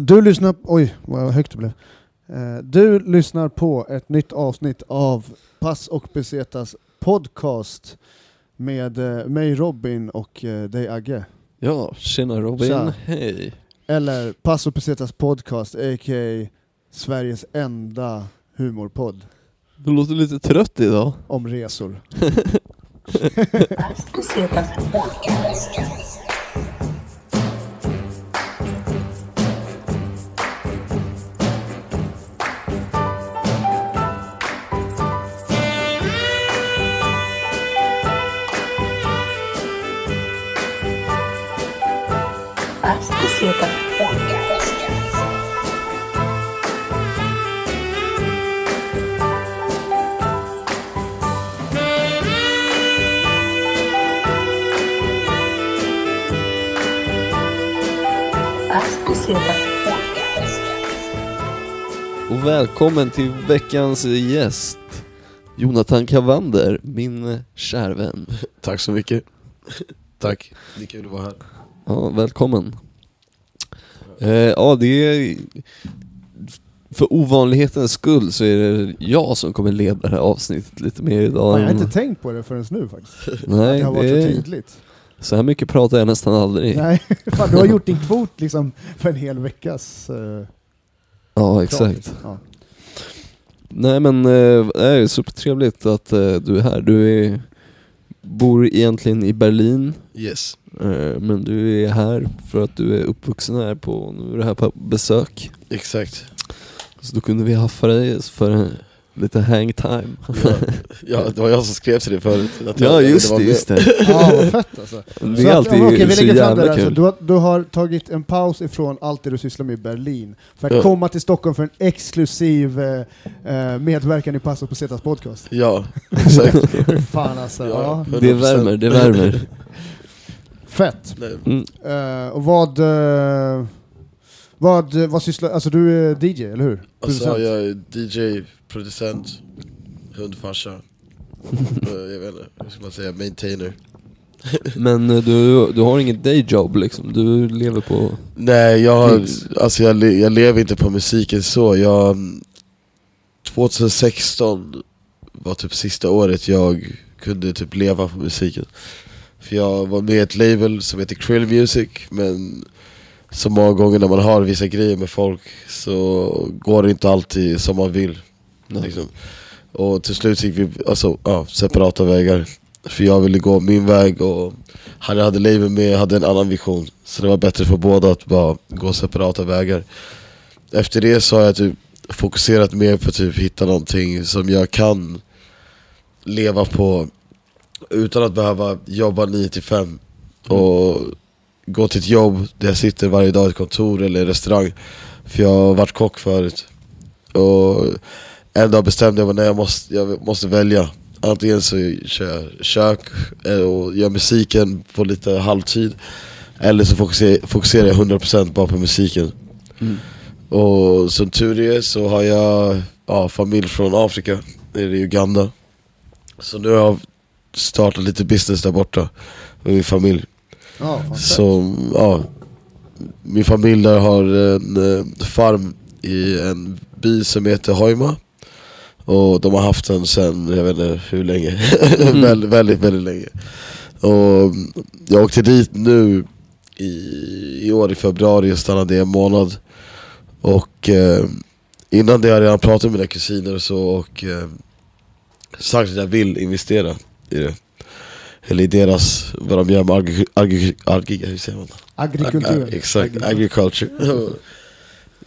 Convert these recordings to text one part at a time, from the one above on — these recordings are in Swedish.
Du lyssnar... Oj, vad högt det blev. Eh, Du lyssnar på ett nytt avsnitt av Pass och Besetas podcast med eh, mig Robin och eh, dig Agge. Ja, tjena Robin, Tja. hej. Eller Pass och Besetas podcast, a.k.a. Sveriges enda humorpodd Du låter lite trött idag. om resor. välkommen till veckans gäst. Jonathan Cavander, min kärvän. Tack så mycket. Tack. Det är kul att vara här. Ja, välkommen. Eh, ja, det är... För ovanlighetens skull så är det jag som kommer leda det här avsnittet lite mer idag. Fan, jag har än- inte tänkt på det förrän nu faktiskt. Nej, det har varit det så tydligt. så här mycket pratar jag nästan aldrig. Nej, fan, du har gjort din kvot liksom för en hel veckas eh, Ja, exakt. Ja. Nej men eh, det är supertrevligt att eh, du är här. Du är, bor egentligen i Berlin, Yes. eh, men du är här för att du är uppvuxen här på, nu är du här på besök. Exakt. Så då kunde vi haffa dig för lite hang time. Ja, ja, det var jag som skrev till dig förut. Att Ja jag, just det, just det. ja, vad fett alltså. Det Så är att- alltid okej, vi så lägger fram det jävla där, alltså. kul. du, har, du har tagit en paus ifrån allt det du sysslar med i Berlin för att Ja. komma till Stockholm för en exklusiv eh, eh, medverkan i Passo på Zetas podcast. Ja, exakt. Fan alltså. Ja. Ja. Det värmer, det värmer. Fett. Mm. Eh, och vad, eh, vad, vad sysslar, alltså du är DJ, eller hur? Alltså jag är DJ, producent, hundfarsa. Eh, jag vet inte, hur ska man säga, maintainer. Men eh, du, du har inget dayjob liksom, du lever på... Nej, jag, alltså jag, le- jag lever inte på musiken så. Jag, 2016 var typ sista året jag kunde typ leva på musiken. För jag var med i ett label som heter Krill Music, men så många gånger när man har vissa grejer med folk så går det inte alltid som man vill. Liksom. Och till slut gick vi alltså, ja, separata vägar. För jag ville gå min väg och han jag hade label med hade en annan vision. Så det var bättre för båda att bara gå separata vägar. Efter det så har jag typ fokuserat mer på att typ hitta någonting som jag kan leva på utan att behöva jobba 9 till 5 och gå till ett jobb där jag sitter varje dag i ett kontor eller restaurang. För jag har varit kock förut. Och en dag bestämde jag mig, jag måste, jag måste välja. Antingen så kör jag kök eh, och gör musiken på lite halvtid Eller så fokuserar, jag 100% bara på musiken Mm. Och som tur är så har jag ja, familj från Afrika, nere i Uganda Så nu har jag startat lite business där borta med min familj fett. Så ja, min familj där har en eh, farm i en by som heter Hoima Och de har haft den sen, jag vet inte hur länge, väldigt, väldigt, väldigt länge. Och jag åkte dit nu i, i år i februari och stannade i en månad. Och eh, innan det har jag redan pratat med mina kusiner och så och eh, sagt att jag vill investera i det. Eller i deras, vad de gör med agri, agri, agri, hur säger man? Agrikultur. Ag- Exakt, agriculture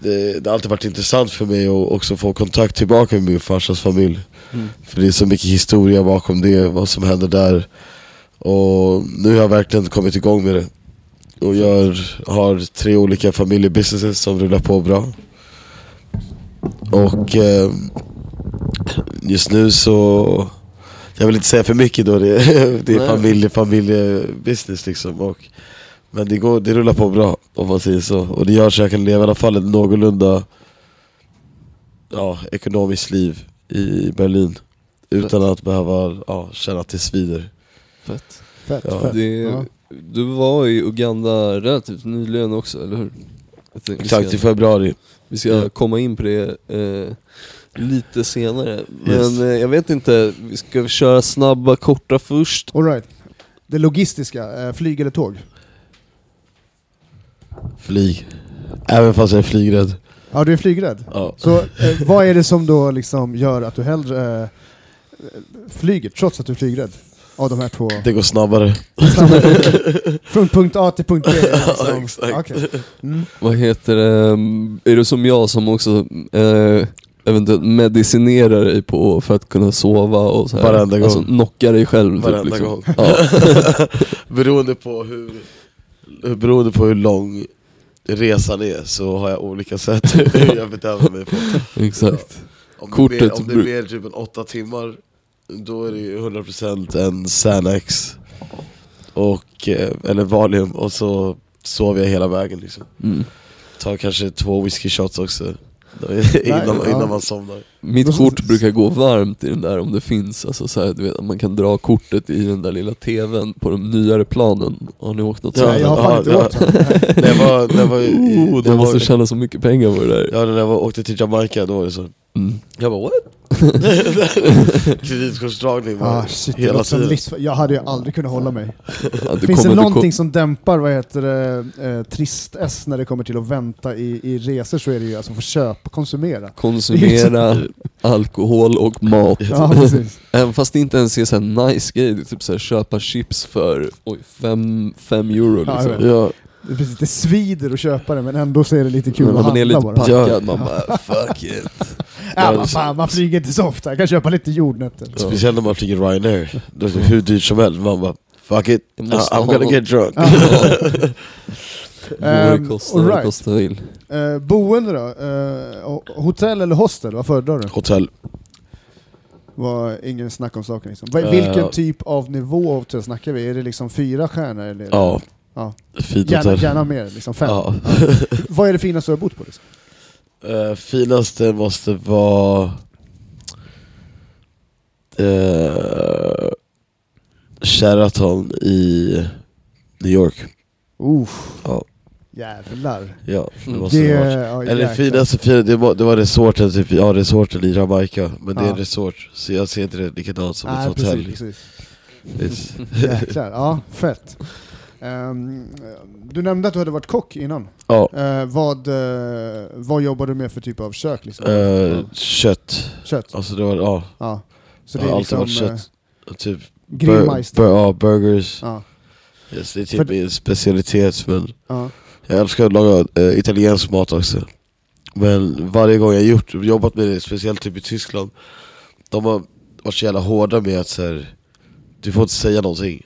det, det har alltid varit intressant för mig att också få kontakt tillbaka med min farsas familj. Mm. För det är så mycket historia bakom det, vad som händer där. Och nu har jag verkligen kommit igång med det. Och jag har tre olika familjebusinesses som rullar på bra. Och eh, just nu så Jag vill inte säga för mycket då, det, det är familje, familjebusiness liksom. Och, Men det, går, det rullar på bra om man säger så Och det gör så jag kan leva i alla fall ett någorlunda ja, ekonomiskt liv i Berlin Utan att behöva ja, känna att det svider Fett. Fett, Ja, fett. Det, Ja. Du var i Uganda relativt nyligen också, eller hur? Vi Exakt, ska- i februari. Vi ska Ja. komma in på det eh, lite senare. Men Yes. eh, jag vet inte, vi ska köra snabba, korta först. All right. Det logistiska, eh, flyg eller tåg? Flyg. Även fast jag är flygrädd. Ja, du är flygrädd. Ja. Så eh, vad är det som då liksom gör att du hellre eh, flyger, trots att du är flygrädd? Av de här två. Det går snabbare. Från punkt A till punkt B. Liksom. Ja, exakt. Okej. Mm. Vad heter det, mm, är du som jag som också eh, eventuellt medicinerar dig på för att kunna sova och så här? Varenda gång. Alltså knocka dig själv typ, Varenda liksom. gång. Ja. beroende på hur Beroende på hur lång resan är så har jag olika sätt hur jag bedömer mig på. Exakt. Om det, är Kortet mer, om det mer typ än åtta timmar, då är det ju 100% en Xanax och, eh, eller Valium och så sover jag hela vägen liksom. Mm. Tar kanske två whisky shots också innan, ja. innan man somnar. Mitt kort brukar gå varmt i den där om det finns, alltså så här, du vet, man kan dra kortet i den där lilla tvn på de nyare planen. Har ni åkt något Ja, sånt? Nej, jag har fan inte åkt. När jag var, när jag var, Oh, de måste var, tjäna så mycket pengar på det där. Ja när jag var, åkte till Jamaica då var det så. Mm. Jag bara what? Kreditkortsdragning var Ah, shit, det hela tiden. livs... Jag hade ju aldrig kunnat hålla mig. Ja, Finns det någonting som dämpar vad heter det, eh, trist-S när det kommer till att vänta i, i resor så är det ju alltså få köpa, konsumera. Konsumera alkohol och mat. Ja, precis. Även fast det inte ens är en nice grej, det är typ så här, köpa chips för oj, fem, fem euro Ja, liksom. Ja, Det finns lite svider att köpa det men ändå så är det lite kul Men att man är handla lite bara. packad, man bara fuck it. Ja, man, fan, man flyger inte så ofta, jag kan köpa lite jordnötter. Ja. speciellt när man flyger Ryanair. Det är så hur dyrt som helst, man bara fuck it, I'm gonna get drunk. Ehm, det right. kostar vill. Eh, boende då? Eh, ho- hotell eller hostel? Vad föredrar du? Hotell. Var ingen snack om saken liksom. Eh. Vilken typ av nivå av hotell snackar vi? Är det liksom fyra stjärnor? Eller? Ja, Ja. fint Gärna, hotell. gärna mer, liksom fem. Ja. Vad är det finaste du har bott på? Liksom? Eh, finaste måste vara uh, Sheraton i New York. Uff, Ja, jävlar. ja det måste Det, ja, Eller finaste, fina, det, var, det var resorten, typ, ja resorten i Jamaica, men det är en resort, så jag ser inte det likadant som Nej, ett hotell. precis, precis. Yes. Jäklar, ja fett. Ehm, du nämnde att du hade varit kock innan. Ja, Eh, vad, uh, vad jobbar du med för typ av kök? Liksom? eh, kött, Kött? alltså det var, ja, Ja. Så det är alltid liksom varit eh, kött. Typ grillmeister? ja, burgers, Ja. yes, det är För- typ min specialitet men. Jag älskar att laga eh, italiensk mat också Men varje gång jag gjort, jobbat med det, speciellt typ i Tyskland De har varit så jävla hårda med att så här, du får inte säga någonting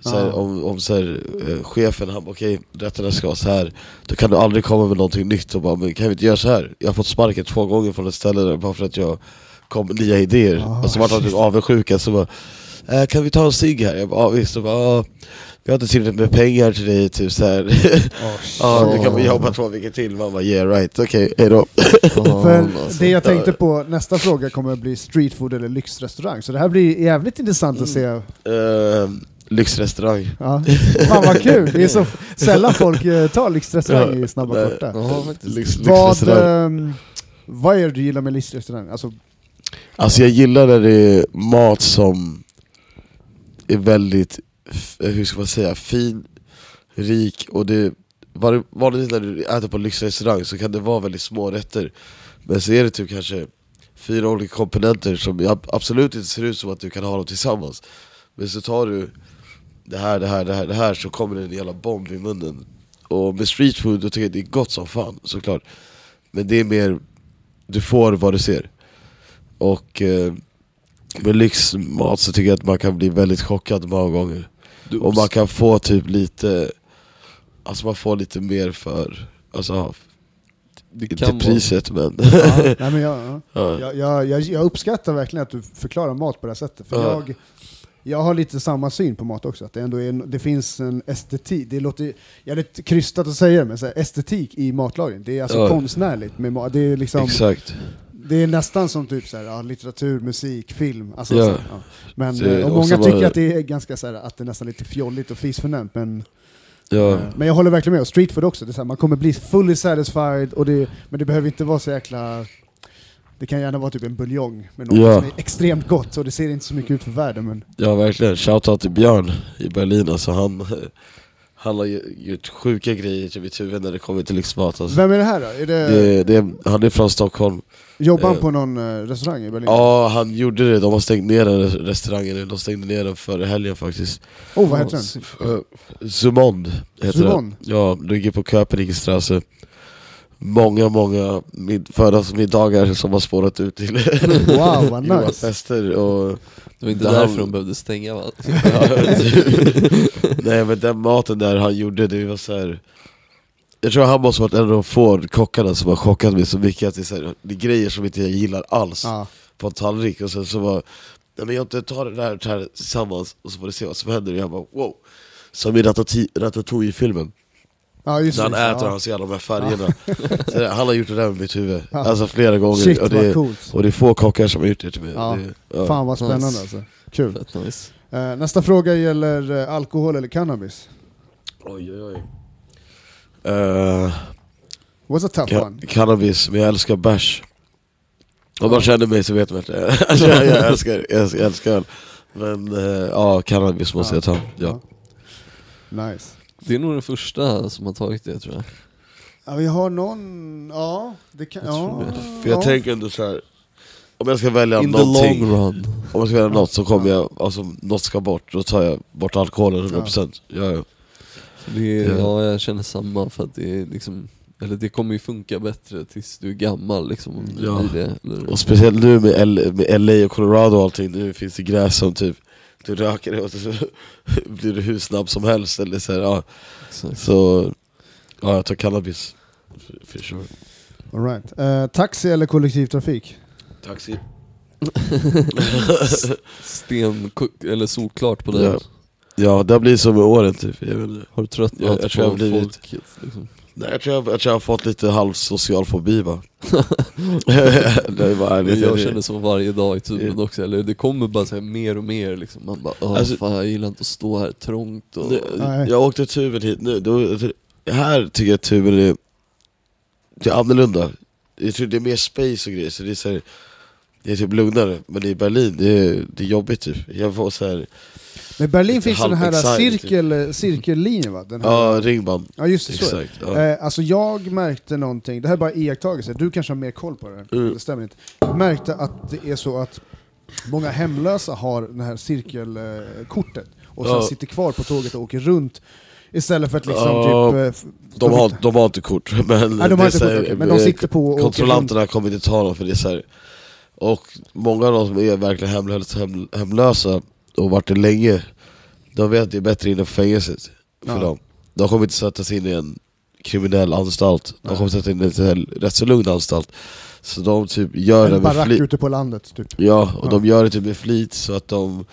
så här, Ah. Om, om så här, eh, chefen, han bara okej, rätterna ska vara så här Då kan du aldrig komma med någonting nytt och bara, men kan vi inte göra så här? Jag har fått sparken två gånger från ett ställe där, bara för att jag kom med nya idéer Ah, Och så vart de typ shit. avundsjuka, så bara eh, Kan vi ta en cigg här? Jag bara, ja visst, och bara, "Ja, vi har inte tillräckligt med pengar till dig, typ så här. Ja, du kan vi jobba två veckor till. Man bara yeah right, okej, hejdå. För alltså. det jag tänkte på, nästa fråga kommer att bli street food eller lyxrestaurang. Så det här blir jävligt intressant att se. Uh, lyxrestaurang. Ja. Fan vad kul! Det är så sällan folk eh, tar lyxrestaurang i snabba Nej. korta. Faktiskt. Lyx, Vad, ehm, vad är det du gillar med lyxrestaurang? Alltså, Alltså jag gillar när det är mat som är väldigt, Eh, hur ska man säga, fin, rik och det var- Vanligtvis när du äter på lyxrestaurang så kan det vara väldigt små rätter. Men så är det typ kanske fyra olika komponenter som absolut inte ser ut som att du kan ha dem tillsammans. Men så tar du det här, det här, det här, det här så kommer det en jävla bomb i munnen. Och med street food då tycker jag det är gott som fan såklart. Men det är mer, du får vad du ser. Och eh, med lyxmat så tycker jag att man kan bli väldigt chockad många gånger. Och man kan få typ lite, alltså man får lite mer för, alltså det inte kan vara- priset men ja, nej, men jag, ja. ja. Jag, jag, jag, jag uppskattar verkligen att du förklarar mat på det här sättet. För Ja. jag, jag har lite samma syn på mat också, att det ändå är, det finns en estetik, det låter jävligt krystat att säga det, men så här, estetik i matlagning. Det är alltså Ja. konstnärligt med mat. Det är, liksom, Exakt det är nästan som typ så här, ja, litteratur, musik, film. Alltså, Ja. så, ja. Men, Det eh, och många bara- tycker att det är ganska så här, att det är nästan lite fjolligt och fisförnämt, men Ja. Eh, Men jag håller verkligen med, och street food också, det är så här, man kommer bli fully satisfied, och det, men det behöver inte vara så jäkla... Det kan gärna vara typ en buljong med något Ja. som är extremt gott, och det ser inte så mycket ut för världen men... Ja verkligen, shoutout till Björn i Berlin alltså han, han har gjort sjuka grejer till mitt huvud när det kommer till lyxmat alltså. Vem är det här då? Är det, det, det, Han är från Stockholm, jobbar han eh, på någon eh, restaurang i Berlin? ja han gjorde det, de har stängt ner den restaurangen nu, de stängde ner den förra helgen faktiskt Oh, vad heter den? uh, Zumond heter Zumond? det Ja, ligger på Köpenickstrasse Många, många mid- fördagsmiddagar som har spårat ut till Wow, vad nice! fester och Det var inte därför han- de behövde stänga va? Nej men den maten där han gjorde, det var så här. Jag tror han måste varit en av de få kockarna som har chockat mig så mycket att det är, så här, det är grejer som inte jag gillar alls Ja. på en tallrik och sen så var Nej men jag inte tar det där det här tillsammans och så får vi se vad som händer och jag bara wow Som i Ratatouille-filmen, ja, just när han det. äter och ja. han ser alla de här färgerna så det, Han har gjort det där med mitt huvud, Ja. alltså flera gånger Shit och, det, och det är få kockar som har gjort det till mig Ja. det, ja. Fan vad spännande Nice. alltså. Kul. Nice. Eh, nästa fråga gäller eh, alkohol eller cannabis. Oj oj oj Eh, What's a tough Ka- one? cannabis, men jag älskar bärs Om man känner mig så vet man att jag, alltså, jag, jag älskar, jag älskar, jag älskar Men eh, ja, cannabis måste Ja. jag ta, ja. Nice. Det är nog den första som har tagit det tror jag. Ja, vi har någon... Ja, det kan... Jag Ja, det. För jag ja. tänker ändå så här. Om jag ska välja In the någonting, long run. om jag ska välja något så kommer jag, alltså något ska bort, då tar jag bort alkoholen 100% ja. Ja, Det är, Ja. ja, jag känner samma för att det är liksom eller det kommer ju funka bättre tills du är gammal liksom, Ja. det. Eller, Och speciellt nu med, L, med LA och Colorado och allting, nu finns det gräs som typ du röker det och så blir du hur snabb som helst eller så, här, ja. exakt. så ja, jag tar cannabis for, sure. All right. Eh, taxi eller kollektivtrafik? Taxi. Sten, eller solklart på det. Ja. Ja, det har blivit så med åren typ. Jag, vet inte. Har du tröttnat Jag- jag tror jag har blivit- folket? Liksom? Nej, jag, tror jag, jag tror jag har fått lite halv social fobi det är bara ärligt. jag det- känner så varje dag i tuben också, eller det kommer bara så här mer och mer liksom. Man bara Åh, Alltså- fan jag gillar inte att stå här trångt och... det, jag åkte tuben hit nu, då, här tycker jag tuben är, det är annorlunda. Jag tror det är mer space och grejer, så det är så här, det är typ lugnare. Men i Berlin, det är, det är jobbigt typ. Jag får så här, Men i Berlin finns den här halv-excited, cirkel, cirkellinjen va? Den här, ja ringband. ja just det, så. Exakt. Ja. Eh, alltså jag märkte någonting, det här är bara iakttagelse, du kanske har mer koll på det här, Mm. det stämmer inte. Jag märkte att det är så att många hemlösa har det här cirkelkortet och sen Ja. sitter kvar på tåget och åker runt istället för att liksom Ja, typ... eh, De har, de har inte kort, men, Nej, de har inte så kort, här, men de eh, sitter på och. Kontrollanterna kommer inte ta dem för det är så här. Och många av de som är verkligen hemlösa, hem, hemlösa och varit det länge De vet att det är bättre inne på fängelset för Ja. dem De kommer inte sätta sig in i en kriminell anstalt De kommer sätta in i en rätt så lugn anstalt Så de typ gör det En med barack flit ute på landet typ. Ja, och Ja. de gör det typ med flit så att de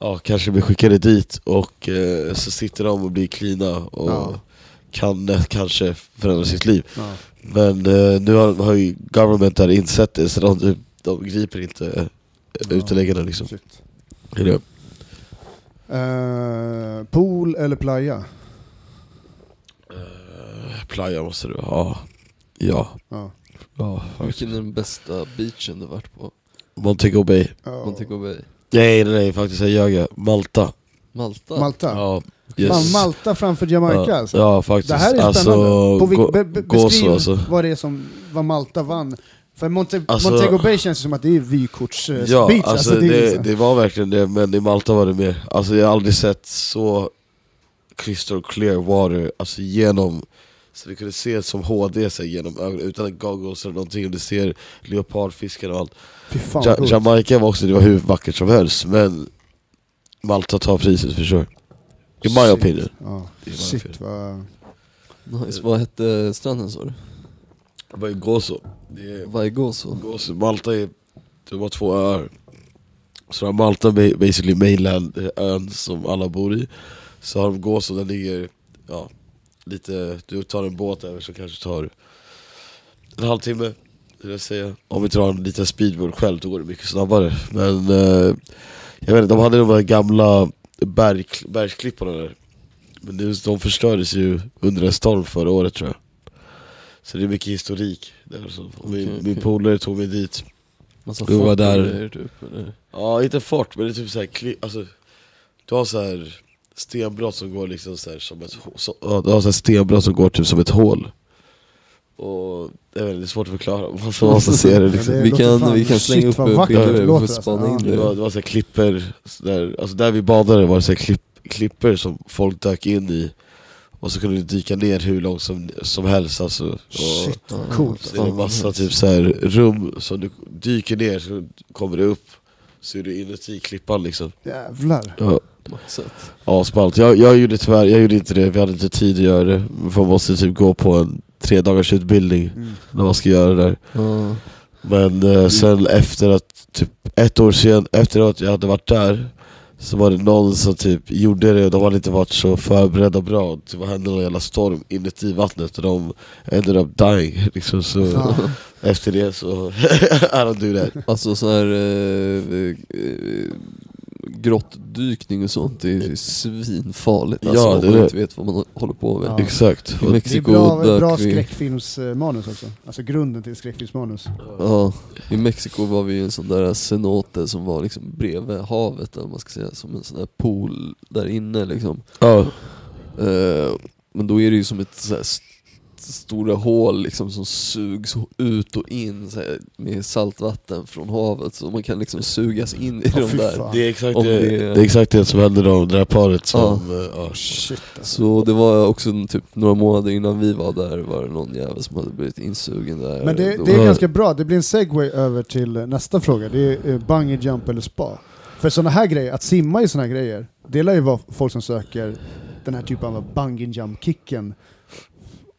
ja, kanske blir skickade dit och eh, så sitter de och blir cleana och Ja. kan eh, kanske förändra sitt liv Ja. Men eh, nu har, har ju government där insett det så de, de griper inte eh, Ja. uteläggarna liksom. Shit. Är det. Eh, pool eller playa? Eh, Playa måste du ha. Ja. Ja. Ja. Vilken är den bästa beachen du varit på? Montego Bay. Ja. Montego Bay? Nej nej nej, faktiskt jag ljög. Malta. Malta? Malta? Ja, Fan, Malta framför Jamaica ja, alltså? ja faktiskt. Det här är alltså, spännande. På vil- gå- be, be, beskriv så alltså. vad det är som vad Malta vann. För Monte, Alltså- Montego Bay känns som att det är vykorts eh, Ja, beach. alltså, det är det, liksom- det var verkligen det, men i Malta var det mer. Alltså jag har aldrig sett så crystal clear water, alltså genom så du kunde se som HD sig genom ögonen utan goggles eller någonting, du ser leopardfiskar och allt. Fan Ja. Jamaica var också, det var hur vackert som helst, men Malta tar priset för sure. In my Shit. opinion. Det bara shit vad... Nice. Vad hette stranden sa du? Var ju Gozo. Det är Vaigoso? Gozo. Malta är, det var två öar. Så har Malta ba- basically mainland, eh, ön som alla bor i. Så har de Gozo, den ligger, ja, lite, du tar en båt över så kanske tar en halvtimme, vill jag säga. Om vi drar en liten speedboat själv då går det mycket snabbare. Men eh, jag vet inte, de hade de här gamla berg, bergsklipporna där. Men det, de förstördes ju under en storm förra året tror jag. Så det är mycket historik. Där och så. Och min, Okej, min polare tog mig dit. Massa Vi var där. typ, eller? Ja, inte fort, men det är typ såhär, alltså, du har så här stenbrott som går liksom så här som ett så, ja, Du har så här stenbrott som går typ som ett hål. Och det är väldigt svårt att förklara, man får måste se det liksom. Det vi, kan, vi kan slänga shit, upp bilder, det vi får alltså. spana Ja. in Det det. var, det var så här klipper, så där, alltså där vi badade var det så här klipp, klipper som folk dök in i Och så kunde du dyka ner hur långt som, som helst alltså. Och, Shit, Ja, coolt. Så det är en massa typ så här rum som du dyker ner så kommer du upp Så är du inuti klippan liksom Jävlar. ja. Asballt, jag, jag gjorde tyvärr, jag gjorde inte det, vi hade inte tid att göra det För man måste typ gå på en tre dagars utbildning Mm. när man ska göra det där Ja. Men eh, sen efter att, typ ett år sen, efter att jag hade varit där Så var det någon som typ gjorde det och de hade inte varit så förberedda bra Det var hände någon jävla storm inuti vattnet och de ended up dying liksom så Fan. Efter det så, I don't do that Alltså så här eh, eh, grottdykning och sånt, det är svinfarligt alltså, Ja, om det man är inte vet vad man håller på med. Ja. Exakt I Det är Mexiko bra, bra vi... skräckfilmsmanus också. Alltså grunden till skräckfilmsmanus. Ja, i Mexiko var vi i en sån där cenote som var liksom bredvid havet, eller man ska säga, som en sån där pool där inne liksom. Ja, Eh, men då är det ju som ett så stora hål liksom som sugs ut och in så här, med saltvatten från havet, så man kan liksom sugas in i Åh, de där. det är exakt det, det- det är exakt det som hände då, det här paret som, ja. ja. Shit alltså. Så det var också typ några månader innan vi var där var det någon jävel som hade blivit insugen där. Men det, det är ganska bra, det blir en segway över till nästa fråga. Det är eh, bungee jump eller spa. För sådana här grejer, att simma i sådana här grejer, det lär ju vara folk som söker den här typen av bungee jump kicken.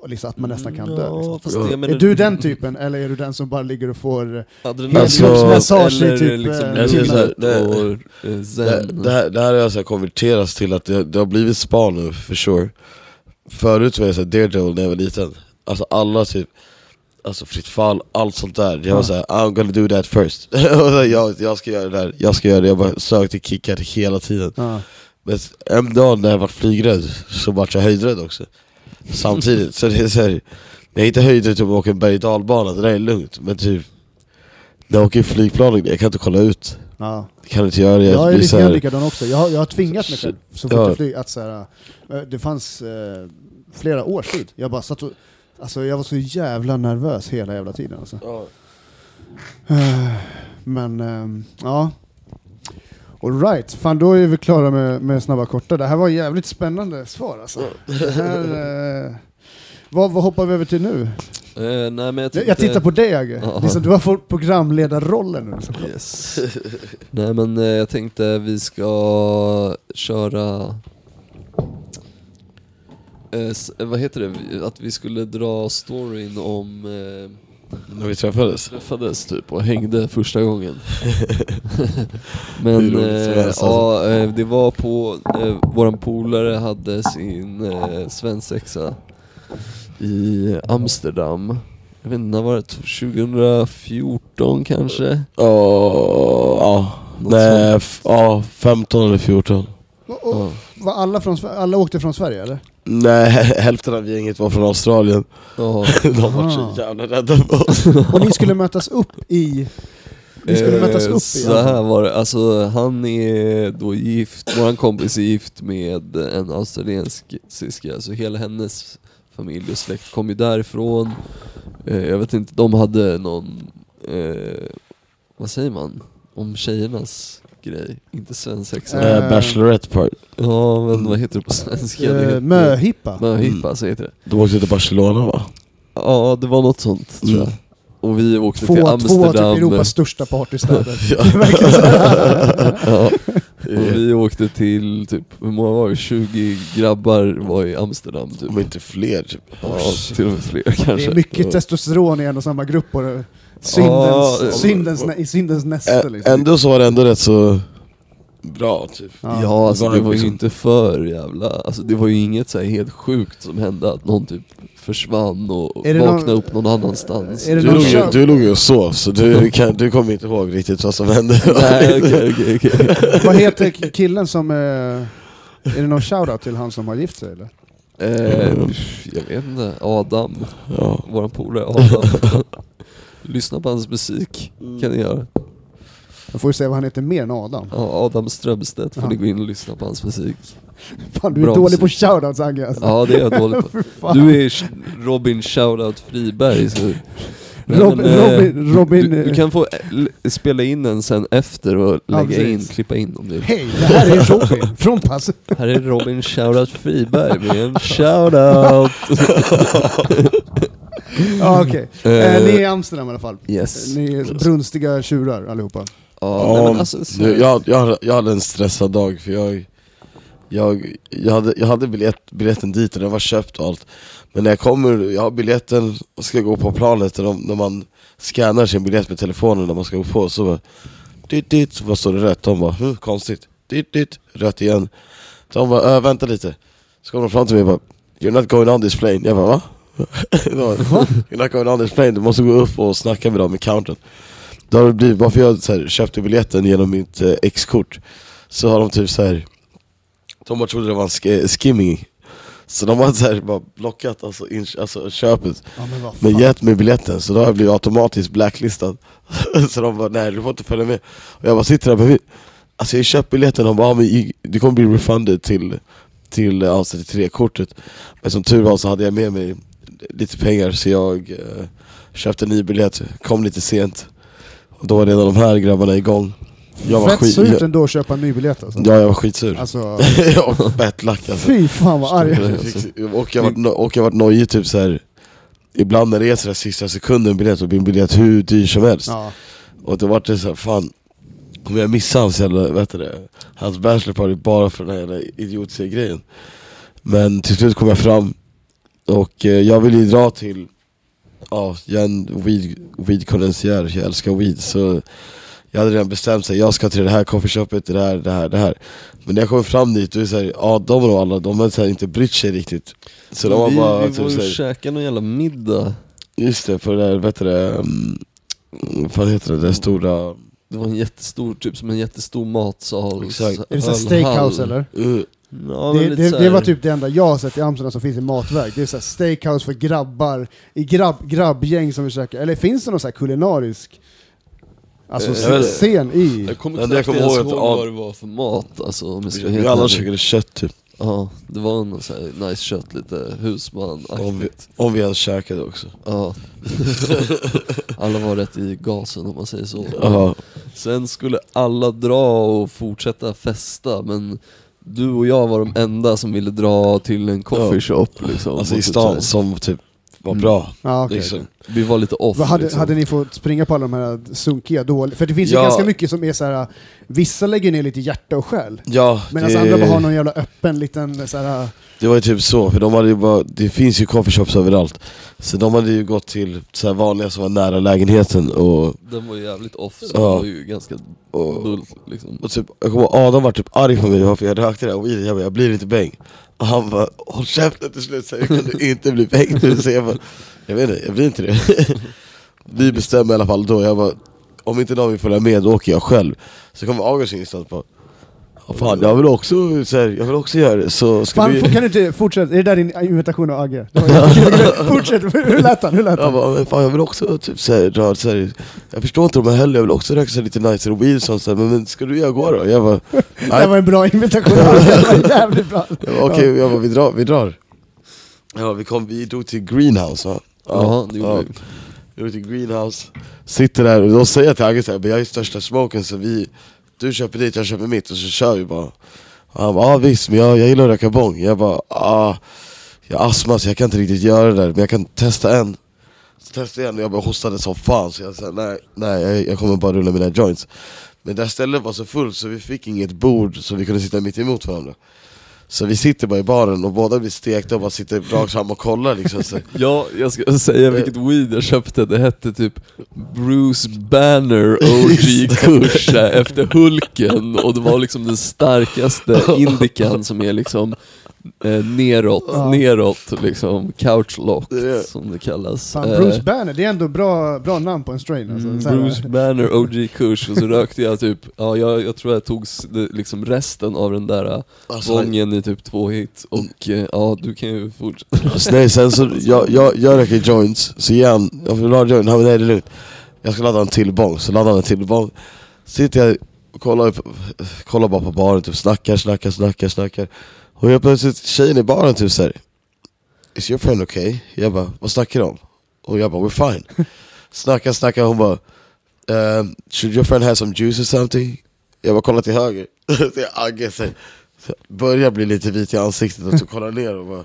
Och liksom att man nästan kan dö. Liksom. Ja. Är du den typen, eller är du den som bara ligger och får... Alltså- Helkroppsmassage i eller typ, liksom eh, säga, livet det- och eh, Det, zen. det, här, det här har jag så här konverterats till att det, det har blivit spa nu, for sure Förut var jag såhär daredevil när jag var liten Alltså alla typ Alltså fritt fall, allt sånt där Jag var såhär, I'm gonna do that first så, jag, jag ska göra det där, jag ska göra det, jag bara sökte kickar hela tiden Ja. Men en dag när jag var flygrädd så vart jag höjdrädd också Samtidigt, så det är såhär Jag är inte höjdrädd typ om jag åker en berg och dalbana, det där är lugnt Men typ När jag åker i flygplanet, jag kan inte kolla ut Ja. Det kan jag inte göra, jag, Jag är lite så här- likadan också. Jag har, jag har tvingat mig själv så fort Ja. jag flyger att så här, eh, det fanns eh, flera års tid. Jag bara satt och, alltså jag var så jävla nervös hela jävla tiden alltså. Ja. Eh, Men ehm, ja. Alright, fan då är vi klara med, med snabba korta. Det här var jävligt spännande svar alltså. Här, eh, vad, vad hoppar vi över till nu? Eh, nej, jag, tänkte, jag tittar på dig Agge. Ja. Liksom, du har fått programledarrollen nu. Liksom. Yes. nej men eh, jag tänkte vi ska köra... Eh, vad heter det? Att vi skulle dra storyn om eh, När vi träffades? träffades typ och hängde första gången. Det Men som eh, ja, eh, det var på, eh, våran polare hade sin eh, svensexa i Amsterdam. Jag vet inte, när var det? 2014 kanske? Ja, ja. Nej, ja, 15 eller 14 Och, och, var alla, från, alla åkte från Sverige eller? Nej, hälften av gänget var från Australien. Ja. De var så jävla rädda för oss. Och ni skulle mötas upp i... Ni skulle mötas Eh, upp i... Så här var det, alltså han är då gift, våran kompis är gift med en australiensk syska, så hela hennes familj och släkt kom ju därifrån. Eh, Jag vet inte, de hade någon, eh, vad säger man, om tjejernas grej, inte svensexa. Eh, äh, Bachelorette part Ja men vad heter det på svenska? Det Eh, Möhippa. Möhippa, så heter det. De åkte till Barcelona va? Ja det var något sånt tror jag. Mm. Och vi åkte Två, till två av typ Amsterdam. Europas största partystäder. Ja. Det verkar så här. ja. Och vi åkte till, typ, hur många var det? 20 grabbar var i Amsterdam typ. Om inte fler typ Ja, till och med fler kanske. Det är mycket testosteron i en och samma grupp och det- syndens, Ja, syndens, nä- syndens näste liksom. Ändå så var det ändå rätt så bra typ Ja, alltså det var ju liksom- inte för jävla, alltså det var ju inget så här helt sjukt som hände att någon typ försvann och vaknade någon- upp någon annanstans. Du någon låg, ju, du låg ju och sov, så du, kan, du kommer inte ihåg riktigt vad som hände Nej okej okej okej. Vad heter killen som är... Är det någon shoutout till han som har gift sig eller? Eh, jag vet inte, Adam, Ja. våran polare Adam. Lyssna på hans musik, kan ni göra. Jag får ju säga vad han heter mer än Adam. Ja, Adam Strömstedt får Ja. ni gå in och lyssna på hans musik. Fan du är Bra dålig på musik. shoutouts Agge alltså. Ja det är jag dålig på. Du är Robin Shoutout Friberg så... Rob- men, eh, Robin- Robin, du, du eh, kan få eh, spela in den sen efter och Ja, lägga in, precis. klippa in om du. Hej, det här är Robin från Pass. Här är Robin Shoutout Friberg med en shoutout. Ja okej. Eh, ni är i Amsterdam i alla fall. Yes. Ni är brunstiga tjurar allihopa. Ja, nej, men alltså, så, jag, jag, hade- jag hade en stressad dag för jag jag, jag, hade, jag hade biljett, biljetten dit och den var köpt och allt Men när jag kommer, jag har biljetten och ska gå på planet och de, när man scannar sin biljett med telefonen när man ska gå på så bara dit, dit, så bara står det rätt, de bara hm, konstigt dit, dit, rött igen De bara äh, vänta lite Så kommer de fram till mig och bara You're not going on this plane, jag bara va? You're not going on this plane, du måste gå upp och snacka med dem i countern. Då har det blivit, bara för jag så här, köpte biljetten genom mitt eh, X-kort Så har de typ så här. De bara trodde det var en sk- skimming. Så de har så här, bara blockat alltså, in, alltså köpet. Ja men men gett mig biljetten, så då har jag blivit automatiskt blacklistad. Så de bara nej du får inte följa med. Och jag bara sitter där bredvid. Alltså jag har köpt biljetten och de bara ah, men du kommer bli refunded till, till eh, alltså, 33-kortet Men som tur var så hade jag med mig lite pengar så jag eh, köpte en ny biljett, kom lite sent Och då var redan de här grabbarna igång jag var Fett skit, surt ändå att köpa en ny biljett alltså. Ja jag var skitsur Alltså, Jag var fett lack alltså fy fan vad arg. och jag no- och jag varit nojig typ så här. Ibland när det är sådär sista sekunden biljett, så blir en biljett hur dyr som helst Ja. Och då vart det såhär, fan Kommer jag missa hans jävla, vet du det, hans bachelor party bara för den här jävla idiotiska grejen Men till slut kom jag fram Och eh, jag ville ju dra till Ja, jag är en weed, weed connoisseur, jag älskar weed så Jag hade redan bestämt sig, jag ska till det här coffeeshopet, det här, det här, det här Men när jag kom fram dit, då är det såhär, ja de och alla, de har så här inte brytt sig riktigt Så de var vi, bara vi typ var ju och käkade någon jävla middag. just det, på det där, vet du det, um, vad heter det, det stora Det var en jättestor, typ som en jättestor matsal. Exakt. Är det Ölhall. steakhouse eller? uh, Ja, det, det, det var typ det enda jag har sett i Amsterdam som finns i matväg. Det är så här steakhouse för grabbar, i grabb, grabbgäng som vill käka. Eller finns det någon så här kulinarisk alltså, inte. scen i? Jag kommer knappt jag ens ihåg vad det var för mat alltså, om jag ska Vi helt alla käkade kött typ, Ja, det var någon så här nice kött, lite husmanaktigt. om vi, om vi ens käkade också Ja. alla var rätt i gasen om man säger så. Ja, Sen skulle alla dra och fortsätta festa men du och jag var de enda som ville dra till en coffee shop liksom. alltså i typ stan som typ var Mm. bra Ja, okej. liksom. Vi var lite off Vad hade, liksom. hade ni fått springa på alla de här sunkiga dåliga? För det finns ju Ja. ganska mycket som är så här. vissa lägger ner lite hjärta och själ. Ja, Medan det, andra bara har någon jävla öppen liten så här. Det var ju typ så, för de hade ju bara, det finns ju coffeeshops överallt. Så de hade ju gått till så här vanliga som var nära lägenheten och, Den var ju jävligt off så Ja. det var ju ganska och, bull liksom. och typ, jag kommer ihåg Adam var typ arg på mig varför jag rökte det här? Weeden, jag bara, jag blir inte bäng. Och han bara, håll käften till slut, så jag. Kunde inte bli bäng. Nu Så jag bara, jag vet inte, jag blir inte det. Vi bestämmer i alla fall då, jag bara, om inte någon vill följa med då åker jag själv. Så kommer August in och bara "Ja, Fan jag vill också, så här, jag vill också göra det, så ska Fan, vi... kan du inte fortsätta? Är det där din invitation av Agge? Fortsätt, hur lät han? Hur lät Jag han? bara, men fan jag vill också typ såhär, dra såhär, jag förstår inte de här heller, jag vill också röka så här lite nice weed och sånt, så här, men, men ska du jag gå då? Jag bara, Det var en bra Agge, det var jävligt bra. Jag bara, okej, jag bara, vi drar, vi drar Ja vi kom, vi drog till Greenhouse va? Ja, det gjorde ja. vi. Vi drog till Greenhouse, sitter där och då säger jag till Agge såhär, jag är största smoken så vi du köper dit, jag köper mitt och så kör vi bara. Och Han bara, ah, visst men jag, jag gillar att röka bong. Jag bara, ah Jag har astma så jag kan inte riktigt göra det där, men jag kan testa en. Så testade jag en och jag bara hostade som fan så jag sa nej, nej jag, jag kommer bara rulla mina joints. Men det här stället var så fullt så vi fick inget bord så vi kunde sitta mitt emot varandra. Så vi sitter bara i baren och båda blir stekta och bara sitter rakt fram och kollar liksom så. Ja, jag ska säga vilket weed jag köpte, det hette typ Bruce Banner OG Kush eh, efter Hulken. Och det var liksom den starkaste indikan som är liksom eh, neråt, Ja. neråt liksom, couch lock som det kallas. Fan, Eh, Bruce Banner, det är ändå bra, bra namn på en strain alltså. Mm, Bruce Banner, OG Kush och så rökte jag typ, ja jag, jag tror jag tog liksom resten av den där Alltså, gången i typ två hit och eh, ja du kan ju fortsätta. Alltså, nej, sen så, jag, jag, jag röker joints, så ger han, jag vill ha joint, han nej det är lugnt Jag ska ladda en till bong, så laddar han en till bong Sitter jag och kollar, kollar bara på baren, typ snackar, snackar, snackar, snackar Och jag plötsligt, tjejen i baren typ såhär Is your friend okay? Jag bara, vad snackar du om? Och jag bara, we're fine Snackar, snackar, hon bara ehm, Should your friend have some juice or something? Jag bara kollar till höger, det är Agge så, så börjar bli lite vit i ansiktet och så kollar ner och bara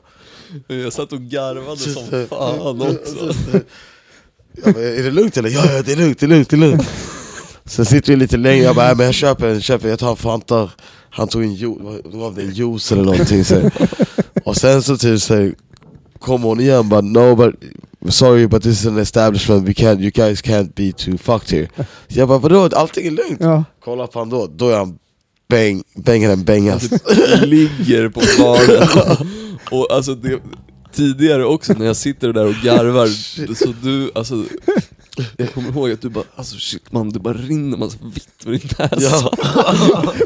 Jag satt och garvade som fan också. Jag bara, är det lugnt eller? Ja, ja det är lugnt, det är lugnt, det är lugnt Sen sitter vi lite längre, jag bara, "Nej, men jag köper en, köper, jag tar en Fanta Han tog en juice, gav mig en juice eller någonting så. här. Och sen så typ så här, kom hon igen bara, no but Sorry but this is an establishment, we can't, you guys can't be too fucked here så Jag bara, vadå? Allting är lugnt Ja. Kolla på han då, då är han bäng, bänger en bängas ligger på baren. Och alltså det, tidigare också när jag sitter där och garvar, så du, alltså jag kommer ihåg att du bara, alltså shit man, det bara rinner massa vitt ur din näsa. Ja.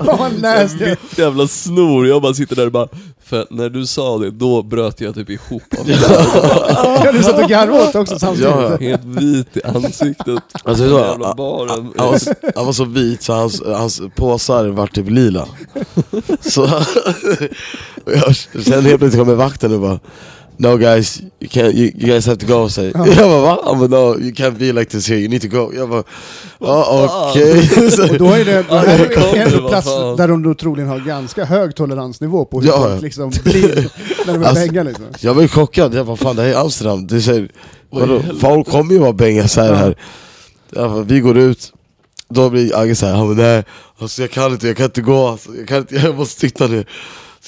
Fan vad nasty. Vitt jävla snor, jag bara sitter där och bara, för att när du sa det, då bröt jag typ ihop av Ja, du satt och garvade åt också samtidigt. Ja, ja. Helt vit i ansiktet, Alltså, det var- jävla baren. Han var, så- han var så vit så hans, hans påsar vart typ lila Så och jag, Sen helt plötsligt kommer vakten och bara No guys, you, can't, you, you guys have to go say. Jag bara va? Han bara no, you can't be like this here, you need to go Jag bara oh, fan? okej Så- Och då är det, då Ja, är det en plats där de då troligen har ganska hög toleransnivå på hur Ja. folk liksom blir när de är Alltså, bänga liksom. Jag var ju chockad, jag bara fan det här är Amsterdam det är så här, vadå? Folk kommer ju vara bänga så här, här. Bara, Vi går ut Då blir Agge såhär, han bara nej alltså jag kan inte, jag kan inte gå alltså, jag, kan inte, jag måste sitta ner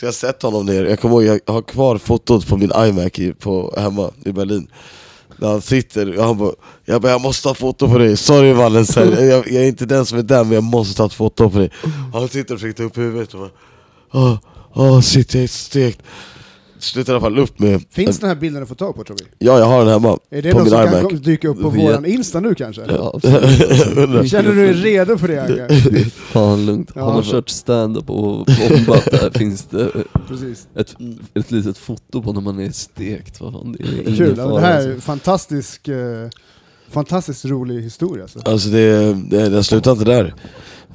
så jag har sett honom ner, jag kommer ihåg, jag har kvar fotot på min iMac i, på, hemma i Berlin. När han sitter, och han bara, jag bara jag måste ta ett foto på dig, sorry mannen jag, jag är inte den som är den men jag måste ta ett foto på dig. Han sitter och försöker ta upp huvudet och bara Åh, åh shit jag är stekt. Slutar i alla fall upp med Finns den här bilden att få tag på tror vi? Ja jag har den hemma, Är det på något min som iMac kan dyka upp på Vet- våran Insta nu kanske? Ja, absolut. Känner du dig redo för det Agge? Fan lugnt. Ja. Har man kört stand-up och bombat där finns det Precis. ett, ett litet foto på när man är stekt. Vad fan, det är Kul, fara, det här alltså. är fantastisk, eh, fantastiskt rolig historia alltså. Alltså det, det, det slutar inte där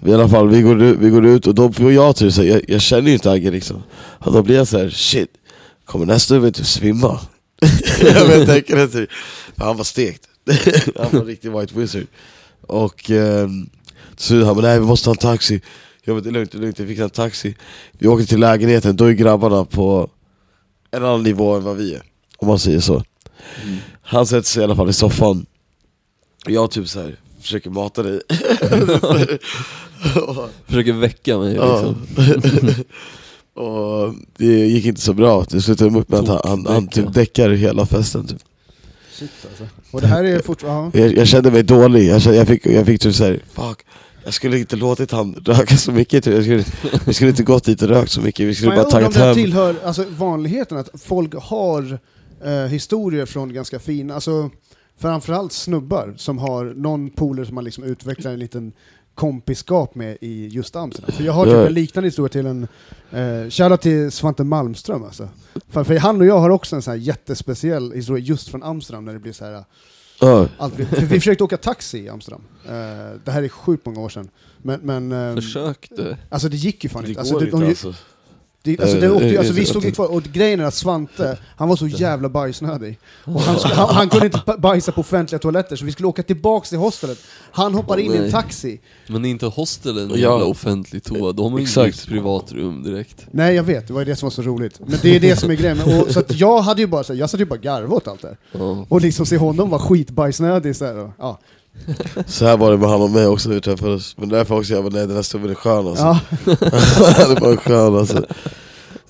I alla fall, vi går, ut- vi går ut och då får jag till så jag, jag känner ju inte Agge liksom Och då blir jag så här: shit, kommer nästa över typ svimma? jag vet, tänker det typ han var stekt. Han var riktig white wizard. Och ehm, så han nej vi måste ta en taxi. Jag bara, det är lugnt, det är lugnt, jag fixar en taxi. Vi åker till lägenheten, då är grabbarna på en annan nivå än vad vi är Om man säger så. Mm. Han sätter sig i alla fall i soffan. Jag typ så här försöker mata dig. Försöker väcka mig liksom. Och det gick inte så bra, det slutade upp med att han, han, han typ däckar hela festen typ. Shit alltså. Och det här är fortfarande... jag, jag kände mig dålig, jag, kände, jag fick, jag fick typ såhär, fuck Jag skulle inte låtit han röka så mycket, typ. jag skulle, vi skulle inte gått dit och rökt så mycket, vi skulle jag bara tagit hem tillhör alltså, vanligheten att folk har eh, historier från ganska fina, alltså framförallt snubbar som har någon polare som man liksom utvecklar en liten kompiskap med i just Amsterdam. För jag har typ en liknande historia till en, eh, shoutout till Svante Malmström alltså. För, för han och jag har också en sån här jättespeciell historia just från Amsterdam när det blir så här Ja. allt vi försökte åka taxi i Amsterdam. Eh, det här är sjukt många år sedan. Men, men ehm, Försökte. alltså det gick ju fan Det inte. Alltså, det, inte de, alltså det, alltså, det Eh, åkte, eh, alltså, vi eh, stod ju kvar, och grejen är att Svante, han var så jävla bajsnödig. Och han, han, han kunde inte ba- bajsa på offentliga toaletter, så vi skulle åka tillbaks till hostelet. Han hoppar in i en taxi. Men är inte hostelen en jävla offentlig toa? De har ju Exakt. inte ett privatrum direkt. Nej jag vet, det var ju det som var så roligt. Men det är det som är grejen. Och, så att jag hade ju bara, så här, jag satt ju bara och garvade åt allt det. Ja. Och liksom se honom vara skitbajsnödig så här, och, ja. Så här var det med han och mig också när vi träffades Men därför också jag var nej den här snubben är skön alltså ja. Han är bara skön alltså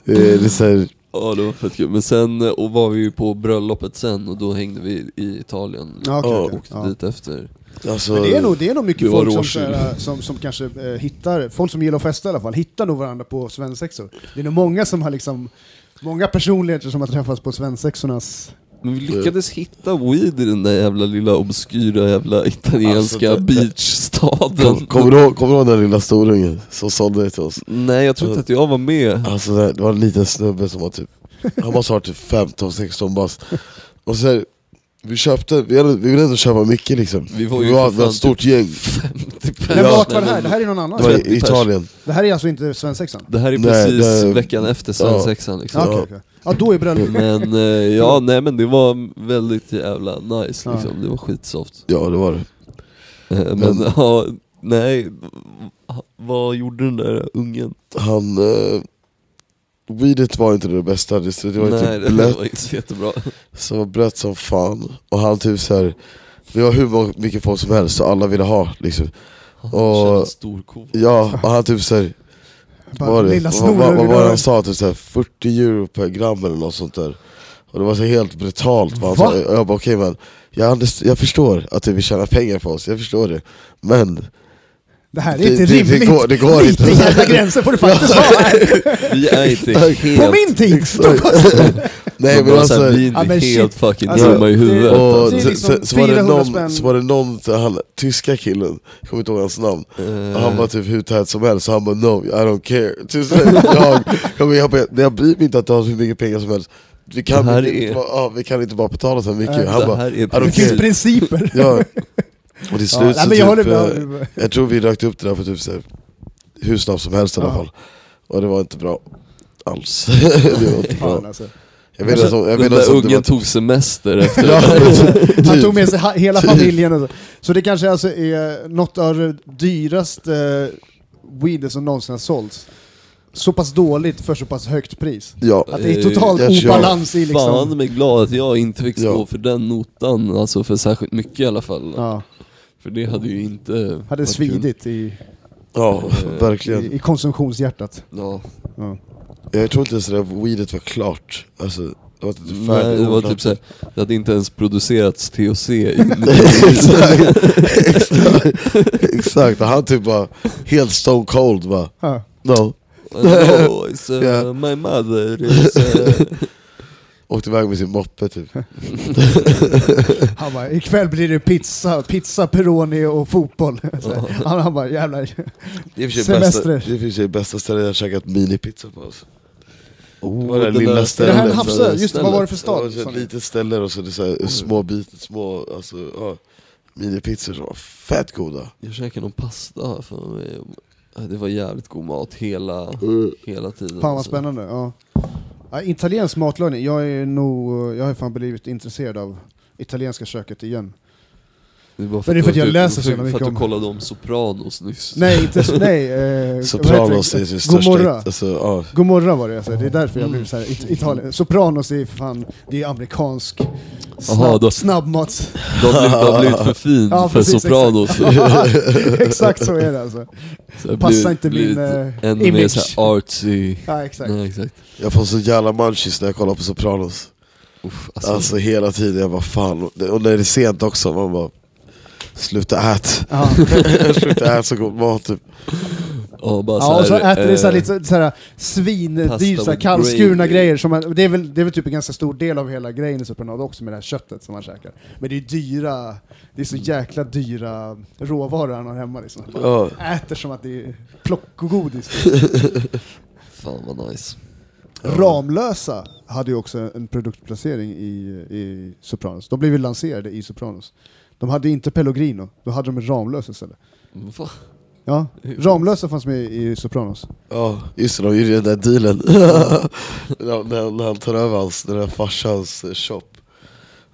Det är, det är så här, Ja det var fett kul, men sen eh, och var vi ju på bröllopet sen och då hängde vi i Italien Ja, Ja, okej. Åkte Ja. dit efter alltså, Men det är nog, det är nog mycket folk som, råskyl. så här, som, som kanske eh, hittar, folk som gillar att festa i alla fall, hittar nog varandra på svensexor. Det är nog många som har liksom Många personligheter som har träffats på svensexornas... Men vi lyckades hitta weed i den där jävla lilla obskyra jävla italienska Alltså, det- beachstaden. Kom, kommer, du ihåg, kommer du ihåg den lilla storungen som sålde det till oss? Nej jag tror inte att jag var med. Alltså det var en liten snubbe som var typ, han måste ha varit typ 15-16 bast. Och så här, vi köpte, vi, hade, vi ville ändå köpa mycket liksom. Vi var ju vi var, vi var ett stort typ gäng. 50 pers. Men vart var det Nej, här? Det här är någon annan? Det var 30 i. Italien. Det här är alltså inte svensexan? Det här är Nej, precis det- veckan efter svensexan liksom. Ja, okej, okej. Ja, då är bröllopet. Men eh, ja, nej men det var väldigt jävla nice Ja. liksom, det var skitsoft. Ja det var det. Eh, Men, Men- ja, nej, vad gjorde den där ungen? Han, uh, weedet var inte det bästa, det, det var nej, typ det blött, var inte så jättebra. som var blött som fan. Och han typ såhär, vi var hur många- mycket folk som helst och alla ville ha liksom. Han Och- kände stor ko. Ja, och han typ såhär, Bara var det? vad, vad, vad var det han sa? Typ såhär 40 euro per gram eller något sånt där. Och det var så helt brutalt vad han sa. Jag bara okej men, jag, jag förstår att du vill tjäna pengar på oss, jag förstår det. Men, Det här är Det- inte det- det rimligt. går- det går Lite inte. jävla gränser får du faktiskt ha här. Vi är inte På min tid! nej men alltså, vi är inte helt shit. fucking Alltså, dumma i huvudet. det- och det är så, liksom så, så, var det 400 någon, så var det någon, han, tyska killen, jag kommer inte ihåg hans namn, och han var typ hur tät som helst, så han bara no, I don't care. Jag, jag, jag, jag bryr mig inte att du har hur mycket pengar som helst, vi kan, Det inte, är- bara, ja, vi kan inte bara betala så mycket. Nej, han det bara, här är det Det finns principer. ja. Och till Ja, slut nej, så men jag håller typ, med. eh, jag tror vi rökte upp det där på typ så här, hur snabbt som helst i alla Ja. fall. Och det var inte bra alls. det var inte bra. Fan, alltså. Jag vet inte om, jag Den vet inte där ungen var... tog semester efter Ja, det Han typ. tog med sig ha- hela familjen och så. Så det kanske alltså är något av det dyraste weedet som någonsin har sålts. Så pass dåligt för så pass högt pris. Ja, Att det är totalt Jag obalans i Fan liksom... mig glad att jag inte fick stå Ja. för den notan, alltså för särskilt mycket i alla fall. Ja, För det hade ju inte hade varit kul. svidit i, ja verkligen. i, i konsumtionshjärtat. Ja. Ja. Jag tror inte ens det där weedet var klart. Alltså, det var inte Nej, det var typ såhär, det hade inte ens producerats THC i exakt, exakt, exakt. Och han typ bara helt stone cold bara, Ja. no. No, it's, uh, Ja. my mother is, uh, Åkte iväg med sin moppe typ. Han bara, ikväll blir det pizza, pizza, pepperoni och fotboll. Han, han bara, jävlar. Det är och för sig bästa, det är för sig bästa stället jag har käkat minipizza på. Alltså. oh, var det den lilla där- stället. Det här Hafsö? Just det, vad var det för Det var stad? ett sa ni? litet ställe och så det är så här, små bitar, små alltså, ja, minipizzor som var fett goda. Jag käkade någon pasta, för mig. det var jävligt god mat hela, hela tiden. Fan vad alltså. spännande. Ja. Ja, italiensk matlagning, jag är nog, jag har fan blivit intresserad av italienska köket igen. Det är bara Men det är för att jag du- läser så för, jävla för mycket att om- du kollade om Sopranos nyss. Nej, inte så, nej. Eh, Sopranos är det? största... Gomorra. Alltså, ja. Gomorra var det alltså, det är därför jag blev såhär, It- Italien. Sopranos är för fan, det är amerikansk Aha, snabb, då- snabbmats. Du har blivit, för fin Ja, för precis, Sopranos. exakt så är det alltså. Så Passar inte min, eh, Ännu mer image. artsy. Ja, exakt. Nej, exakt. Jag får så jävla munchies när jag kollar på Sopranos. Uff, alltså, Alltså hela tiden, jag bara fan. Och när det är sent också, man bara Sluta ät. Ja. Sluta ät så god mat typ. ja, bara Ja, och så äter det så här eh, lite såhär with kallskurna gravy. grejer. Som man, det, är väl, det är väl typ en ganska stor del av hela grejen i Sopranos också med det här köttet som man käkar. Men det är dyra, det är så jäkla dyra råvaror han har hemma liksom. Man Ja. Äter som att det är plockgodis. Fan vad nice. Ramlösa hade ju också en produktplacering i, i Sopranos. De blev ju lanserade i Sopranos. De hade inte Pellegrino, då hade de en Ramlösa istället. Va? Ja, Ramlösa fanns med i Sopranos. Ja, just det, de gjorde den där dealen. när, när, han tar över hans, den där farsans shop.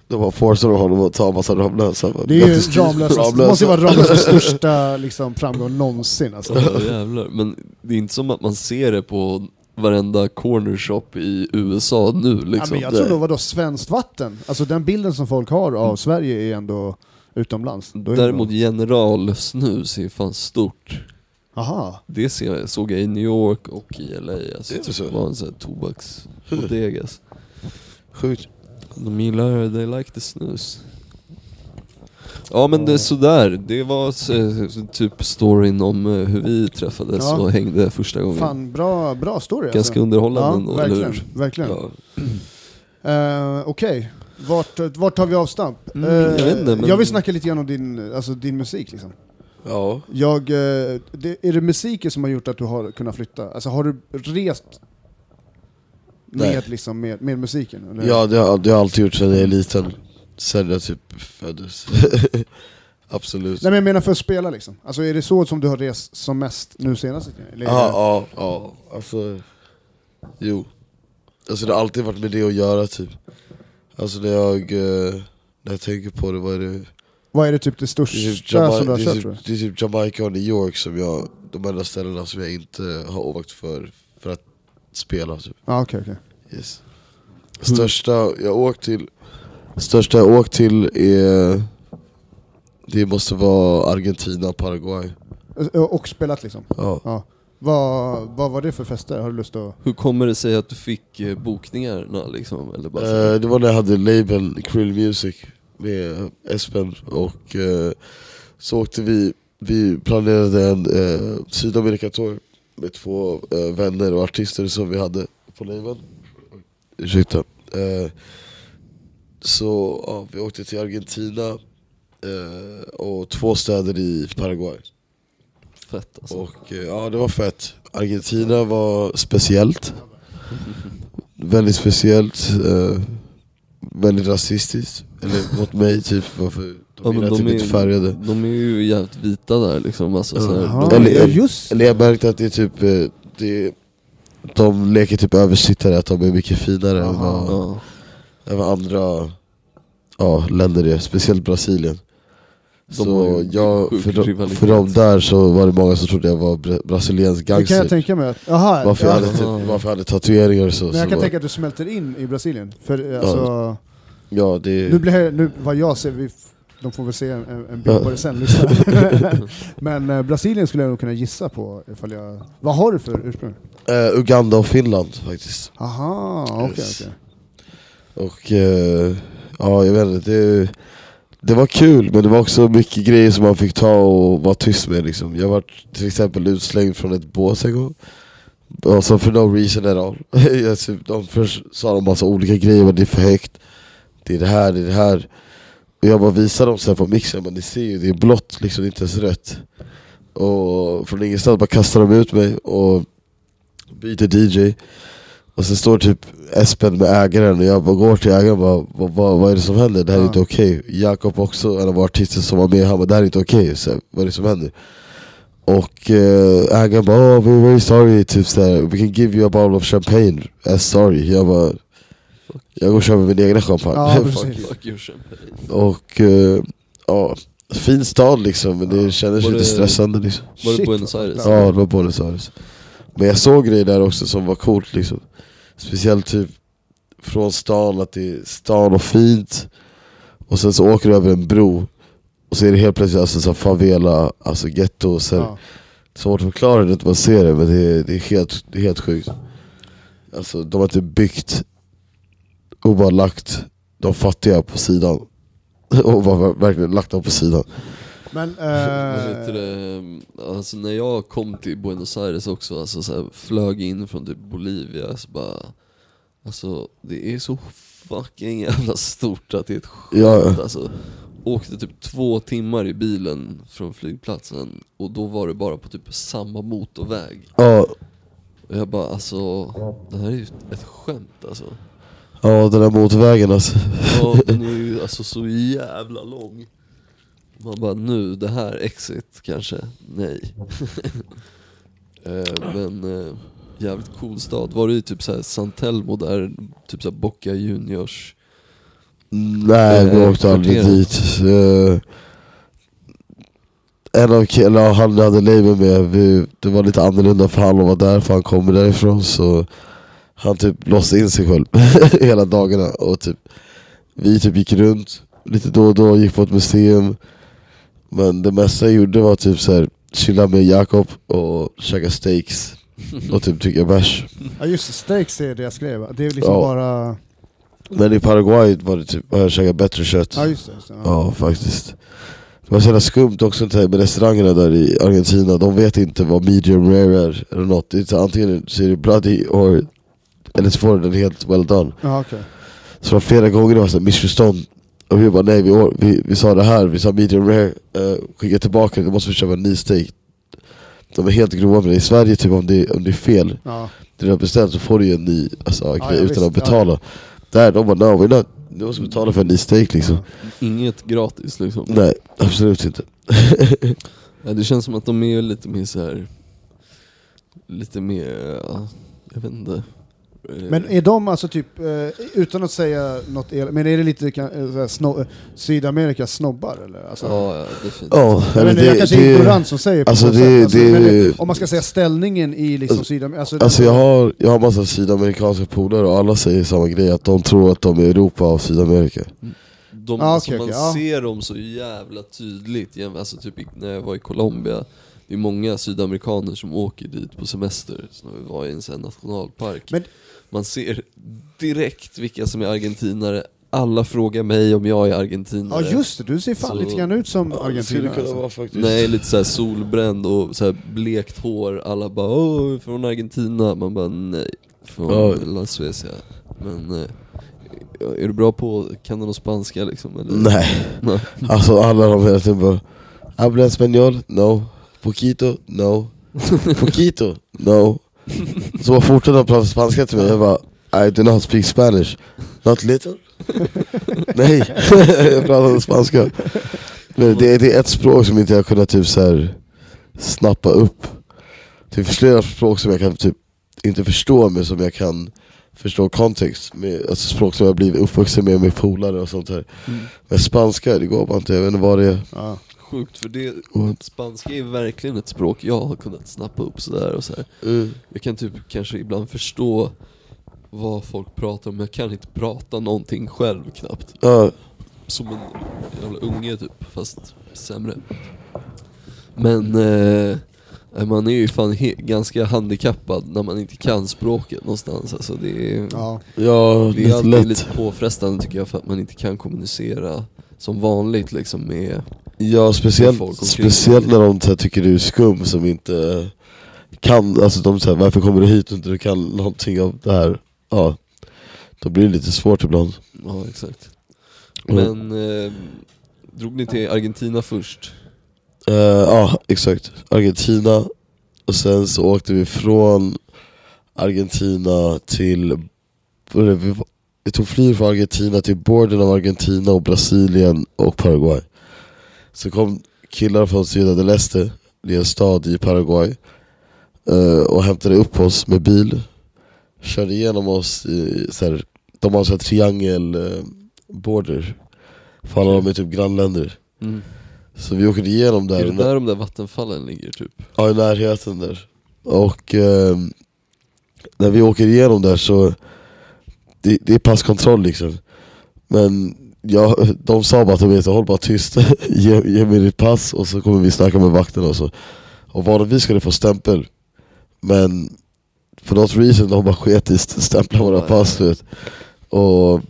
Då bara forcar de honom att ta en massa Ramlösa. Det är ju Ramlösa, det måste ju vara Ramlösas största liksom, framgång någonsin alltså. Ja, jävlar. Men det är inte som att man ser det på varenda corner shop i USA nu Ja, liksom. men jag tror nog vadå, svenskt vatten? Alltså den bilden som folk har av Sverige är ändå utomlands. Då är det Däremot nog- general snus är fan stort. Aha. Det ser, såg jag i New York och i LA. Alltså, Det är det så? var en sån här tobaksbodega. Sjukt. De gillar, they like the snus. Ja men det är sådär, det var eh, typ storyn om eh, hur vi träffades Ja. och hängde första gången. Fan, bra, bra story Ganska alltså. underhållande ändå, eller verkligen. hur? verkligen. Ja. Eh, Okej, vart, vart tar vi avstamp? Mm, Eh, jag vet inte, men- jag vill snacka lite grann om din, alltså, din musik liksom. Ja. Jag, eh, det, är det musiken som har gjort att du har kunnat flytta? Alltså har du rest Nej. med, liksom, med, med musiken? Eller? Ja, det har, det har jag alltid gjort sedan jag är liten. Sen jag typ föddes. Absolut. Nej men jag menar för att spela liksom. Alltså är det så som du har rest som mest nu senast? Eller Ja, ja, ja. Alltså, jo. Alltså det har alltid varit med det att göra typ. Alltså när jag, eh, när jag tänker på det, vad är det? Vad är det typ det Det är största typ, som Jama- du har det, är tror du? typ, det är typ Jamaica och New York som jag, de enda ställena som jag inte har åkt för, för att spela typ. Ja okej okej. Yes. Största jag åkt till, största jag åkt till är, det måste vara Argentina, Paraguay. Och spelat liksom? Ja. Ja. Vad, vad var det för fester? Har du lust att... Hur kommer det sig att du fick eh, bokningarna liksom? Eller bara så? Eh, det var när jag hade labeln Krill Music med Espen och eh, så åkte vi, vi planerade en eh, Sydamerikatour med två eh, vänner och artister som vi hade på labeln. Ursäkta. Eh, så ja, vi åkte till Argentina eh, och två städer i Paraguay. Fett alltså. Och eh, ja, det var fett. Argentina var speciellt. väldigt speciellt. Eh, väldigt rasistiskt. Eller mot mig typ. Varför de Ja, är typ de, inte färgade. är, de är ju jävligt vita där liksom. Alltså, så här, Jaha, de, Eller- ja, just Eller jag märkte att det är typ, eh, det, de leker typ översittare, att de är mycket finare än Aha. vad, ja. än vad andra ja, länder är. Speciellt Brasilien. Så jag, för, för dem där så var det många som trodde jag var bra- brasiliansk Det kan gangster. jag tänka mig. Jaha, Varför, ja. jag hade, varför jag hade tatueringar och så. Men jag så kan var, tänka att du smälter in i Brasilien. För eh, alltså, Ja, det nu blir nu, vad jag ser, vi, de får väl se en, en bild Ja. på det sen. Men eh, Brasilien skulle jag nog kunna gissa på ifall jag... Vad har du för ursprung? eh, Uganda och Finland faktiskt. Aha, okej Yes. okej. Och eh, ja, jag vet inte. Det, det var kul, men det var också mycket grejer som man fick ta och vara tyst med. Liksom. Jag var till exempel utslängd från ett bås en gång. Alltså for no reason at all. De först sa de massa olika grejer, men det är för högt. Det är det här, det är det här. Och jag bara visade dem sen på mixen, men ni ser ju, det är blått liksom, det är inte ens rött. Och från ingenstans bara kastar de ut mig och byter DJ. Och sen står typ Espen med ägaren och jag bara går till ägaren och bara vad, vad, vad är det som händer? Det här är Ja. inte okej. Jakob också, en av artister som var med, han bara det här är inte okej. Så, vad är det som händer? Och eh, ägaren bara oh, we're very sorry, typ såhär, we can give you a bottle of champagne as sorry. Jag bara jag går och köper min egna champagne. Ja, och eh, ja, fin stad liksom men det kändes Var lite det- stressande liksom. Var det Shit, Buenos Aires? Ja det var Buenos Aires. Men jag såg grejer där också som var coolt liksom. Speciellt typ från stan, att det är stan och fint. Och sen så åker du över en bro. Och så är det helt plötsligt alltså, så favela, alltså getto. Så Ja. Svårt att förklara det när man ser det men det är, det är, helt, det är helt sjukt. Alltså de har typ byggt och bara lagt de fattiga på sidan. Och bara verkligen lagt dem på sidan. Men... Det, alltså när jag kom till Buenos Aires också, alltså så här, flög in från typ Bolivia, så bara Alltså det är så fucking jävla stort att det är ett skämt Ja. alltså. Åkte typ två timmar i bilen från flygplatsen och då var det bara på typ samma motorväg. Ja, Och jag bara alltså, det här är ju ett skämt alltså. ja den där motorvägen alltså. Ja, den är ju alltså så jävla lång. Man bara nu, det här exit kanske? Nej. Eh, Men eh, jävligt cool stad. Var du i typ såhär San Telmo där, typ såhär Boca Juniors? Nej, vi Eh, åkte aldrig dit. Eh, en av killarna, han hade label med, vi, det var lite annorlunda för han vara där, för han kommer därifrån. Så han typ låste in sig själv hela dagarna. Och typ, vi typ gick runt lite då och då, gick på ett museum. Men det mesta jag gjorde var typ så här, chilla med Jakob och käka steaks. Och typ dricka bärs. ja just det, steaks är det jag skrev. Det är liksom Ja. bara... Men i Paraguay var det typ, har jag käkat bättre kött. Ja just det. Just det. Ja. Ja faktiskt. Det var så jävla skumt också inte, med restaurangerna där i Argentina, de vet inte vad medium rare är eller något. Det är så, antingen så är det bloody or, eller så får du den helt well done. Ja, okej. Så det var flera gånger det var så här missförstånd. Och vi bara nej, vi, vi, vi sa det här, vi sa medium rare, uh, skicka tillbaka det, då måste vi köpa en ny steak. De är helt grova med det. I Sverige typ om det, om det är fel, Ja. det du har beställt så får du ju en ny alltså, Ja, grej ja, utan visst, att betala. Där de bara no, we're not, du måste betala för en ny steak liksom. Inget gratis liksom. Nej, absolut inte. Ja, det känns som att de är lite mer så här lite mer, ja, jag vet inte. Men är de alltså typ, eh, utan att säga något el, men är det lite kan- eh, så här sno, eh, Sydamerikas snobbar eller? Alltså, Ja, ja definitivt. Ja, jag, vet inte, jag kanske är ignorant som säger på alltså det- sätt, alltså, det- men det, om man ska säga ställningen i liksom Alltså- Sydamerika, alltså, Alltså jag har, jag har massa sydamerikanska polare och alla säger samma grej, att de tror att de är Europa av Sydamerika. De, Ah, alltså okej, man ja. ser dem så jävla tydligt, alltså typ när jag var i Colombia Det är många sydamerikaner som åker dit på semester, vi var i en sån här nationalpark Men- Man ser direkt vilka som är argentinare, alla frågar mig om jag är argentinare ja just det, du ser fan Så- lite grann ut som skulle argentinare. kunna Alltså. vara faktiskt. Nej, lite såhär solbränd och så här blekt hår, alla bara åh, från Argentina, man bara nej, från Ja. La Suecia Men eh, är du bra på, kan du någon spanska liksom? Eller? Nej, Nej. alltså alla de hela tiden bara Habla español? No. Poquito? No. Poquito? No. Så fortsatte de prata spanska till mig, jag bara I do not speak Spanish. Not little? Nej, jag pratade spanska. Men det, det är ett språk som inte jag kunnat typ så här snappa upp. Det finns flera språk som jag kan typ inte förstå men som jag kan förstå kontext. Med, alltså språk som jag blivit uppvuxen med med polare och sånt här. Mm. Men spanska, det går bara inte, jag vet inte vad det är. Ja. Sjukt, för det, Mm. spanska är verkligen ett språk jag har kunnat snappa upp sådär och så här. Jag kan typ kanske ibland förstå vad folk pratar om, men jag kan inte prata någonting själv knappt Ja, Som en jävla unge typ, fast sämre Men eh, man är ju fan he- ganska handikappad när man inte kan språket någonstans alltså det är, Ja. ja det är lite alltid lätt. lite påfrestande tycker jag för att man inte kan kommunicera som vanligt liksom med Ja speciellt, speciellt när de här, tycker du är skum som inte kan, alltså de säger varför kommer du hit och inte du kan någonting av det här? Ja, då blir det lite svårt ibland. Ja exakt Mm. Men eh, drog ni till Argentina först? Eh, Ja, exakt. Argentina, och sen så åkte vi från Argentina till, vi, vi tog flyg från Argentina till borden av Argentina och Brasilien och Paraguay. Så kom killar från Ciudad del Este, det är en stad i Paraguay, eh, och hämtade upp oss med bil. Körde igenom oss i så här, de har så här triangel eh, border, för alla de är typ grannländer. Så vi åkte igenom där, Är det där de där vattenfallen ligger typ? Ja, i närheten där. Och eh, när vi åker igenom där så, det, det är passkontroll liksom. Men ja, de sa bara till mig, så håll bara tyst, ge, ge mig ditt pass och så kommer vi snacka med vakterna och så. Och vanligtvis ska du få stämpel. Men för något reason de bara sket i stämpla våra pass vet. Och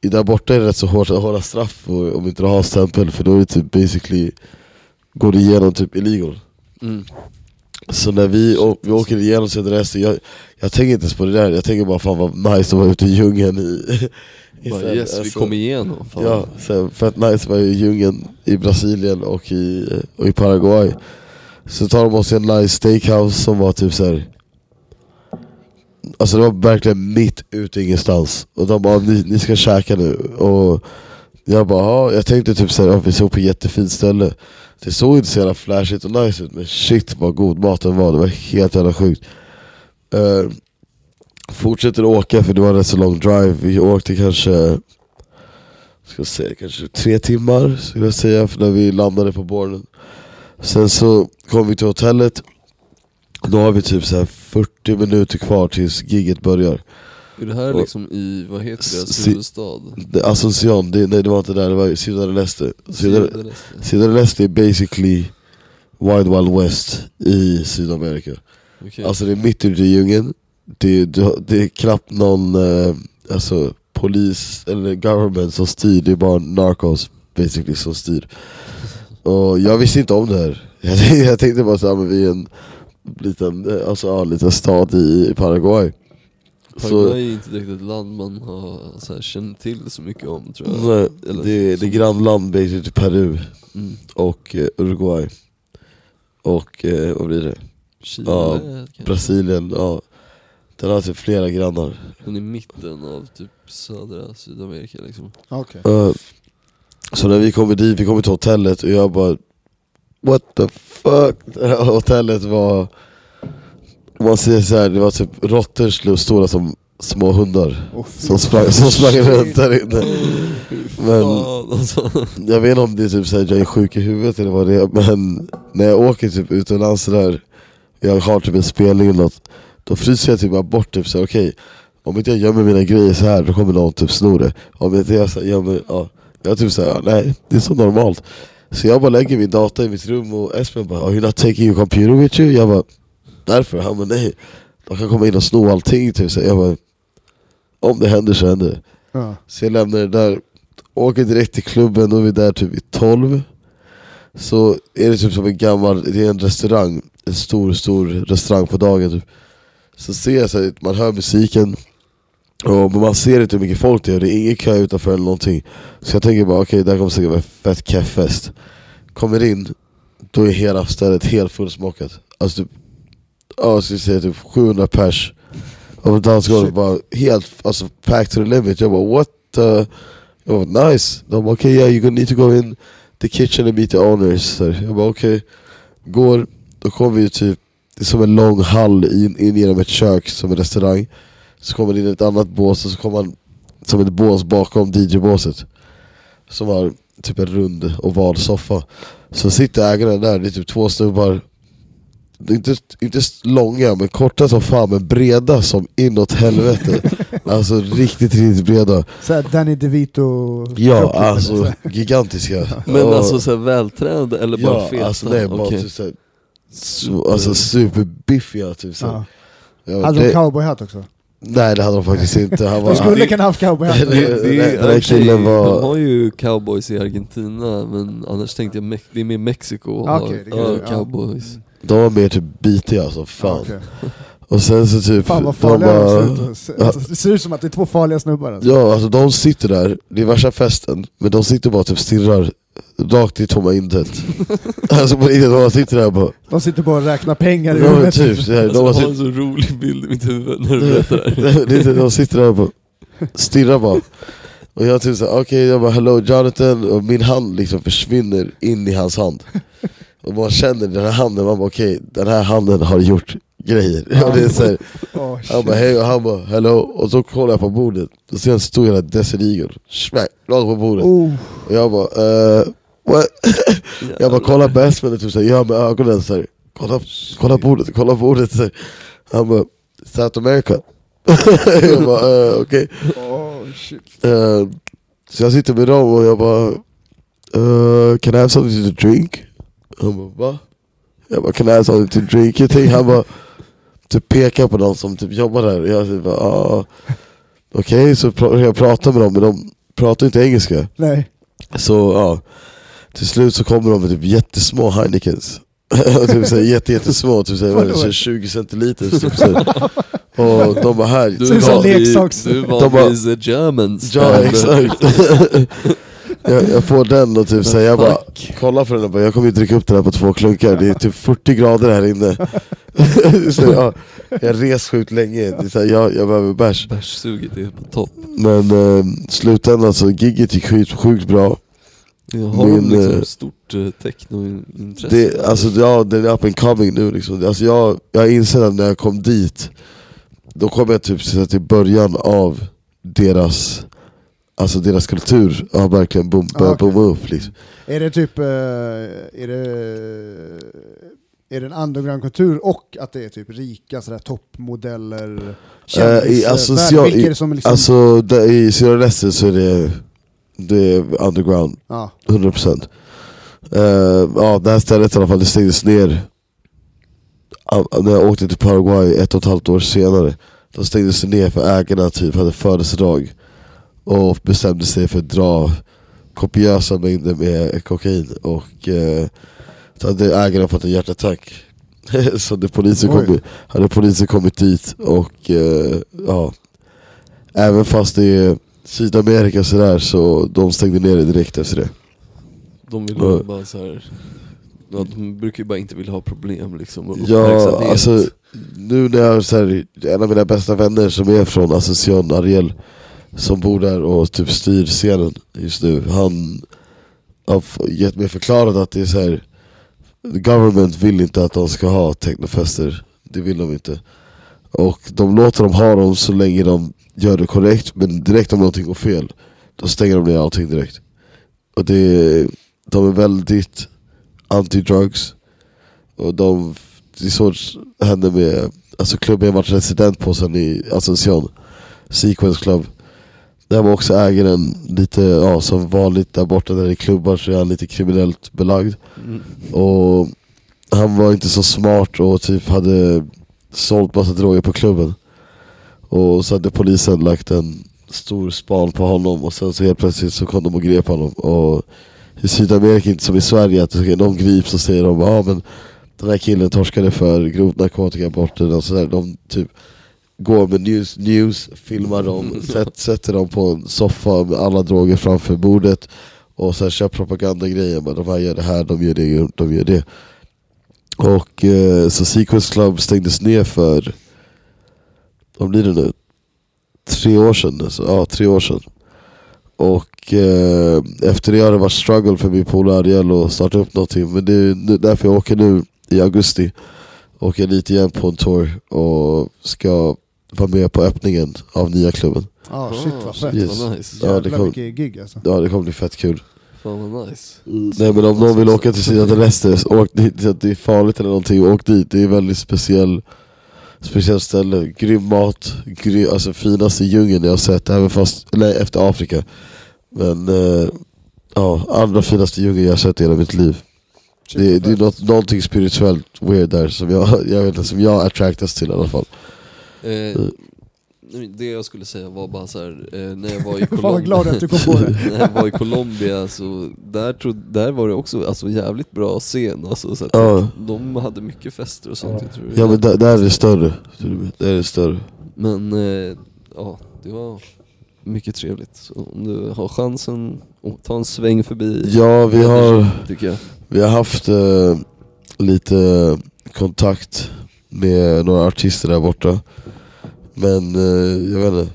i där borta är det rätt så hårt, hårda straff om inte du har stämpel för då är det typ basically, går du igenom typ illegal. Mm. Så när vi, å, vi åker igenom Södra jag, jag tänker inte ens på det där, jag tänker bara fan vad nice att vara ute i djungeln i, i Bara, yes, vi Alltså, kom igenom. Fan. Ja, så fett nice att vara i djungeln i Brasilien och i, och i Paraguay Så tar de oss till en nice steakhouse som var typ så här. Alltså det var verkligen mitt ute ingenstans Och de bara ni, ni ska käka nu och jag bara ja, jag tänkte typ såhär, ja, vi såg på ett jättefint ställe det såg inte så jävla flashigt och nice ut men shit vad god maten var, det var helt jävla sjukt. Uh, Fortsätter åka för det var en rätt så lång drive, vi åkte kanske Ska jag säga kanske tre timmar skulle jag säga för när vi landade på borden Sen så kom vi till hotellet. Då har vi typ så här 40 minuter kvar tills giget börjar. Är det här Och- liksom i, vad heter deras huvudstad? Det- Asunción, det, nej det var inte där, det var i Ciudad del Este Ciudad, Ciudad Este. Ciudad del Este är basically Wild Wild West i Sydamerika Okej. Alltså det är mitt ute i djungeln det, det, det är knappt någon, eh, alltså polis eller government som styr, det är bara narcos basically som styr. Och jag visste inte om det här. Jag tänkte, jag tänkte bara såhär, vi är en liten, eh, alltså, ja, liten stad i Paraguay. Paraguay är inte direkt ett land man har, så här, känner till så mycket om tror jag. Nej, Eller- det, är- det är grannland till Peru Mm. och eh, Uruguay. Och eh, vad blir det? Chile Ja, kanske? Brasilien, ja. Den har typ flera grannar. Den är i mitten av typ södra Sydamerika liksom. Okej. Eh, så när vi kommer dit, vi kommer till hotellet och jag bara What the fuck? hotellet var man säger så här, det var typ råttor stora som små hundar fy som sprang, som sprang runt där inne. Men alltså. jag vet inte om det är typ så här, jag är sjuk i huvudet eller vad det är, men när jag åker typ utomlands sådär, jag har typ en spelning eller något, då fryser jag typ bara bort typ så här, okej, om inte jag gömmer mina grejer så här då kommer någon typ sno det. Om inte jag så här, gömmer, ja, jag typ såhär, nej det är så normalt. Så jag bara lägger min data i mitt rum och Espen bara, are you not taking your computer with you? Jag bara, därför? Han bara, nej. De kan komma in och sno allting typ. Så jag bara, om det händer så händer det. Ja. Så jag lämnar det där, åker direkt till klubben, då är vi där typ vid 12 Så är det typ som en gammal, det är en restaurang, en stor stor restaurang på dagen typ. Så ser jag så här, man hör musiken, och man ser inte hur mycket folk det är, det är ingen kö utanför eller någonting Så jag tänker bara okej, det här kommer säkert vara fett keffest Kommer in, då är hela stället helt fullsmockat Alltså typ, ja jag skulle säga typ 700 pers. Och dansgolvet bara helt, alltså packed to the limit. Jag bara what the? Jag bara nice, de bara okej yeah you gonna need to go in the kitchen and meet the owners. Så. Jag bara okej. Går, då kommer vi typ, det är som en lång hall in, in genom ett kök som en restaurang. Så kommer det in ett annat bås och så kommer man som ett bås bakom DJ-båset Som har typ en rund oval soffa. Så sitter ägarna där, det är typ två snubbar inte, inte långa men korta som fan men breda som inåt helvete Alltså riktigt riktigt breda Såhär Danny DeVito Ja alltså såhär. gigantiska Men Och- alltså så här, vältränade eller bara Ja feta? alltså nej bara Okej. typ såhär su- Alltså superbiffiga typ så. Ja. Ja, Hade de cowboyhatt också? Nej det hade de faktiskt inte, han var De skulle kunna haft cowboyhatt. Och De har ju cowboys i Argentina, men annars tänkte jag det är mer Mexiko Ah, har okej, det ja, kanske- ja. De var mer typ bitiga som fan Ja, okej. Och sen så typ Fan vad de farliga de bara- ser ut. Alltså, Det ser ut som att det är två farliga snubbar alltså. Ja alltså de sitter där, det är värsta festen, men de sitter bara typ stirrar rakt i tomma intet Alltså på riktigt, de sitter där och bara De sitter bara och räknar pengar i Ja huvudet. typ, så här, Alltså, de, har en så rolig bild i mitt huvud när du berättar det här. sitter, de sitter där och bara stirrar bara Och jag typ såhär, okej jag bara hello Jonathan, och min hand liksom försvinner in i hans hand Och man känner den här handen, man bara okej, den här handen har gjort grejer. Och det är så här, Åh, Han bara hej. Och han bara hello, och så kollar jag på bordet, då ser jag en stor jävla Eagle, smack, rakt på bordet. Oh, Och jag bara eh, what? Jag bara kollar på Espen. Och typ såhär, gör med ögonen såhär Kolla, kolla bordet, kolla bordet. Så här. Han bara, South America. Jag bara eh, okej. Oh, shit. Eh, Så jag sitter med dem och jag bara eh, Can I have something to drink? Han bara va? Jag bara can I have something to drink? Jag tänkte, han bara typ pekar på någon som typ jobbar där och jag typ bara ah. Okej, så pra- jag pratar med dem men de pratar inte engelska Nej. Så ja, till slut så kommer de med typ jättesmå Heinekens typ såhär jätte, jättesmå, typ såhär, vad är det, såhär 20 centiliter typ såhär. Och de bara här, ut som van vid- leksaks- Du är De bara- the Germans. Ja exakt jag, jag får den och typ såhär, jag bara Fuck. kollar på den och bara, jag kommer inte dricka upp den här på två klunkar, det är typ 40 grader här inne så, ja, Jag res sjukt länge, det är såhär, jag, jag behöver bärs Bärssuget är på topp. Men eh, slutändan så, gigget gick sjukt, sjukt bra Jag har Min, de liksom eh, stort eh, technointresse. det, alltså, ja, den är up and coming nu liksom. alltså, jag, jag inser att när jag kom dit Då kom jag typ så i början av deras Alltså deras kultur har verkligen boom, Ah, börjat okej. bomma upp liksom. Är det typ, eh, är det, är det en underground-kultur och att det är typ rika sådär toppmodeller, Eh, i- alltså, värld- jag- vilka i- är det som liksom, Alltså där, i Sierra Leicester så är det, det är underground, ja, 100% uh, Ja det här stället i alla fall, det stängdes ner. Ah, När jag åkte till Paraguay ett och ett halvt år senare Då stängdes det ner för ägarna typ hade födelsedag och bestämde sig för att dra kopiösa mängder med kokain och eh, hade ägaren fått en hjärtattack. så hade polisen, Oj. kommit, hade polisen kommit dit och eh, ja, även fast det är Sydamerika sådär så de stängde ner det direkt efter det. De vill ju bara så här. Ja, de brukar ju bara inte vilja ha problem liksom och Ja, alltså nu när jag så här, en av mina bästa vänner som är från Asunción, Ariel, som bor där och typ styr scenen just nu, han har gett mig förklarat att det är så här. The government vill inte att de ska ha technofester, det vill de inte. Och de låter dem ha dem så länge de gör det korrekt, men direkt om någonting går fel, då stänger de ner allting direkt. Och det, de är väldigt anti-drugs, och de, det är så det hände med alltså klubben jag varit resident på sen i Ascension, Sequence Club. Där var också ägaren lite, ja som vanligt där borta där det är klubbar så är han lite kriminellt belagd. Mm. Och han var inte så smart och typ hade sålt massa droger på klubben. Och så hade polisen lagt en stor span på honom och sen så helt plötsligt så kom de och grep honom. Och i Sydamerika, inte som i Sverige, att de grips och säger de ja men den här killen torskade för grovt narkotikabrott och sådär. De typ går med news, news filmar dem, sätt, sätter dem på en soffa med alla droger framför bordet och sen kör propagandagrejer, men de här gör det här, de gör det, de gör det. Och eh, så Sequence Club stängdes ner för, vad blir det nu? Tre år sedan, alltså. ja tre år sedan. Och eh, efter det har det varit struggle för min polare Ariel att starta upp någonting. Men det är därför jag åker nu i augusti. Åker dit igen på en tour och ska vara med på öppningen av nya klubben. Ah, shit vad fett. Yes. Vad nice. Ja, det Jävlar kom- vilket gig alltså. Ja det kommer bli fett kul. Fan vad nice. Nej men om någon vill åka till sina adresser, åk dit, det är farligt eller någonting, åk dit. Det är väldigt speciell, speciellt ställe. Grym mat, gry, alltså finaste djungeln jag har sett, även fast, eller efter Afrika. Men eh, ja, andra finaste djungeln jag har sett i hela mitt liv. Det, det är något, någonting spirituellt weird där som jag, jag vet inte, som jag attractas till i alla fall. Eh, det jag skulle säga var bara så här, eh, när jag var i Fan vad glad att du kom på det. när jag var i Colombia så där, trodde, där var det också alltså, jävligt bra scen alltså, så att Ja. De hade mycket fester och sånt jag tror Ja men där, där är det större. Där är det större. Men eh, ja, det var mycket trevligt. Så om du har chansen, att ta en sväng förbi Ja vi har tycker jag. Vi har haft eh, lite kontakt med några artister där borta. Men eh, jag vet inte,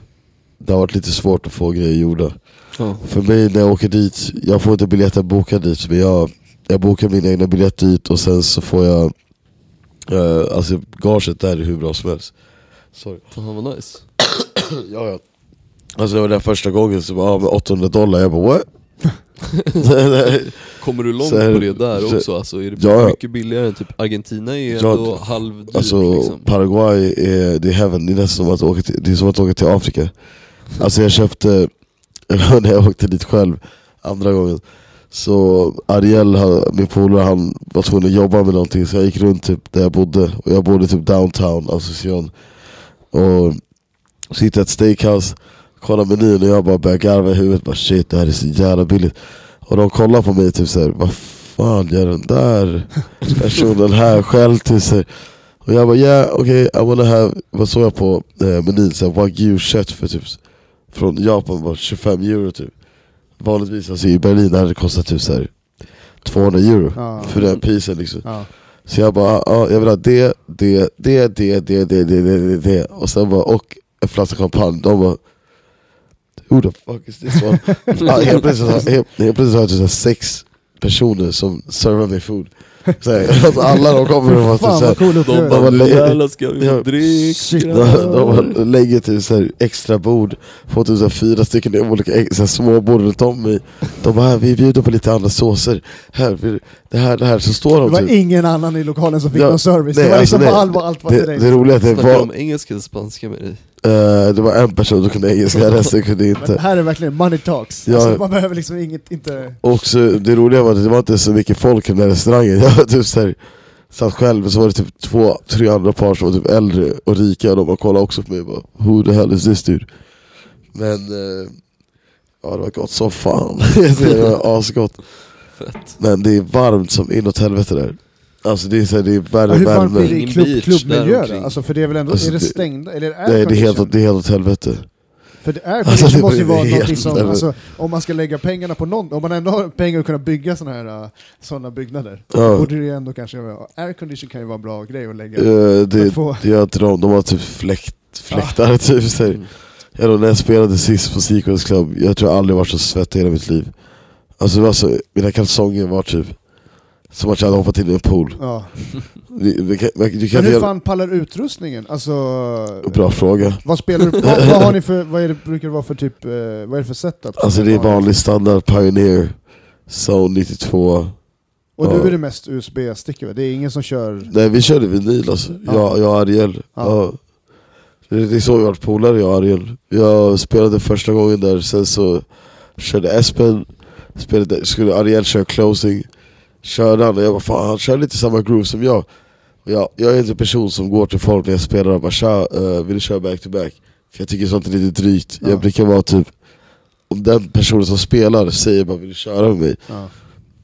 det har varit lite svårt att få grejer gjorda. Ja. För mig när jag åker dit, jag får inte biljetter bokade dit men jag, jag bokar mina egna biljetter dit och sen så får jag eh, Alltså gaget där är hur bra som helst. Sorry. Fan vad nice. ja, ja. Alltså det var den första gången som ja, med 800 dollar, jag bara what? Kommer du långt här- på det där så- också? Alltså, är det Ja, mycket billigare än typ Argentina är Ja, ändå halvdyrt Alltså liksom. Paraguay, är, det är heaven, det är nästan som att åka till, det är som att åka till Afrika. Alltså jag köpte, när jag åkte dit själv andra gången. Så Ariel, han- min polare, han var tvungen att jobba med någonting. Så jag gick runt typ där jag bodde. Och jag bodde typ downtown, Asunción. Och så hittade jag ett steakhouse, kollade menyn och jag bara började garva i huvudet bara shit det här är så jävla billigt Och de kollar på mig typ såhär, vad fan gör den där personen här själv till sig och jag bara yeah okej okay, I wanna have, vad såg jag på eh, menyn? Så här, wagyu kött för typ från Japan var 25 euro typ Vanligtvis alltså i Berlin hade det kostat typ så här 200 euro Ja. för den prisen liksom Ja. Så jag bara, ja jag vill ha det, det, det, det, det, det, det, det, det, det. Och sen bara, och en flaska champagne, de bara Who the fuck is this one? ja, helt plötsligt, helt, helt plötsligt har jag typ sex personer som servar mig food så här, alltså alla de kommer och var typ Fan så här, vad cool De bara, lä- ska vi Ja. dricka. Shit. de, de lägger till så här extra bord, får typ fyra stycken olika ex- så här små bord runt om mig De bara, vi bjuder på lite andra såser, här, det här, det här, så står Det de var typ ingen annan i lokalen som fick Ja, någon service. nej, det var liksom alltså, bara nej. allt, var- allt var det, till dig. det roliga är att det Snackar var, de engelska eller spanska med dig? Eh, det var en person som kunde engelska, resten kunde Men inte här är verkligen money talks. Ja. Alltså, man behöver liksom inget, inte... Och så, det roliga var att det var inte så mycket folk i den här restaurangen Jag var typ så här, satt själv och så var det typ två, tre andra par som var typ äldre och rika och de bara kollade också på mig och bara Who the hell is this dude? Men eh, Ja det var gott som fan. det var asgott. Fett. Men det är varmt som inåt helvete där. Alltså det är, så här, det är värre hur fan blir det i Ingen klubb, beach klubbmiljö? Alltså för det är väl ändå, Alltså, är det det- stängda, eller är Nej det är helt, det är helt åt helvete. För det är Alltså, det måste ju blir vara helt någonting som, jävla- alltså, om man ska lägga pengarna på någon, om man ändå har pengar att kunna bygga såna här uh, såna byggnader, Ja. borde det ju ändå kanske vara, aircondition kan ju vara en bra grej att lägga. Eh, det, att få- det gör inte de, de har typ fläkt, fläktar typ. Så här. Mm. Jag då, när jag spelade sist på Secrets Club, jag tror jag aldrig varit så svettig i hela mitt liv. Alltså, det var så, mina kalsonger var typ som att jag hade hoppat in i en pool. Ja. Du, du, kan- du kan Men hur fan pallar utrustningen? Alltså, Bra fråga. vad spelar du vad, vad har ni för, vad är det, brukar det vara för typ, eh, vad är det för setup? Alltså det är vanlig standard Pioneer, Zone 92. Och ja. är det mest USB-stickor? Det är ingen som kör... Nej vi körde vinyl alltså, Ja. jag, jag och Ariel. Ja. Ja. Det, är så vi varit polare jag och Ariel. Jag spelade första gången där, sen så körde Espen, spelade, skulle Ariel köra closing, körde han och jag bara fan han kör lite samma groove som jag. Jag, jag är inte en person som går till folk när jag spelar och bara tja, uh, vill du köra back to back? För jag tycker sånt är lite drygt. Ja. Jag brukar vara typ, om den personen som spelar säger bara vill du köra med mig? Ja.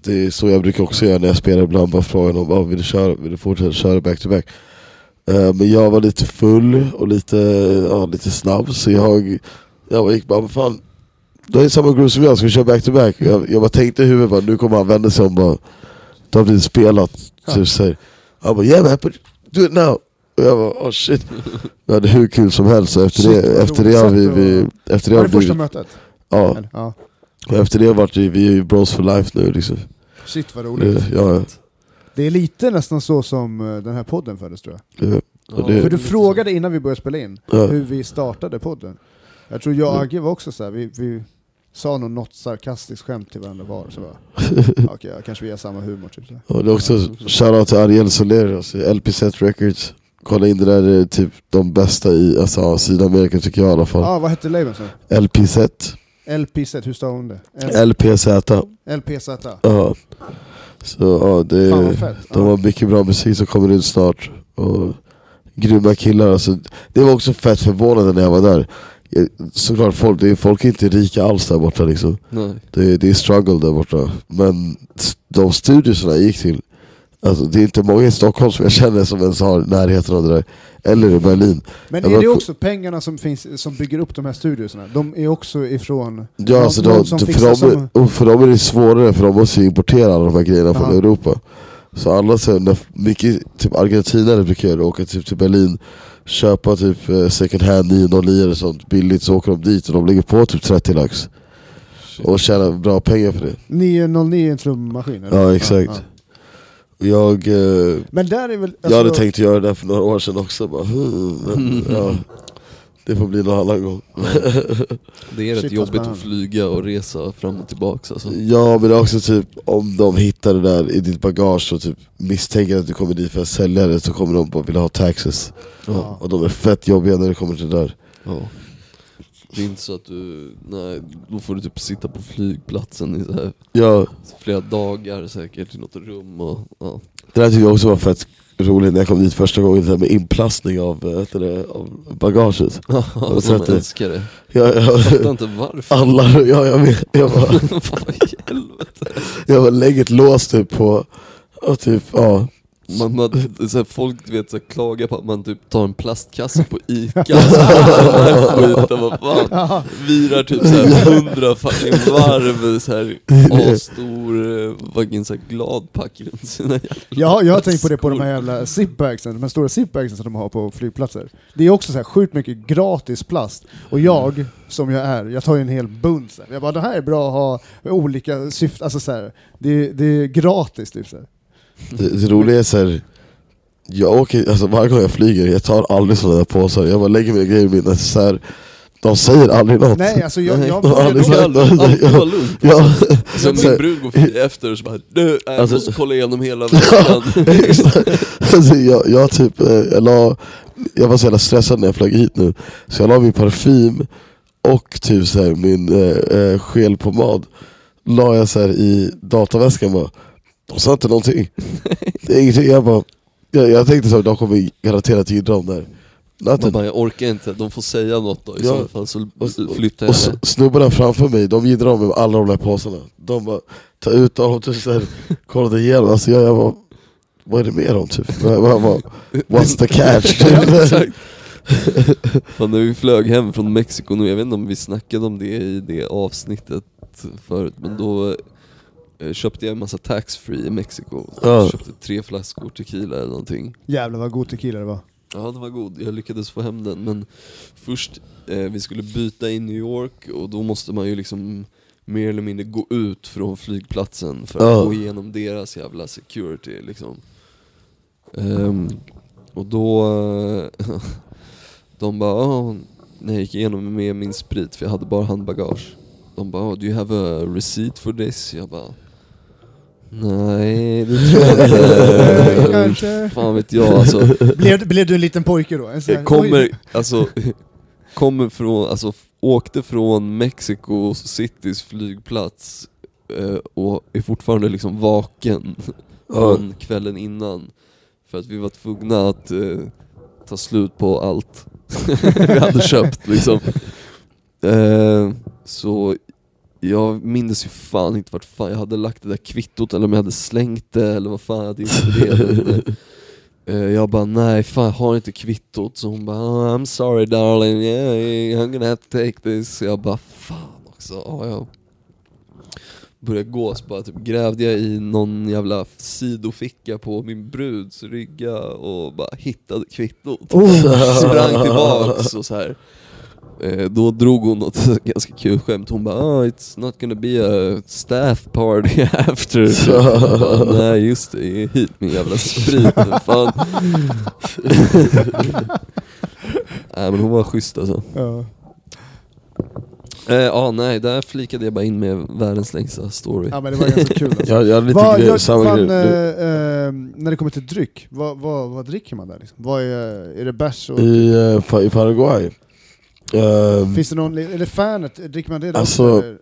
Det är så jag brukar också göra när jag spelar ibland, bara frågan om ah, vill, du köra, vill du fortsätta köra back to back? Eh, men jag var lite full och lite, ja, lite snabb så jag, jag gick bara, fan Du är samma groove som jag, ska vi köra back to back? Jag, jag bara tänkte i huvudet, bara, nu kommer han vända sig om bara Du har blivit spelat, så här. Han bara yeah man, do it now! Och jag bara oh shit Vi hade hur kul som helst och efter Shit, det, efter det har vi, vi efter det Var det första vi, mötet? ja, och efter det har varit, vi är ju bros for life nu liksom Shit vad roligt. det, ja, Det är lite nästan så som eh, den här podden föddes tror jag. Ja, det- För du frågade innan vi började spela in hur vi startade podden. Jag tror jag och Agge var också så här, vi, vi sa nog något sarkastiskt skämt till varandra var, så bara, ja, kanske vi har samma humor typ. Och det är också shoutout till Ariel Soler, alltså, LPZ Records Kolla in det där, det är typ de bästa i alltså, Sydamerika tycker jag i alla fall Ja, vad hette labeln så? LPZ, LPZ, hur stavar hon det? L- LPZ, LPZ. ja Så ja, det, Fan vad fett. de har mycket bra musik som kommer ut snart och grymma killar alltså, Det var också fett förvånande när jag var där Såklart, folk, det är, folk är inte rika alls där borta liksom Nej. Det, det är struggle där borta. Men de studierna jag gick till, alltså, det är inte många i Stockholm som jag känner som ens har närheten av det där. Eller i Berlin. Men Jag är det också pengarna som, finns, som bygger upp de här studierna? De är också ifrån Ja, alltså, de, för, dem, som... för dem är det svårare, för de måste ju importera alla de här grejerna från Ja. Europa. Så alla, så, när, mycket typ argentinare brukar åka typ till Berlin, köpa typ eh, second hand 909 eller sånt billigt, så åker de dit och de lägger på typ 30 lax. Och tjänar bra pengar för det. 909 är en trummaskin? Ja, exakt. Jag... Eh, Men där är väl... Jag hade alltså- tänkt göra det där för några år sedan också, bara, men, ja, det får bli någon annan gång. Det är rätt Shit, jobbigt att flyga och resa fram och tillbaks alltså. Ja men det är också typ, om de hittar det där i ditt bagage och typ misstänker att du kommer dit för att sälja det så kommer de bara vilja ha taxes. Ja. Och de är fett jobbiga när det kommer till det där. Ja. Det är inte så att du, nej, då får du typ sitta på flygplatsen i så här Ja, flera dagar säkert i något rum och ja. det där tycker jag också var fett roligt när jag kom dit första gången, det här med inplastning av, det, av bagaget. och de sett det? älskar det. Jag, Jag fattar jag, inte varför. alla, ja, jag, vet, jag, bara, jag bara lägger ett lås typ på, och typ, ja. Man, man, här, folk vet, så här, klagar på att man typ tar en plastkasse på Ica, så här, skiten, vad fan. Ja. Virar typ såhär hundra fucking varv så här asstor eh, fucking så här gladpack runt sina jävla Jag, jag har tänkt på det på de här jävla zipbagsen, de här stora zipbagsen som de har på flygplatser. Det är också så här sjukt mycket gratis plast. Och jag, som jag är, jag tar ju en hel bunt. Jag bara, det här är bra att ha olika syften. Alltså det, det är gratis typ. Så här. Det, det roliga är såhär, jag åker, alltså varje gång jag flyger, jag tar aldrig sådana där påsar, jag bara lägger mina grejer i min necessär. De säger aldrig något. Nej, alltså jag... jag, lugnt. Ja, Sen Så- min brud går förbi efter och så bara du, jag Alltså- måste kolla igenom hela veckan. alltså, jag, jag typ, eh, jag, la, jag var så jävla stressad när jag flög hit nu. Så jag la min parfym och typ så här, min eh, eh, gelpomad La jag så här i dataväskan bara De sa inte någonting Det är ingenting, jag bara Jag, jag tänkte så här, de kommer garanterat gilla dem där Man bara, jag orkar inte, de får säga något då i Ja. så fall så Och- flyttar Och jag så, mig. snubbarna framför mig, de gidrar med alla de där påsarna. De bara tar ut dem, typ såhär, kollade igenom, alltså jag, jag bara, vad är det med dem typ? Jag, jag bara, What's the catch? Fan, när vi flög hem från Mexiko nu, jag vet inte om vi snackade om det i det avsnittet förut, men då köpte jag en massa taxfree i Mexiko. Ja. Jag köpte tre flaskor tequila eller någonting. Jävlar vad god tequila det var. Ja den var god, jag lyckades få hem den men först, eh, vi skulle byta i New York och då måste man ju liksom mer eller mindre gå ut från flygplatsen för att Ja. gå igenom deras jävla security liksom. Ehm, och då, eh, de bara, oh, när jag gick igenom med min sprit, för jag hade bara handbagage. De bara, oh, do you have a receipt for this? Jag bara, nej det tror jag inte. Kanske. Fan vet jag alltså. Blev, blev du en liten pojke då? En sån här- Jag kommer, Oj. alltså, kommer från, alltså åkte från Mexico Citys flygplats eh, och är fortfarande liksom vaken från kvällen innan. För att vi var tvungna att eh, ta slut på allt vi hade köpt liksom. Eh, så jag minns ju fan inte vart fan jag hade lagt det där kvittot eller om jag hade slängt det eller vad fan jag hade gjort det. Eh, jag bara nej fan jag har inte kvittot. Så hon bara oh, I'm sorry darling, yeah, I'm gonna have to take this. Jag bara fan också. Ja, jag började gå så bara typ grävde jag i någon jävla sidoficka på min bruds rygga och bara hittade kvittot. Oh. Sprang tillbaks och så här. Eh, då drog hon något ganska kul skämt, hon bara oh, it's not gonna be a staff party after bara, Nej just det, hit min jävla sprit fan Nej men hon var schysst alltså Ja. eh, Ja nej, där flikade jag bara in med världens längsta story ja men det var ganska kul alltså. Jag, jag hade lite Vad grejer, samma fan, grej. eh, eh, när det kommer till dryck, vad, vad, vad dricker man där? Liksom? Vad är, är det bärs? Och, I, eh, I Paraguay. Ehm, Finns det någon, är det Fanet, dricker man det där Alltså, också, eller?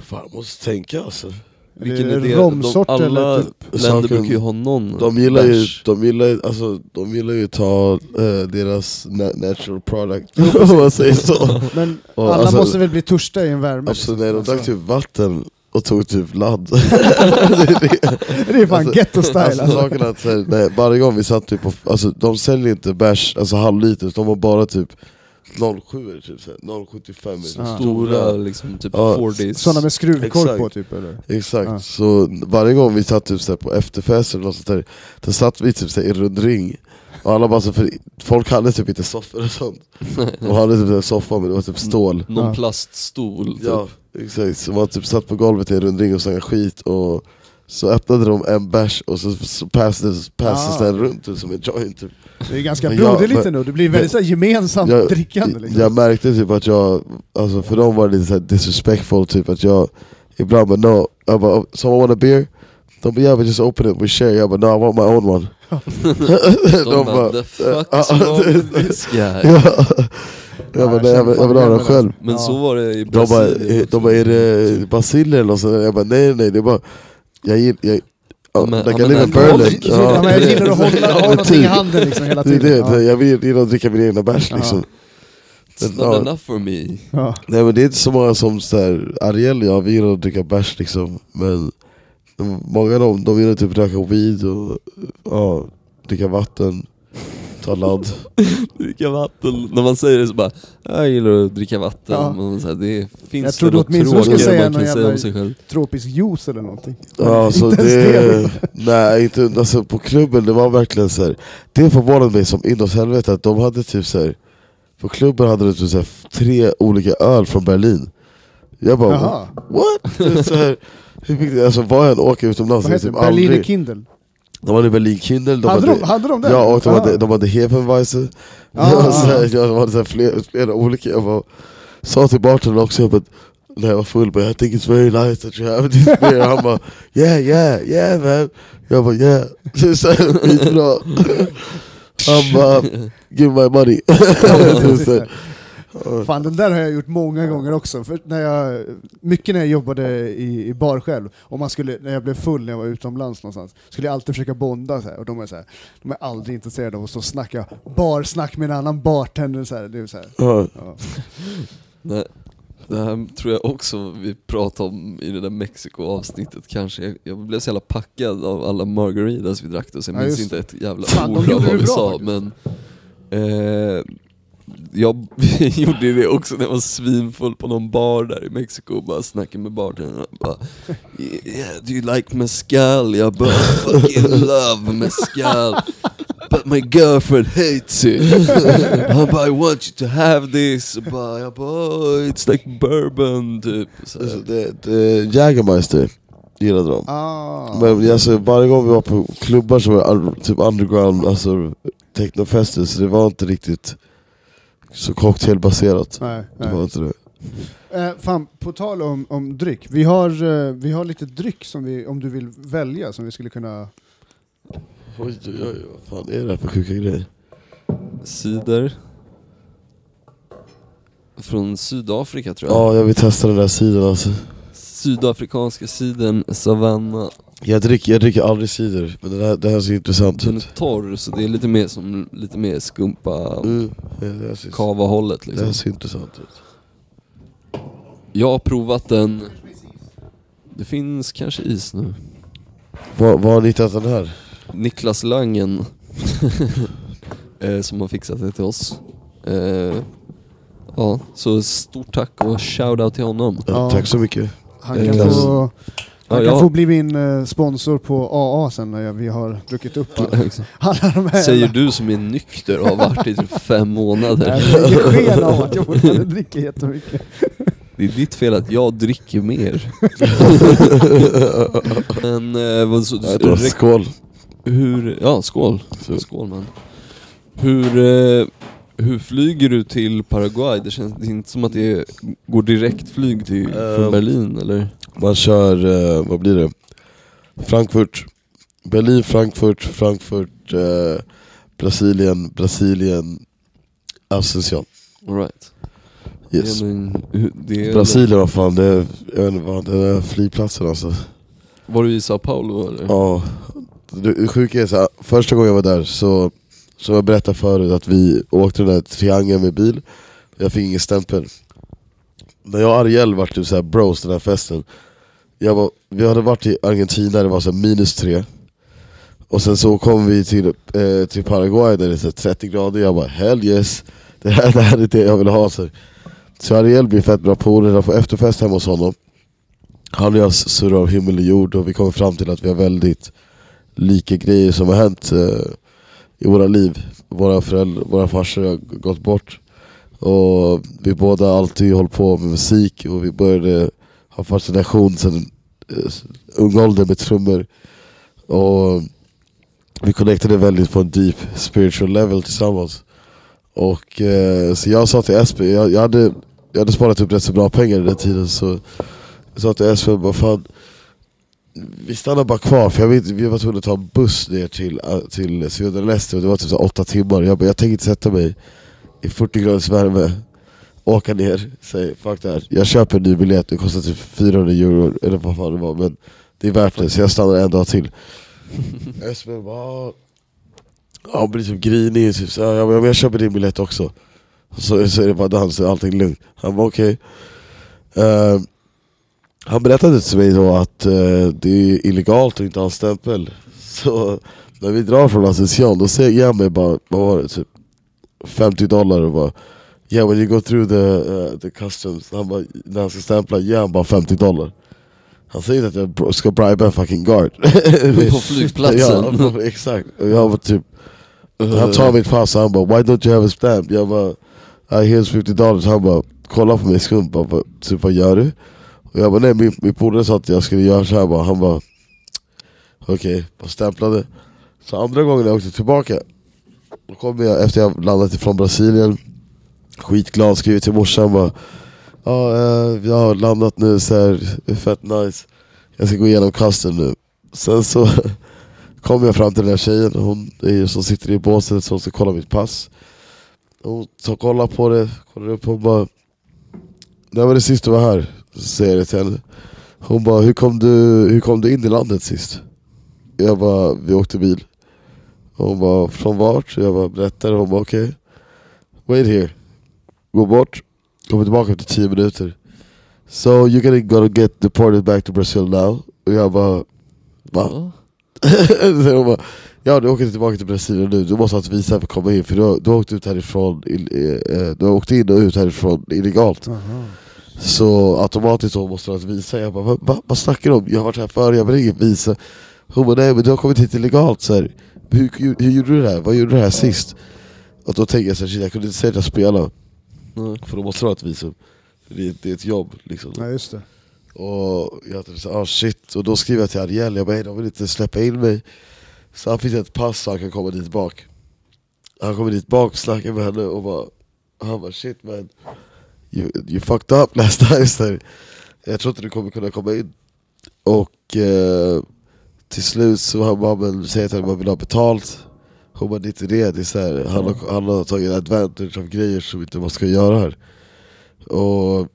fan, jag måste tänka alltså. Vilken är är det det? romsort De, alla eller typ? länder brukar ju ha någon De gillar ju, de gillar, ju- alltså, de gillar ju ta eh, deras na- natural product, om man säger så. Men Och alla alltså- måste väl bli törstiga i en värme? Liksom. nej, de Alltså, drack typ vatten och tog typ ladd. det är fan alltså- ghetto style Alltså, alltså. är att nej, varje gång vi satt typ på, alltså de säljer inte bärs, alltså halvliter, de har bara typ 07 typ så här, 0,75 är Ja. Stora liksom, typ Ja, 40s Sådana med skruvkork på typ eller? Exakt, Ja. så varje gång vi satt typ så här, på efterfester eller något sånt där, då satt vi typ så här, i rundring och alla bara så, för folk hade typ inte soffor och sånt. De hade typ en soffa men det var typ stål. Någon Ja. plaststol typ. Ja, exakt. Så man typ satt på golvet i en rundring och snackade skit och så öppnade de en bärs och så, så passades, passades Ah. den runt som en joint. Typ. Det är ganska Men broderligt men- ändå, det blir väldigt så här gemensamt Jag- drickande liksom. Jag märkte typ att jag, alltså för dem var det lite så här disrespectful, typ att jag ibland bara no, jag bara, "Oh, someone want a beer? De bara yeah but just open it, we share. Jag bara no I want my own one. De bara, the fuck is Ja, wrong this guy? Ja. Jag bara nej jag vill jag vill ha den själv. Men Ja. så var det i De bara, Brasilien de bara är det basiller eller något sånt? Jag bara nej nej det är bara, jag gillar, jag, ja, Men- like ja, I live in alkohol- Berlin. Ja, men jag gillar att hålla, ha någonting i typ. handen liksom hela Det tiden. det, Ja. jag vill gillar att dricka min egna bärs Ja. liksom. It's Ja. not enough for me Ja. Nej men det är inte så många som så här, Ariel ja, vi gillar att dricka bärs liksom, men många av dem, de gillar typ röka weed och ja, dricka vatten, ta ladd. Dricka vatten, när man säger det så bara Jag gillar att dricka vatten, Ja. men så här, det Jag finns trodde det något åtminstone du skulle säga man kan någon säga om jävla- sig själv Tropisk juice eller någonting. Ja, så Inte ens det, nej inte, alltså på klubben det var verkligen så här. det förvånade mig som inåt helvete att de hade typ så här. på klubben hade de typ så här, tre olika öl från Berlin. Jag bara Jaha, what? Det så här, det, alltså vad jag än åker utomlands, vad jag heter det? typ Berliner aldrig, Kindle? De hade Berlin Kindle, de Hade hade, de, hade de det? Ja, och de Aha. hade, de hade Hefenweisse, Ah, ah. ja, de hade så flera, flera olika, jag bara, sa till bartendern också, jag bara, när jag var full, bara, I think it's very nice that you have this beer, han bara yeah yeah yeah man, jag bara yeah, skitbra. Han bara, give my money Fan den där har jag gjort många gånger också. För när jag, mycket när jag jobbade i, i bar själv, och man skulle, när jag blev full när jag var utomlands någonstans, skulle jag alltid försöka bonda så här, och de är, så här, de är aldrig intresserade av att stå och snacka barsnack med en annan bartender. Så här, det är så här, Ja. ja. Nej, det här tror jag också vi pratade om i det där Mexiko-avsnittet kanske. Jag, jag blev så jävla packad av alla margaritas vi drack då, så jag Ja, minns inte ett jävla ord av vad vi sa. Men eh, jag gjorde det också när jag var svinfull på någon bar där i Mexiko och bara snackade med bartendern. Bara, yeah, do you like mezcal? Jag bara fucking love mezcal. But my girlfriend hates it. Han bara I want you to have this. Och bara, jag bara oh, it's like bourbon typ. Så. Alltså, det, det, Jägermeister gillade de. Ah. Men alltså, varje gång vi var på klubbar så var typ underground, alltså technofester, så det var inte riktigt så cocktailbaserat. Nej, Det var nej. inte det. Eh, fan, på tal om, om dryck, vi har, eh, vi har lite dryck som vi, om du vill välja, som vi skulle kunna... Oj, oj, oj, vad fan är det här för sjuka grejer? Cider. Från Sydafrika tror jag. Ja, jag vill testa den där sidan alltså. Sydafrikanska sidern Savanna. Jag dricker, jag dricker aldrig cider, men det här, det här ser intressant Den är ut. torr så det är lite mer som lite mer skumpa Mm, ja, det, här ser, liksom. här ser intressant ut. Jag har provat den. Det finns kanske is nu. Var, var har ni hittat den här? Niklas Langen eh, som har fixat det till oss. Eh, ja, så stort tack och shoutout till honom. Ja. Tack så mycket. Han kan, Eh, få, Ja, han kan jag- få bli min eh, sponsor på AA sen när jag, vi har druckit upp alla, de här... Säger du som är nykter och har varit i typ fem månader. Det ger sken av att jag fortfarande dricker jättemycket. Det är ditt fel att jag dricker mer. Men eh, vad så, Jag tror, rek- skål. hur, ja skål. Så. Skål man. Hur, eh, hur flyger du till Paraguay? Det känns det inte som att det går direkt flyg till, från Eh, Berlin eller? Man kör, eh, vad blir det? Frankfurt, Berlin, Frankfurt, Frankfurt, eh, Brasilien, Brasilien, Asunción. All right. Yes. Det är, en- hur- det är Brasilien, vad fan, det är, jag vet inte vad, den där flygplatsen alltså. Var du i Sao Paulo eller? Ja, det det sjuka är så här, första gången jag var där så, som jag berättade förut, att vi åkte den där triangeln med bil, jag fick ingen stämpel. När jag och Ariel var typ såhär bros den här festen, jag var, vi hade varit i Argentina, det var så här minus tre, och sen så kom vi till, eh, till Paraguay där det är så 30 grader, jag bara hell yes, det här, det här är det jag vill ha. Så, så Ariel blir fett bra polare jag får efterfest hemma hos honom. Han och jag surrar av himmel och jord och vi kommer fram till att vi har väldigt lika grejer som har hänt eh, i våra liv. Våra föräldrar, våra farsor har gått bort. Och vi båda har alltid hållit på med musik och vi började ha fascination sedan eh, ung ålder med trummor. Och vi connectade väldigt på en deep spiritual level tillsammans. Och eh, så jag sa till Espen, jag, jag, hade, jag hade sparat upp rätt så bra pengar i den tiden så jag sa till Espen, vad fan vi stannar bara kvar för jag vet, vi var tvungna att ta en buss ner till, eh, till Ciudad och det var typ så åtta timmar. Jag bara, jag tänker inte sätta mig i 40 graders värme, åka ner, säga fuck det här. Jag köper en ny biljett, det kostar typ 400 euro eller vad fan det var men det är värt det så jag stannar en dag till. Espen bara, han blir typ grinig, typ, så, ja, men jag köper din biljett också. Så, så är det bara dans, är allting lugnt. Han bara okej. Eh, han berättade till mig då att eh, det är illegalt att inte ha stämpel. Så när vi drar från Asunción, då säger jag mig bara, vad var det, typ 50 dollar och bara Yeah when you go through the, uh, the customs, han bara, när han ska stämpla, ger han bara 50 dollar. Han säger att jag ska bribe en fucking guard. På flygplatsen? ja, exakt. Och jag var typ, han tar mitt pass och han bara Why don't you have a stamp? Jag bara I here's 50 dollars. Han bara kollar på mig skumt, bara, "Vad- typ vad gör du? Och jag bara nej min, min polare sa att jag skulle göra så här bara. Han bara okej, bara stämplade. Så andra gången jag åkte tillbaka, då kom jag efter jag landat ifrån Brasilien, skitglad, skriver till morsan bara Ja, eh, jag har landat nu, så här, det är fett nice. Jag ska gå igenom kasten nu. Sen så kom jag fram till den här tjejen, hon är, som sitter i båset som ska kolla mitt pass. Hon tar kollar på det, kollar upp och bara När var det sist du var här? Så säger jag det till henne Hon bara, hur kom, du, hur kom du in i landet sist? Jag bara, vi åkte bil hon bara, från vart? Jag bara, berättade, hon bara okej okay. Wait here Gå bort, kommer tillbaka efter 10 minuter So you're gonna, gonna get deported back to Brazil now? Och jag bara, va? Så hon bara, ja du åker tillbaka till Brasilien nu, du måste ha ett visa för att komma in för du har, du har åkt ut härifrån, in, eh, du har åkt in och ut härifrån illegalt Aha. Så automatiskt så måste du ha ett visa, jag bara va, va, vad snackar du om? Jag har varit här förr, jag har inget visa Hon bara nej men du har kommit hit illegalt så här. Hur, hur, gjorde du det här? Vad gjorde du här sist? Och då tänkte jag så här, shit, jag kunde inte säga att jag spelade. Nej. För då måste du ha ett visum. Det, är- det är ett jobb liksom. Ja, just det. och jag tänkte såhär, ah shit, och då skrev jag till Ariel, jag bara "Hej, de vill inte släppa in mig. Så han fick ett pass så han kan komma dit bak. Han kommer dit bak, snackar med henne och bara Han bara shit man. You, you fucked up last time. Jag tror inte du kommer kunna komma in. Och eh, till slut så han bara men säger henne man vill ha betalt Hon bara det är inte det, det är så här, han, har, han har tagit advantage av grejer som inte man ska göra här Och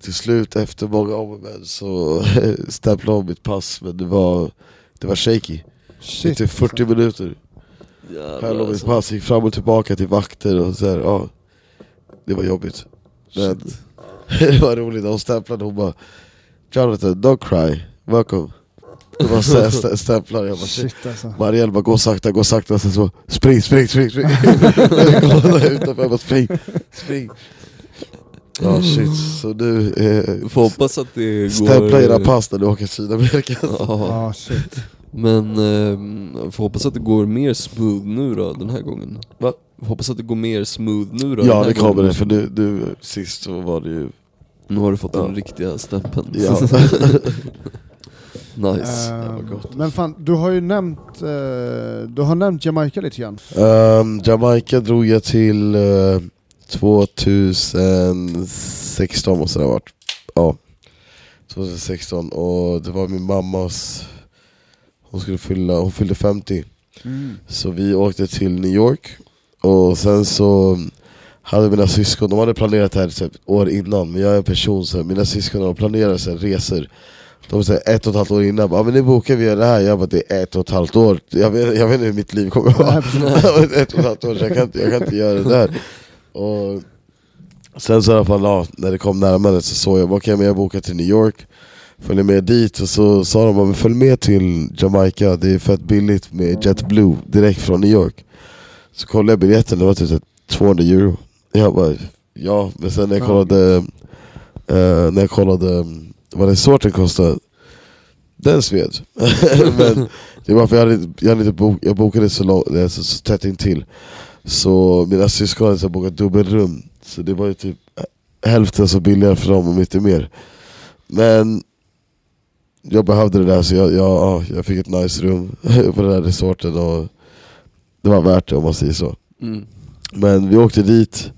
till slut efter många om och men så stämplade hon mitt pass men det var, det var shaky. Shit. Typ 40 minuter. Höll om mitt alltså. pass, gick fram och tillbaka till vakter och så här, ja. Det var jobbigt. Men det var roligt, hon stämplade hon bara Jonathan, don't cry, welcome. Det var så här stä- stämplar, jag bara shit. Shit alltså. Marielle bara gå sakta, gå sakta, och sen så spring, spring, spring, spring. Jag kollade utanför, jag bara spring, spring. Ja shit, så nu eh, Får hoppas att det går... stämpla era pass när du åker till Sydamerika. Ja, Ja, shit. men eh, får hoppas att det går mer smooth nu då, den här gången. Va? Hoppas att det går mer smooth nu då den Ja det kommer det, för nu, nu sist så var det ju... Nu har du fått den Ja. riktiga stämpeln. Ja. nice. Ehm, men fan, du har ju nämnt, eh, du har nämnt Jamaica lite grann. Ehm, Jamaica drog jag till eh, 2016 måste det ha varit. Ja, 2016 och det var min mammas, hon skulle fylla, hon fyllde 50 Så vi åkte till New York. Och sen så hade mina syskon, de hade planerat det här typ år innan. Men jag är en person så mina syskon de planerar så här, resor De säger ett och ett halvt år innan, bara, men nu bokar vi det här, jag bara det är ett och ett halvt år. Jag vet, jag vet inte hur mitt liv kommer att vara. Ett och ett halvt år så jag kan inte, jag kan inte göra det där. Och Sen så i alla fall, ja, när det kom närmare så såg jag, okej men jag bokar till New York. Följer med dit och så sa de, men följ med till Jamaica, det är fett billigt med JetBlue direkt från New York. Så kollade jag biljetten, det var typ så här 200 euro. Jag bara, ja, men sen när jag Ja. kollade eh, När jag kollade vad den sorten kostade Den sved? Men det var för jag hade, jag hade inte bok, jag bokade så, lång, så, så tätt intill. Så mina syskon hade bokat dubbelrum Så det var ju typ hälften så billigare för dem, om inte mer. Men jag behövde det där så jag, jag, ja, jag fick ett nice rum på den här resorten och det var värt det om man säger så. Mm. Men vi åkte dit,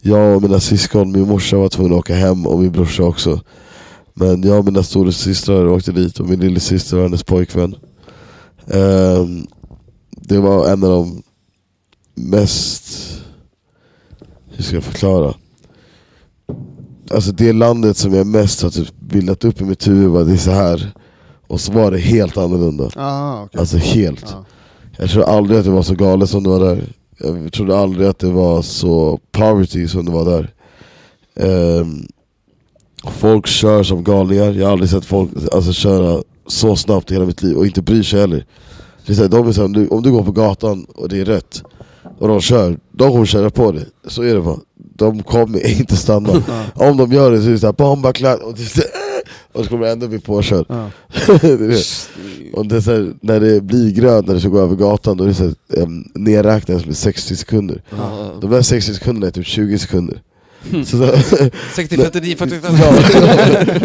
jag och mina syskon, min morsa var tvungen att åka hem och min brorsa också Men jag och mina stora systrar åkte dit och min lillasyster och hennes pojkvän Ehm, Det var en av de mest, hur ska jag förklara? Alltså det landet som jag mest har typ bildat upp i mitt huvud var det är så här Och så var det helt annorlunda Ah, okej. Alltså helt Ja. jag tror aldrig att det var så galet som det var där Jag trodde aldrig att det var så poverty som det var där Ehm, Folk kör som galningar, jag har aldrig sett folk alltså, köra så snabbt i hela mitt liv och inte bryr sig heller. Det är så här, de är så här, om, du, om du går på gatan och det är rött och de kör, de kommer köra på dig. Så är det bara, de kommer inte stanna. Om de gör det så är det såhär bomba klatt och, det så och så kommer du ändå bli påkörd det det. Och det här, när det blir grönt, när du ska gå över gatan, då är det så här, um, nedräknat med 60 sekunder. De där 60 sekunderna är typ 20 sekunder så, så, 60, 49, 42. ja,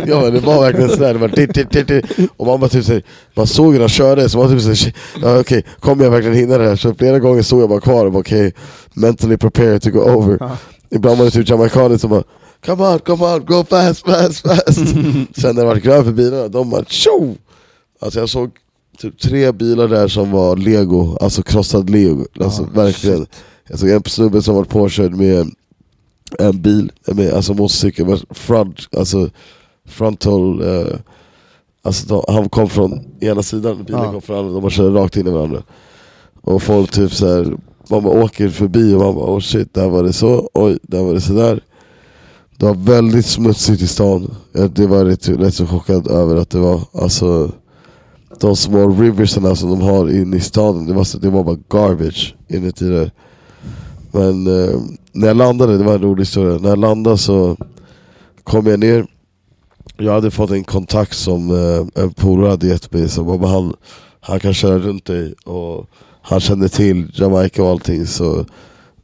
ja men det var verkligen sådär, det var dit, dit, dit, dit. Och man bara typ såhär, man såg hur han körde, så man typ såhär, shit, ja, okej, kommer jag verkligen hinna det här? Så flera gånger stod jag bara kvar och bara okej, mentally prepared to go over Ja. Ibland var det typ jamaikaner som bara Come on, come on, go fast, fast, fast Sen när det var grönt för bilarna, de bara tjo! Alltså jag såg typ tre bilar där som var lego, alltså krossad lego, alltså Ja, verkligen Jag såg en snubbe som var påkörd med en bil, med, alltså motorcykel, front, alltså frontal, eh, alltså han kom från ena sidan, bilen Ja. kom från andra, de bara körde rakt in i varandra. Och folk typ såhär, man bara åker förbi och man bara oh shit, där var det så, oj, där var det sådär. Det var väldigt smutsigt i stan. Jag- Det var rätt, rätt så chockad över att det var, alltså de små riversarna som de har inne i staden, det var, så, det var bara garbage inuti där. Men eh, när jag landade, det var en rolig historia, när jag landade så kom jag ner Jag hade fått en kontakt som eh, en polare hade gett mig, som han, han kan köra runt dig och han kände till Jamaica och allting så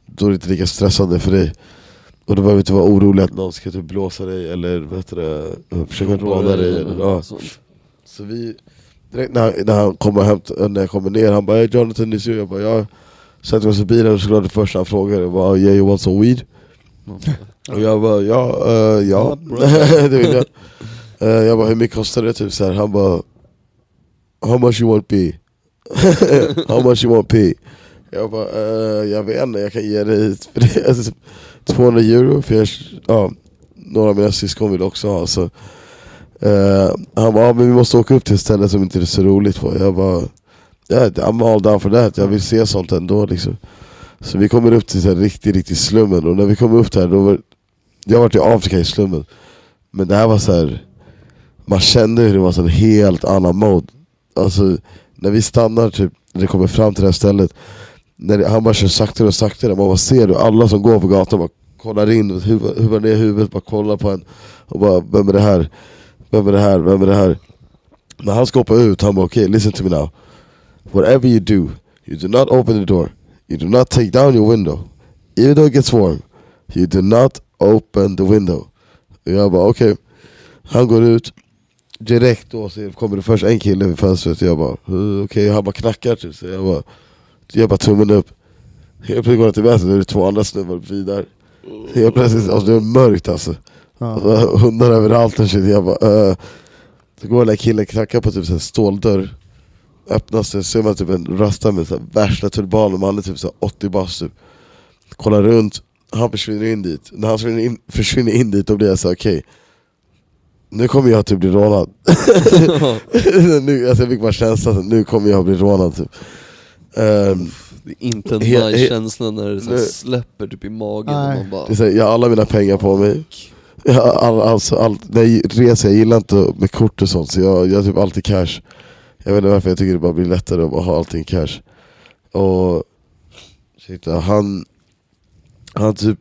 då är det inte lika stressande för dig. Och du behöver inte vara orolig att någon ska typ blåsa dig eller vad heter det, försöka råna dig. Eller, ja. Så vi, direkt när, när han kommer hem, när jag kommer ner, han bara hey Jonathan is you? Jag bara ja. Sätter oss i bilen och såklart det första han frågar jag bara yeah you want some weed? Och jag bara ja, uh, ja. det vill jag. Eh, jag bara hur mycket kostar det? Typ så här. Han bara How much you want P? How much you want P? Jag bara eh, jag vet inte, jag kan ge dig för det, alltså, 200 euro för jag, ja, några av mina syskon vill också ha så eh, Han bara, ja, men vi måste åka upp till ett ställe som inte är så roligt på Jag bara, yeah, I'm all down for that, jag vill se sånt ändå liksom. Så vi kommer upp till så här riktigt, riktigt slummen. Och när vi kommer upp där, då var, jag har varit i Afrika i slummen. Men det här var så här man kände hur det var så en helt annan mode. Alltså när vi stannar typ, när det kommer fram till det här stället när det, Han bara kör saktare och saktare, man bara ser du alla som går på gatan bara kollar in, huv- huvar ner huvudet, bara kollar på en och bara vem är det här? Vem är det här? Vem är det här? När han ska hoppa ut, han bara okej, okay, listen to me now. Whatever you do, you do not open the door. You do not take down your window. Even though it gets warm You do not open the window. Och jag bara okej. Han går ut Direkt då så kommer det först en kille vid fönstret. Och jag bara "Eh, okej, han bara knackar typ. Så jag bara Jag bara tummen upp. Helt plötsligt går jag till vänster, då är det två andra snubbar bredvid där. Helt plötsligt, alltså det är mörkt alltså. Ja. Alltså, Hundar överallt och shit, jag bara uh. Så går den där killen knackar på typ här ståldörr Öppnas det, ser man typ en rasta med så här värsta turbanen, han är typ så här 80 bast typ. Kollar runt, han försvinner in dit. När han försvinner in, försvinner in dit då blir jag så okej. Nu kommer jag typ bli rånad. Nu, alltså Jag fick bara känslan att nu kommer jag bli rånad typ. Ehm, Det är inte en He- he- nice känsla när det så släpper typ i magen och man bara... det är så här, Jag har alla mina pengar på mig. Jag all, alltså, all, När jag reser, jag gillar inte med kort och sånt så jag, jag har typ alltid cash Jag vet inte varför, jag tycker det bara blir lättare att bara ha allting cash Och shit, han, han typ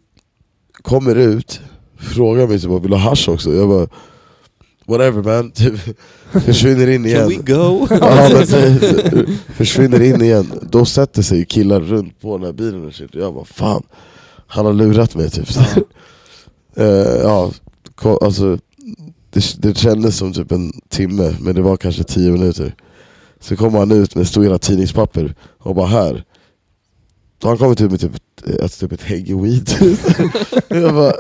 kommer ut, frågar mig typ vill du ha hasch också? Jag bara Whatever man, typ försvinner in igen Can we go? Ja, men så, så, försvinner in igen, då sätter sig killar runt på den här bilen och shit. Jag bara fan, han har lurat mig typ. Eh, ja, ko- alltså, det, det kändes som typ en timme, men det var kanske tio minuter. Så kommer han ut med stora tidningspapper och bara här. Då han kommit ut med typ, ett- alltså, typ ett hägg weed. jag bara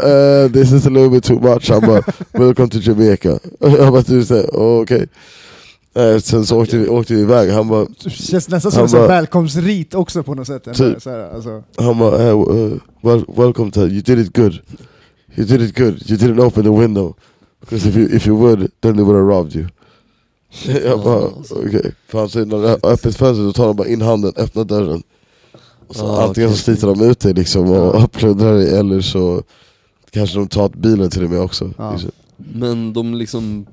eh, this is a little bit too much. Han bara welcome to Jamaica. jag bara du säger okej. Eh, sen så åkte vi, åkte vi iväg, han bara, Det känns nästan som en välkomstrit också på något sätt. Typ. Så här, alltså. han bara hey, uh, well, welcome to, you did it good. You did it good, you didn't open the window. Because if you, if you would, then they would have robbed you. Jag bara okej. För han säger när det är öppet fönster så tar de bara in handen, öppnar dörren. Och så Ah, antingen okej. så sliter de ut dig liksom och plundrar dig eller så kanske de tar bilen till och med också. Ja. Liksom. Men de liksom,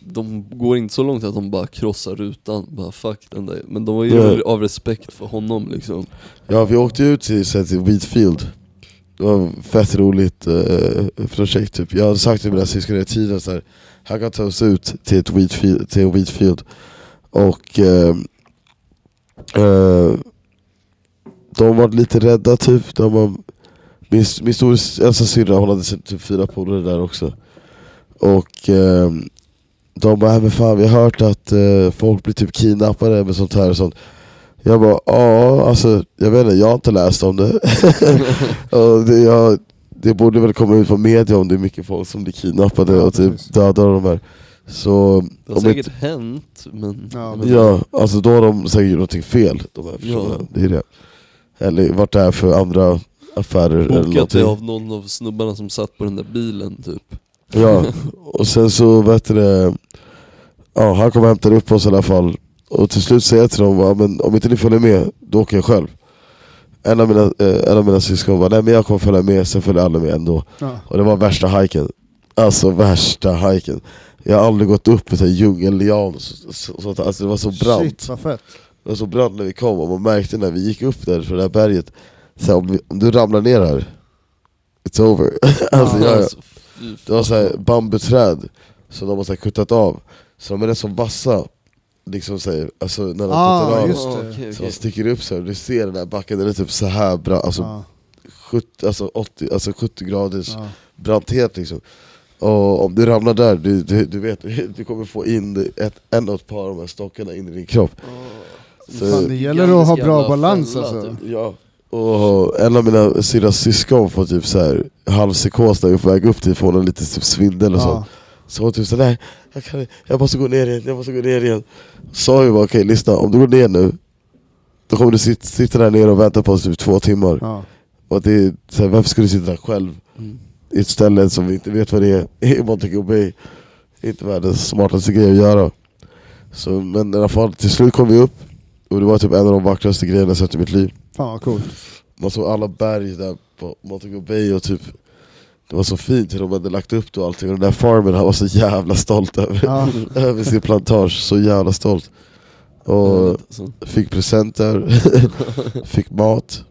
de går inte så långt att de bara krossar rutan, bara fuck den där. Men de var ju av respekt för honom liksom. Ja vi åkte ut till, så till Wheatfield Det var ett fett roligt eh, projekt typ. Jag hade sagt till mina syskon i tiden så här, han kan ta oss ut till ett Wheatfield, till en Wheatfield Och eh, eh, de var lite rädda typ, de var, min, min stora äldsta syrra hon hade typ fyra polare där också. Och eh, de bara, men fan vi har hört att eh, folk blir typ kidnappade med sånt här och sånt. Jag bara, ja alltså jag vet inte, jag har inte läst om det. och det, jag, det borde väl komma ut på media om det är mycket folk som blir kidnappade Ja, och typ dödar de här. Så, Det har om säkert inte, hänt, men... Ja, men- ja, alltså då har de säkert gjort någonting fel, de här personerna. Ja. Det är det. eller varit där för andra affärer eller Bokat det någonting. av någon av snubbarna som satt på den där bilen typ. Ja, och sen så vet du det, ja, han kom och hämtade upp oss i alla fall. Och till slut säger jag till dem, ja, men om inte ni följer med, då åker jag själv. En av mina, eh, en av mina syskon bara, nej men jag kommer följa med, sen följer alla med ändå. Ja. Och det var värsta hiken. Alltså värsta hiken. Jag har aldrig gått upp i en djungellian, så, så, så, alltså det var så brant. Shit vad fett. Det var så brant när vi kom och man märkte när vi gick upp där för det här berget, så här, om, vi, om du ramlar ner här, it's over. alltså, Ja. jag, Alltså, fy det var så här bambuträd som de har så här kuttat av, så de är rätt så vassa, liksom så här, alltså när de Ah, av. just Ja, det. okej, Så de sticker upp så här, du ser den här backen, den är typ så här bra, alltså, Ja, 70, alltså, 80, alltså 70 graders ja. branthet liksom. Och om du ramlar där, du, du, du vet, du kommer få in ett, en och ett par av de här stockarna in i din kropp. Så- Fan, det gäller att ha bra balans fälla, alltså. typ. Ja. Och en av mina syrras syskon får typ så här halvpsykos när vi är på väg upp dit, får hon lite typ svindel och Ja. sånt. Så hon typ så nej, jag, kan, jag måste gå ner igen, jag måste gå ner igen. Sa ju bara okej lyssna, om du går ner nu, då kommer du sitta, sitta där nere och vänta på oss typ två timmar. Ja. Och det så här, varför ska du sitta där själv? Mm. i ett ställe som vi inte vet vad det är, i Montego Bay. Inte världens smartaste grej att göra. Så, men i alla fall, till slut kom vi upp, och det var typ en av de vackraste grejerna jag sett i mitt liv. Fan vad coolt. Man såg alla berg där på Montego Bay och typ det var så fint hur de hade lagt upp det och allting, och den där farmen han var så jävla stolt över, Ja. över sin plantage, så jävla stolt. Och fick presenter, fick mat,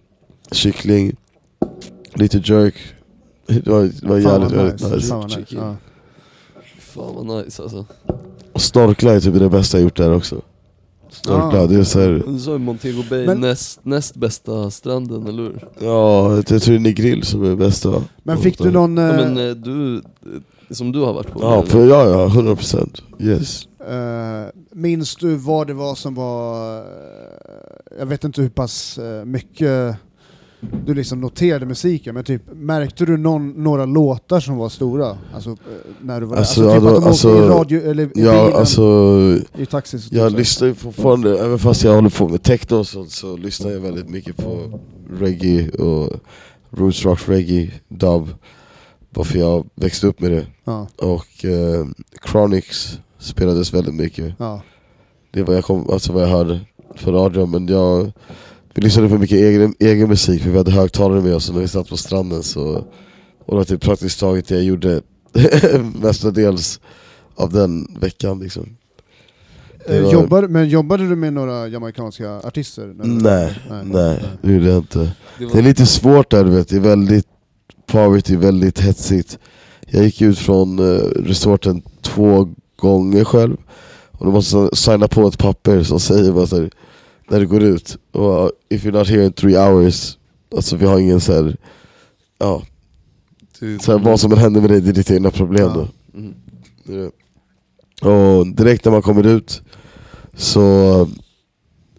kyckling, lite jerk. Det var, det var Fan jävligt, vad jävligt nice. nice. Fan vad nice. Ja. Fan vad nice alltså. Och snorkla är typ det bästa jag gjort där också. Snorkla, Ah. det är såhär, Du sa ju Montego Bay, Men- näst, näst bästa stranden, eller hur? ja jag tror det är Negril som är bäst va? Men fick du någon... Ja, eh, men eh, du, eh, som du har varit på? Ja, för, ja, ja, 100% yes. Eh, minns du vad det var som var... eh, jag vet inte hur pass eh, mycket du liksom noterade musiken, men typ märkte du någon, några låtar som var stora? Alltså eh, när du var Alltså, där? Alltså, typ då- att de alltså, åkte i radio eller i Ja bilen, alltså, i taxi? så- jag så- lyssnar ju fortfarande, även fast jag håller på med techno och sånt så lyssnar jag väldigt mycket på reggae och roots rock reggae, dub. Varför jag växte upp med det. Ja, Och eh, Chronix spelades väldigt mycket. ja, Det var jag, kom, alltså vad jag hörde på radion, men jag vi lyssnade på mycket egen, egen musik för vi hade högtalare med oss och när vi satt på stranden så och det var typ praktiskt taget det jag gjorde mestadels av den veckan liksom. Eh, var- jobbar, men jobbade du med några jamaicanska artister? när du- Nej, nej, det gjorde jag inte. Det Det är var, lite svårt där du vet, det är väldigt poverty, väldigt hetsigt. Jag gick ut från eh, resorten två gånger själv och du måste signa på ett papper som säger bara så här, när du går ut, och, if you're not here in three hours, alltså vi har ingen så här, ja, så här, vad som än händer med dig, det är ditt egna problem då. Mm. Och direkt när man kommer ut så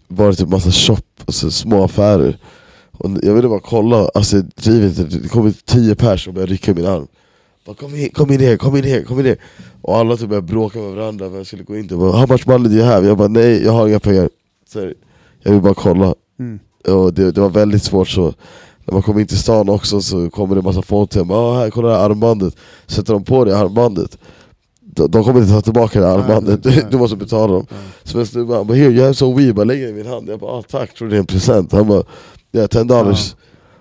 var det typ massa shop, alltså små affärer. Och jag ville bara kolla, alltså drivet, det kom tio pers och började rycka min arm. Bara, kom, in, kom in här, kom in här, kom in här. Och alla typ började bråka med varandra, jag skulle gå in bara, how much money do you have? Jag bara, nej jag har inga pengar. Så här, jag vill bara kolla. Mm. Och det, det var väldigt svårt så. När man kommer in till stan också så kommer det massa folk till en, ah, här, kolla det här armbandet. Sätter de på det armbandet, de, de kommer inte ta tillbaka det här Nej, armbandet, nej. du, måste betala dem. Ja. Så en snubbe han bara, here you have some weed, bara lägger i min hand. Jag bara, ah, tack, tror det är en present. Han bara, ja 10 dollars.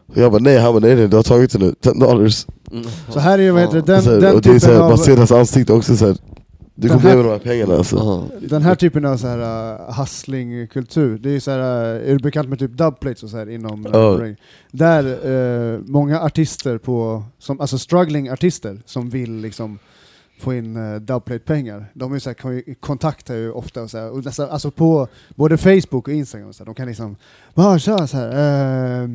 Och jag bara, nej, han bara, nej, nej du har tagit det nu, 10 dollars. Mm. Så här är ju, vad heter det, den, den och det är så typen av... man ser hans ansikte också så här. Du Den kommer här- med de här pengarna alltså. Ja. Den här typen av så här uh, hustlingkultur, det är så här, uh, är du bekant med typ dubplates och så här inom uh? Där uh, många artister på, som, alltså struggling artister som vill liksom få in uh, dubplate-pengar, de är så här, kan ju, kontaktar ju ofta och så här, och nästan, alltså på både Facebook och Instagram, och så här, de kan liksom tja, så här, uh,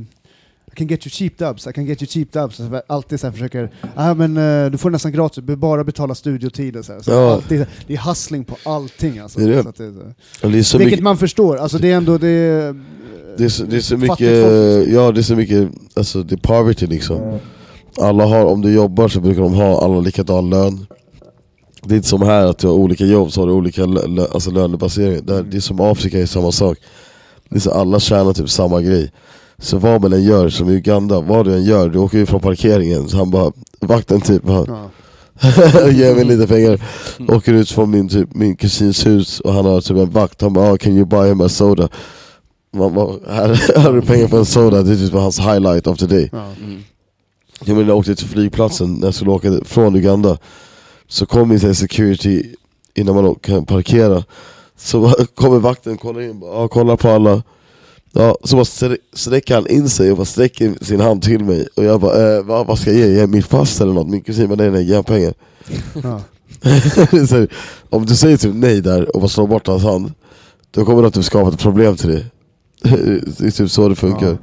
can get you cheap dubs, I can get you cheap dubs. Så här, alltid så försöker, ah, men uh, du får nästan gratis, du bara betala studiotid och så. Så Ja. alltid, det är hustling på allting alltså. Det är det. Det det är Vilket man förstår, alltså det är ändå det är, det är så, det är så mycket, folk, liksom. ja det är så mycket, alltså det är poverty liksom. Alla har, om du jobbar så brukar de ha alla likadan lön. Det är inte som här att du har olika jobb så har du olika lö, lö, alltså lönebasering. Det är som Afrika är samma sak. Det är så alla tjänar typ samma grej. Så vad man än gör, som i Uganda, vad du än gör, du åker ju från parkeringen, så han bara, vakten typ bara, Ja. ge mig lite pengar. Åker ut från min, typ, min kusins hus och han har typ en vakt, han bara, ah, can you buy him a soda? Man bara, här, har du pengar för en soda, det är typ hans highlight of the day. Ja. Mm. Jag menar, jag åkte till flygplatsen när jag skulle åka från Uganda Så kom min security innan man kan parkera Så kommer vakten, kollar in, bara, ja, kollar på alla Ja, så bara strä- sträcker han in sig och bara sträcker sin hand till mig Och jag bara, eh, vad, vad ska jag ge? Ge mitt pass eller något? Min kusin bara, nej nej, ge han pengar Ja. Här, Om du säger typ nej där och bara slår bort hans hand Då kommer det att typ skapa ett problem till dig Det är typ så det funkar Ja.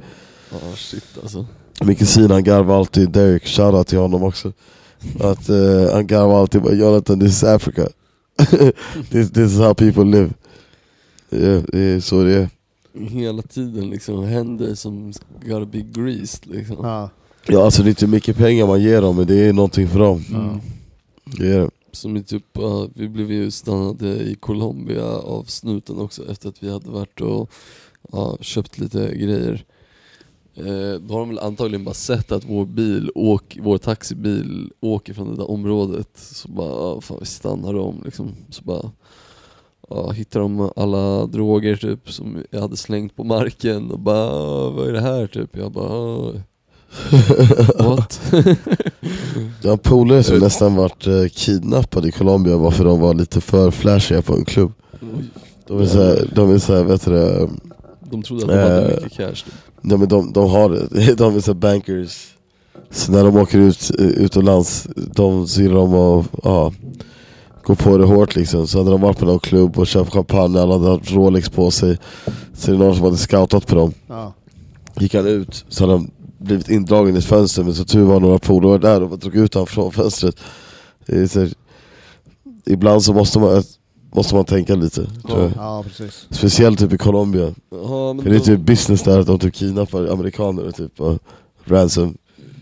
Ja shit alltså. Min kusin han garvar alltid, Derek, shoutout till honom också Att eh, han garvar alltid bara 'Jonathan this is Africa' this, this is how people live Ja, Det är så det är Hela tiden liksom händer som gotta be greased liksom. Ja. Ja alltså det är inte mycket pengar man ger dem men det är någonting för dem Mm. Det är det Som i typ, ja, vi blev ju stannade i Colombia av snuten också efter att vi hade varit och ja, köpt lite grejer. Eh, då har de väl antagligen bara sett att vår bil, åk, vår taxibil åker från det där området. Så bara, ja, fan vi stannar dem liksom. Så bara, ja, hittar de alla droger typ som jag hade slängt på marken och bara, "Ah, vad är det här typ? Jag bara, "Ah, what? Jag har polare som nästan varit eh, kidnappad i Colombia varför de var lite för flashiga på en klubb. De är såhär, de är såhär, vet du det, De trodde att de hade Eh, mycket cash typ. Ja men de, de har det, de är så bankers Så när de åker ut eh, utomlands, de så gillar de att ja, gå på det hårt liksom. Så hade de varit på någon klubb och köpt champagne, alla hade haft Rolex på sig. Så det är någon som hade scoutat på dem. Ja. Gick han ut så hade han blivit indragen i ett fönster men så tur var några polare där och drog ut honom från fönstret. Så, här- Ibland så måste man, måste man tänka lite ja, precis. Speciellt typ i Colombia. Ja, men för det är typ business där att de typ kidnappar amerikaner och typ och ransom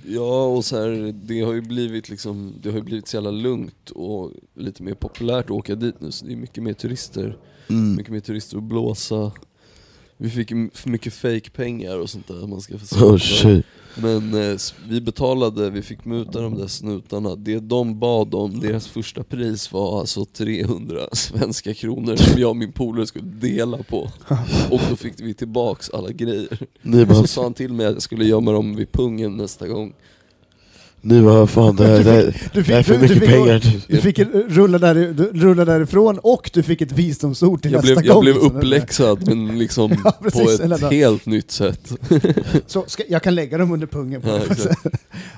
Ja och så här, det har ju blivit liksom, det har ju blivit så jävla lugnt och lite mer populärt att åka dit nu så det är mycket mer turister, mm. mycket mer turister att blåsa. Vi fick för mycket fake pengar och sånt där man ska få Oh shit Men eh, vi betalade, vi fick muta de där snutarna, det de bad om, deras första pris var alltså 300 svenska kronor som jag och min polare skulle dela på. Och då fick vi tillbaks alla grejer. Ni bara, Så sa han till mig att jag skulle gömma dem vid pungen nästa gång ni bara fan det här, det här, Du det här är fick, för du, du mycket fick, pengar. Du fick rulla, där, rulla därifrån och du fick ett visdomsord till jag nästa blev, jag gång. blev liksom. uppläxad men liksom Ja, precis, på ett helt nytt sätt. Så ska, jag kan lägga dem under pungen. På Ja,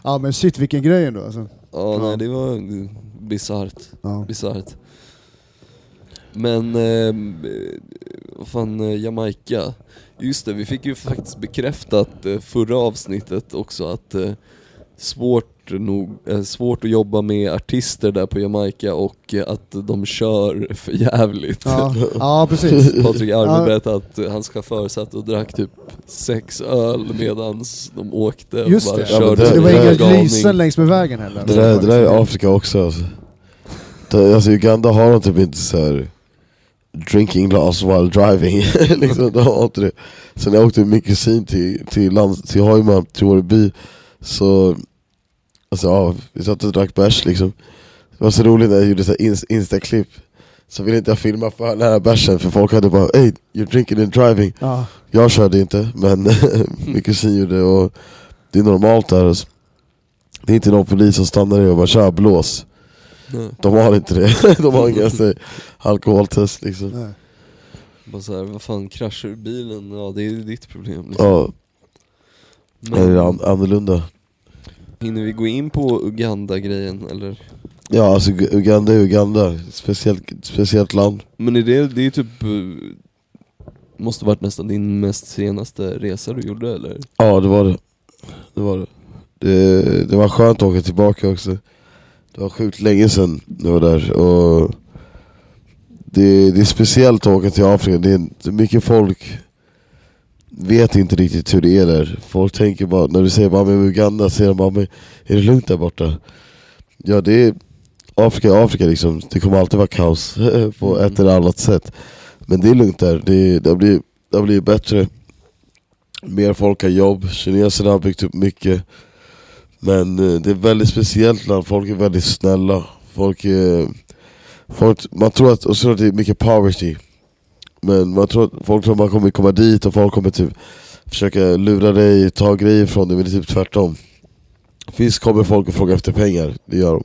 ja, men shit vilken grej ändå alltså. Ja, Ja. nej det var bisarrt. Ja. bisarrt. Men, eh, vad fan, Jamaica. Just det, vi fick ju faktiskt bekräftat eh, förra avsnittet också att eh, svårt, nog, eh, svårt att jobba med artister där på Jamaica och eh, att de kör för jävligt. Ja, ja precis. Patrik Arme Ja. berättade att hans chaufför satt och drack typ sex öl medans de åkte och Just bara det. Ja, körde det- Så det var inga lysen längs med vägen heller. Det där, det där är Afrika också alltså. Det, alltså Uganda har de typ inte så här drinking laws while driving, liksom, de har inte det. Sen när jag åkte med min kusin till, till, land, till Hoima, till vår by, så alltså, ja, vi satt och drack bärs liksom. Det var så roligt när jag gjorde så här inst- Insta-klipp, så ville inte jag filma för nära bärsen för folk hade bara Hey, you're drinking and driving. Ja. Jag körde inte, men min kusin gjorde och det är normalt där. Alltså. Det är inte någon polis som stannar dig och bara kör blås. Nej. De har inte det, de har inga så alkoholtest liksom. Nej. Bara såhär, vad fan kraschar du bilen? Ja det är ditt problem liksom. Ja, Men, är det an- annorlunda? Hinner vi gå in på Uganda-grejen eller? Ja alltså Ug- Uganda är Uganda, speciellt, speciellt land. Men är det, det är typ, eh, måste varit nästan din mest senaste resa du gjorde eller? Ja det var det. Det var det. Det, det var skönt att åka tillbaka också. Det var sjukt länge sedan jag var där och det, det är speciellt att åka till Afrika, det är mycket folk vet inte riktigt hur det är där. Folk tänker bara, när du säger bara med Uganda, säger de bara men är det lugnt där borta? Ja det är Afrika är Afrika liksom, det kommer alltid vara kaos på ett eller annat sätt. Men det är lugnt där, det, det, har blivit, det har blivit bättre. Mer folk har jobb, kineserna har byggt upp mycket. Men eh, det är ett väldigt speciellt land, folk är väldigt snälla. Folk är, folk, man tror att, och så att det är mycket poverty. Men man tror, att- folk tror man kommer komma dit och folk kommer typ försöka lura dig, ta grejer från dig, men det är typ tvärtom. Visst kommer folk och frågar efter pengar, det gör de.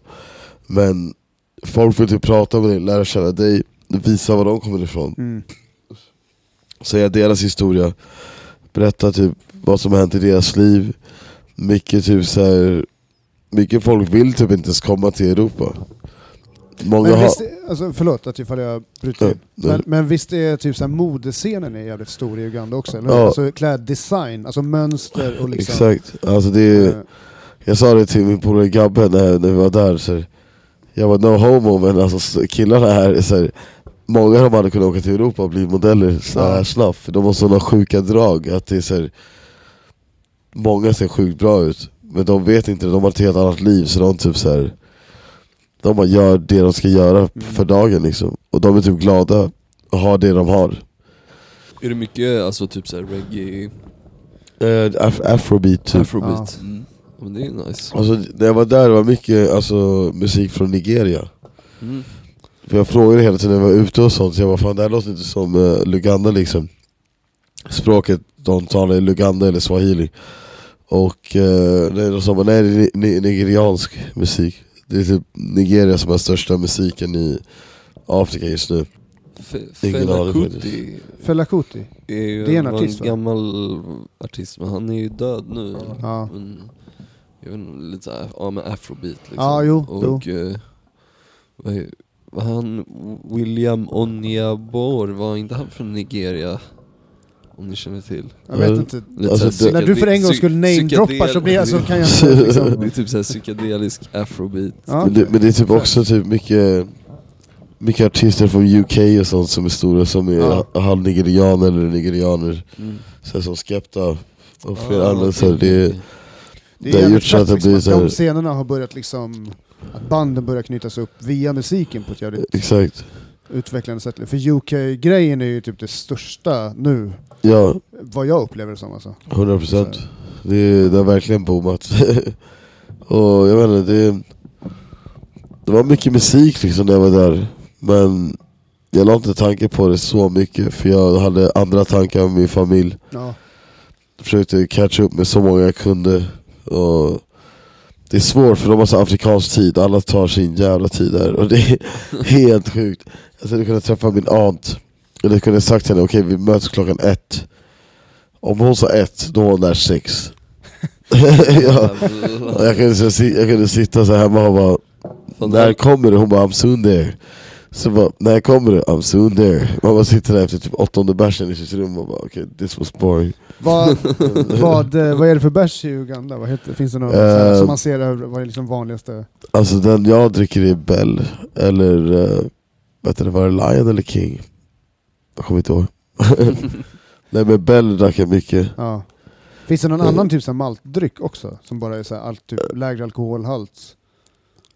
Men folk vill typ prata med dig, lära känna dig, visa var de kommer ifrån. Mm. Säga deras historia, berätta typ vad som har hänt i deras liv. Mycket typ så här, mycket folk vill typ inte ens komma till Europa. Många Men har... visst, alltså, förlåt att ifall jag bryter in. Ja, Men, men visst är typ så här, modescenen är jävligt stor i Uganda också? Eller? Ja. Alltså kläddesign, alltså mönster och liksom... Exakt, alltså det är, eh, jag sa det till min polare Gabbe när, när vi var där, så jag var no homo men alltså killarna här, är så här, många av dem hade kunnat åka till Europa och bli modeller så här snabbt, för de har sådana sjuka drag att det är så här, Många ser sjukt bra ut, men de vet inte, de har ett helt annat liv så de typ så här, De bara gör det de ska göra Mm. för dagen liksom, och de är typ glada att ha det de har Är det mycket alltså typ såhär reggae, eh, af Afrobeat typ afrobeat? Mm. Ja, Men det är nice. Alltså när jag var där det var mycket alltså, musik från Nigeria Mm. För jag frågade hela tiden när jag var ute och sånt, så jag bara fan det här låter inte som uh, Luganda liksom Språket de talar är Luganda eller swahili Och uh, det är de sa bara, nej det är ni- ni- nigeriansk musik Det är typ Nigeria som har största musiken i Afrika just nu Fela Kuti Fela Kuti. är ju Det är en var artist, va? gammal artist, men han är ju död nu. Ja. Men, jag vet inte, lite såhär, ja men afrobeat liksom. Ja, jo, Och eh, vad, är- vad han, William Onyabor, var inte han från Nigeria? Om ni känner till? Jag vet Ja. inte. Alltså, såhär det- När du för en gång skulle namedroppa så, blir jag, så kan jag inte Det är liksom... typ såhär psykedelisk afrobeat. Ja, men, det, men det är typ också typ mycket Mycket artister från UK och sånt som är stora som är Ja. halvnigerianer eller nigerianer Mm. så som Skepta och flera Ah, andra så här, det. Det det är har gjort så att det liksom, blir att så här- de scenerna har börjat liksom... Att banden börjar knytas upp via musiken på ett jävligt Exakt, utvecklande sätt. För UK-grejen är ju typ det största nu, ja. Vad jag upplever det som alltså. 100% det, det har verkligen boomat Och jag vet inte, det, det var mycket musik liksom när jag var där. Men jag la inte tanke på det så mycket för jag hade andra tankar om min familj. Ja. försökte catcha upp med så många jag kunde. Och Det är svårt för de har så afrikansk tid, alla tar sin jävla tid där. Och det är helt sjukt. Jag skulle kunna träffa min aunt, eller jag kunde sagt till henne okej vi möts klockan ett Om hon sa ett, då var hon där sex ja. Och jag, kunde, jag kunde sitta så här hemma och bara När kommer du? Hon bara I'm soon there Så bara, när kommer du? I'm soon there Man bara sitter där efter typ åttonde bärsen i sitt rum och bara okej this was boring Vad, vad, eh, vad är det för bärs i Uganda? Vad heter, finns det något Eh, som man ser där, vad är liksom vanligaste? Alltså den jag dricker är Bell, eller uh, vet du, var det Lion eller King? Jag kommer inte ihåg Nej men Bell drack jag mycket Ja. Finns det någon Eh. annan typ här maltdryck också? Som bara är så här, allt, typ, lägre alkoholhalt?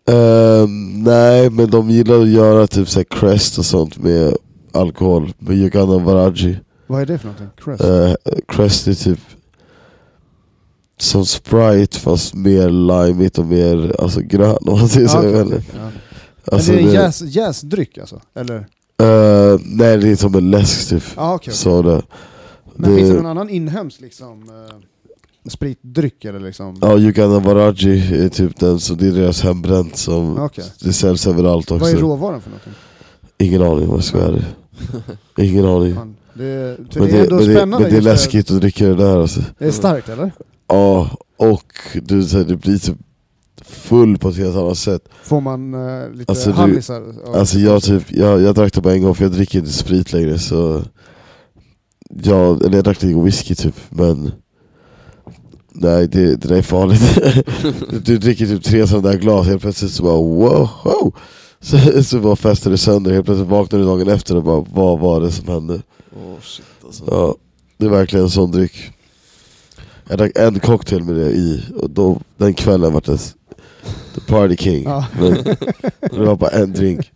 Ehm, Nej men de gillar att göra typ så Crest och sånt med alkohol, med Uganda Varaji Vad är det för någonting? Crest? Eh, Crest är typ som Sprite fast mer limeigt och mer alltså, grön om man säger så. Ja. Alltså, Men det är en det- jäs, jäsdryck alltså? Eller? Eh, nej det är som en läsk typ. Ja, okej. okej. Soda. Men det- finns det någon annan inhemsk liksom, eh, spritdryck eller liksom? Ja, Uganda Varaji är typ den, så det är deras hembränt som Okej. det säljs överallt också. Vad är råvaran för någonting? Ingen aning vad jag ska vara Ingen aning. Fan, det, Men det är det, ändå men, det, spännande men det är läskigt att dricka det där alltså. Det är starkt eller? Ja, och du, så det blir typ full på ett helt annat sätt. Får man eh, lite Alltså, du- handlisar? av- Alltså jag, typ, jag, jag drack det bara en gång för jag dricker inte sprit längre så jag, eller jag drack lite whisky typ men Nej det, det där är farligt Du dricker typ tre sådana där glas helt plötsligt så bara wow, wow. Så, så bara fäster det sönder, helt plötsligt vaknar du dagen efter och bara vad var det som hände? Åh shit alltså. Ja, det är verkligen en sån dryck Jag drack en cocktail med det i och då, den kvällen var det the party king Ja. Det var bara en drink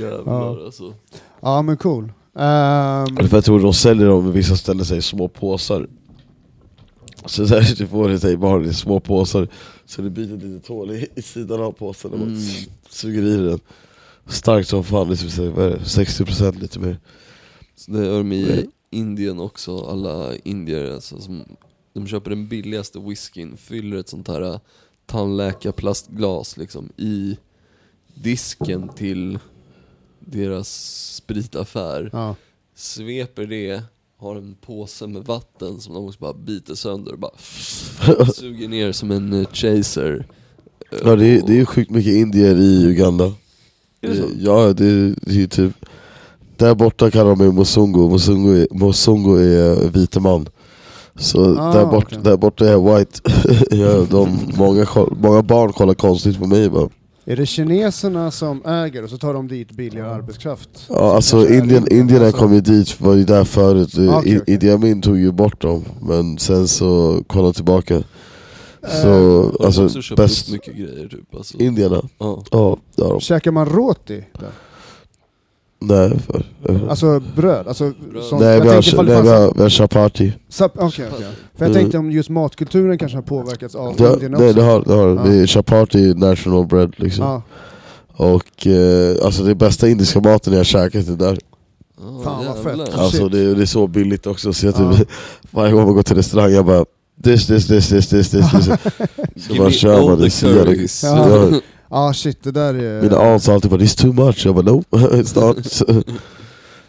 Jävlar alltså. Ja men cool. Eller för jag tror de säljer dem i vissa ställen i små påsar Så där du får det i barn i små påsar, så det blir ett litet hål i, i sidan av påsen och Mm. suger i den. Starkt som fan, typ, här, vad är det, 60% lite mer. Så det har de i Indien också, alla indier alltså, som, de köper den billigaste whiskyn, fyller ett sånt här tandläkarplastglas liksom i disken till deras spritaffär, Ja. sveper det, har en påse med vatten som de också bara biter sönder och bara suger ner som en eh, chaser. Eh, Ja det är, det är sjukt mycket indier i Uganda. Är det så? Ja det är, det är ju typ, där borta kallar de mig Mosungo, Mosungo är, Mosungo är vite man. Så Ah, där, bort, okej. där borta är white. ja, de, många, många barn kollar konstigt på mig bara. Är det kineserna som äger och så tar de dit billigare arbetskraft? Ja, alltså Indien, indierna alltså- kom ju dit, var ju där förut. Ah, okej, I- okej. Idi Amin tog ju bort dem, men sen så de tillbaka. Så, Eh, De har alltså bäst, mycket grejer typ. Alltså. indierna, Ja. ja, ja Käkar man roti där? Nej för, Alltså bröd? Alltså, Bröd. sånt- nej, jag vi har, tänkte ifall det nej vi fanns- har, vi har chapati. Sap- Okej, okej. För jag Mm. tänkte om just matkulturen kanske har påverkats av Det, Indien nej också. det har, det har Ja. det är chapati national bread liksom. Ja. Och eh, alltså det bästa indiska maten jag har käkat är där. Ja, Fan, vad fett. Alltså det, det är så billigt också så jag Ja. typ, varje gång man går till restaurang jag bara this, this, this, this, this, this, this. Så bara kör man det Ja shit, det där är... Mina aunts alltid bara 'This too much' jag bara 'No, it's not'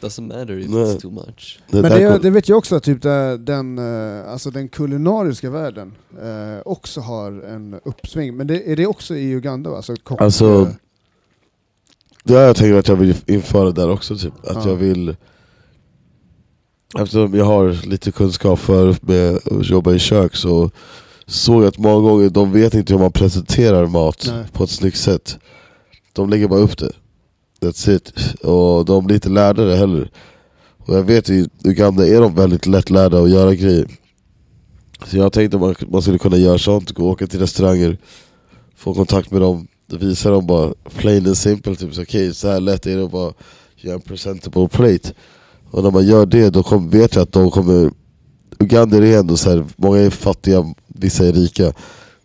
Doesn't matter if Nej. it's too much. det Men det, det vet jag också att typ den, eh, alltså den kulinariska världen eh, också har en uppsving. Men det, är det också i Uganda? Alltså, kock, Alltså, Det har jag tänkt att jag vill införa där också typ. Att Ja. jag vill Eftersom jag har lite kunskap med att jobba i kök så såg jag att många gånger de vet inte hur man presenterar mat Nej. på ett snyggt sätt. De lägger bara upp det. That's it. Och de blir inte lärda det heller. Och jag vet i Uganda är de väldigt lättlärda att göra grejer. Så jag tänkte man, man skulle kunna göra sånt, gå och åka till restauranger, få kontakt med dem, visa dem bara plain and simple, typ så, okej så här lätt är det att bara göra en presentable plate. Och när man gör det då kom, vet jag att de kommer, Uganda är ändå så här, många är fattiga, vissa är rika.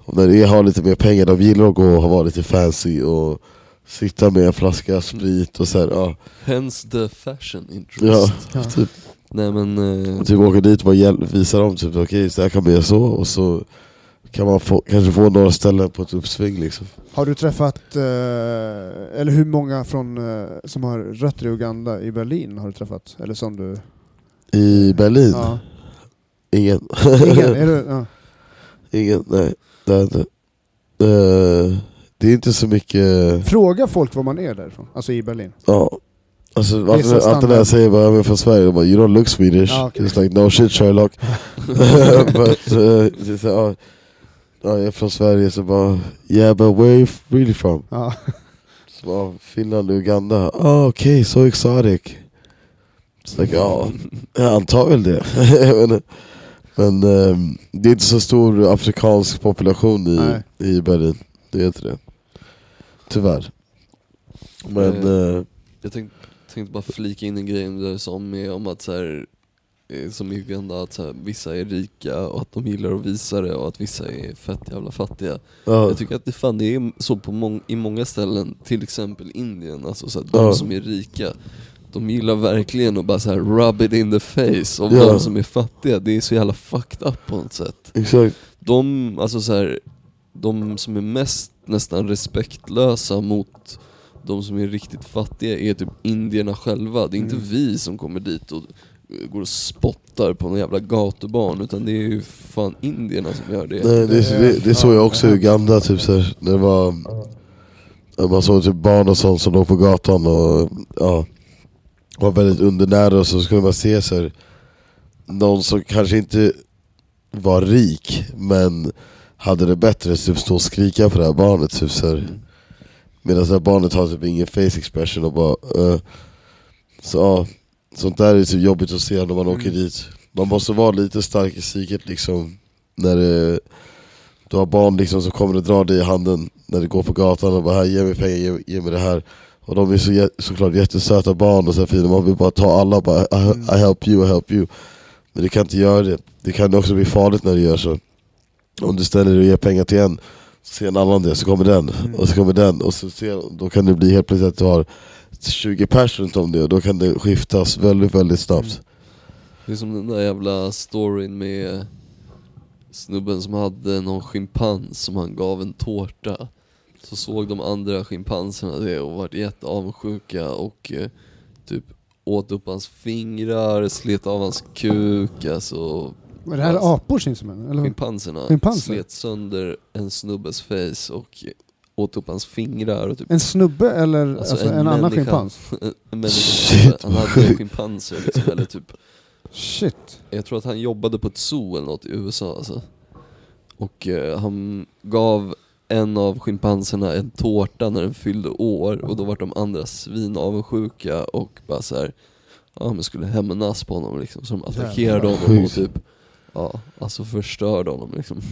Och när de har lite mer pengar, de gillar att gå och vara lite fancy och sitta med en flaska sprit och så här, ja. Hence the fashion interest. Ja, Ja. typ. Nej men, eh, Typ åka dit och visa dem, typ, okej så här kan man göra så och så kan man få, kanske få några ställen på ett uppsving liksom. Har du träffat, eh, eller hur många från, eh, som har rötter i Uganda i Berlin har du träffat? Eller som du... I Berlin? Ja. Ingen. Ingen? är det, ja. Ingen, nej. Det är, inte. Eh, det är inte så mycket, Fråga folk var man är därifrån, alltså i Berlin. ja. Alltså så alltid, alltid när standard. jag säger bara jag är från Sverige, de bara 'You don't look Swedish' Ja, okej. It's like 'No shit Sherlock' But, det är så, ja, ja, jag är från Sverige så bara 'Yeah but where are you really from?' Ja. Så bara, Finland, Uganda, ah okej, so exotic Så like, ja, jag antar väl det Jag vet inte. Men ehm, det är inte så stor afrikansk population i, Nej. i Berlin, det är inte det Tyvärr Men, eh, jag tänkte, tänkte bara flika in en grej där som är om att så här, eh, som i Uganda, att så här, vissa är rika och att de gillar att visa det och att vissa är fett jävla fattiga. ja, Jag tycker att det, fan, det är så på mång, i många ställen, till exempel Indien, alltså så här, de Ja. som är rika, de gillar verkligen att bara så här rub it in the face om Ja. de som är fattiga, det är så jävla fucked up på något sätt. exakt De, alltså så här, de som är mest nästan respektlösa mot de som är riktigt fattiga är typ indierna själva. Det är inte Mm. vi som kommer dit och eh, går och spottar på någon jävla gatubarn, utan det är ju fan indierna som gör det. Nej, det, det, det såg jag också i Uganda, typ så här, det var Man såg typ barn och sånt som låg på gatan och ja Var väldigt undernärda och så skulle man se så här, Någon som kanske inte var rik men hade det bättre, typ stå och skrika på det här barnet typ så här. Medan det här barnet har typ ingen face expression och bara eh. Så ja, sånt där är typ jobbigt att se när man åker dit Man måste vara lite stark i psyket liksom När det, du har barn liksom som kommer och drar dig i handen när du går på gatan och bara här, ge mig pengar, ge, ge mig det här Och de är så, såklart jättesöta barn och så fina, man vill bara ta alla bara I, I help you, I help you Men du kan inte göra det. Det kan också bli farligt när du gör så. Om du ställer dig och ger pengar till en, så ser en annan det, så kommer den, Mm. och så kommer den, och så ser, då kan det bli helt plötsligt att du har 20 pers runt om det, och då kan det skiftas väldigt, väldigt snabbt. Det är som den där jävla storyn med snubben som hade någon schimpans som han gav en tårta. Så såg de andra schimpanserna det och vart jätteavundsjuka och eh, typ åt upp hans fingrar, slet av hans kuk, alltså Men det här är apor sinsemellan? Eller? schimpanserna Schimpanser? slet sönder en snubbes face och åt upp hans fingrar och typ En snubbe eller Alltså, alltså, en, en annan schimpans? en människa Shit, han hade schimpanser liksom, eller typ Shit. Jag tror att han jobbade på ett zoo eller något i USA alltså. Och eh, han gav en av schimpanserna en tårta när den fyllde år och då var de andra svinavundsjuka och bara så här, ja men skulle hämnas på honom liksom. Så de attackerade Jävlar. honom och typ, ja alltså förstörde honom liksom.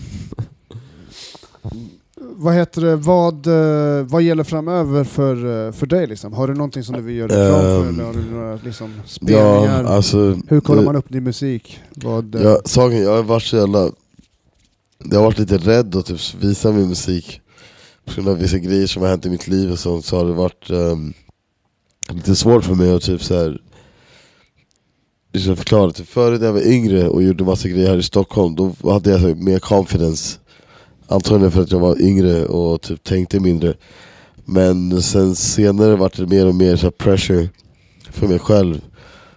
Vad heter det, vad, eh, vad gäller framöver för, eh, för dig liksom? Har du någonting som du vill göra reklam för? Ehm, Eller har du några liksom, Ja, spelningar? alltså, Hur kollar det- man upp din musik? Vad, eh, Ja, saken, jag har varit så jävla... Jag har varit lite rädd att typ visa min musik På grund av vissa grejer som har hänt i mitt liv och sånt så har det varit um, lite svårt för mig att typ så här. Liksom förklara, typ förut när jag var yngre och gjorde massa grejer här i Stockholm Då hade jag så här mer confidence Antagligen för att jag var yngre och typ tänkte mindre. Men sen senare vart det mer och mer så här pressure för mig själv.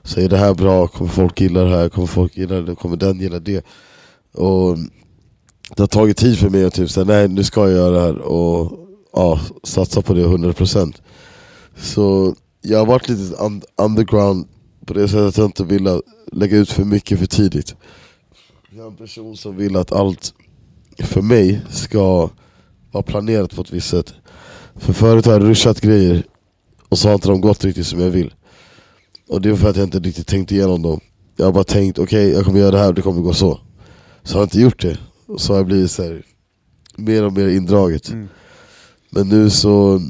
Så är det här bra, kommer folk gilla det här, kommer folk gilla det, kommer den gilla det? Och det har tagit tid för mig att typ säga nej nu ska jag göra det här och ja, satsa på det 100% Så jag har varit lite un- underground på det sättet att jag inte vill lägga ut för mycket för tidigt. Jag är en person som vill att allt för mig ska vara planerat på ett visst sätt. För förut har jag rushat grejer och så har inte de gått riktigt som jag vill. Och det är för att jag inte riktigt tänkt igenom dem. Jag har bara tänkt, okej jag kommer göra det här och det kommer gå så. Så har jag inte gjort det, så har jag blivit så här, mer och mer indraget Mm. Men nu så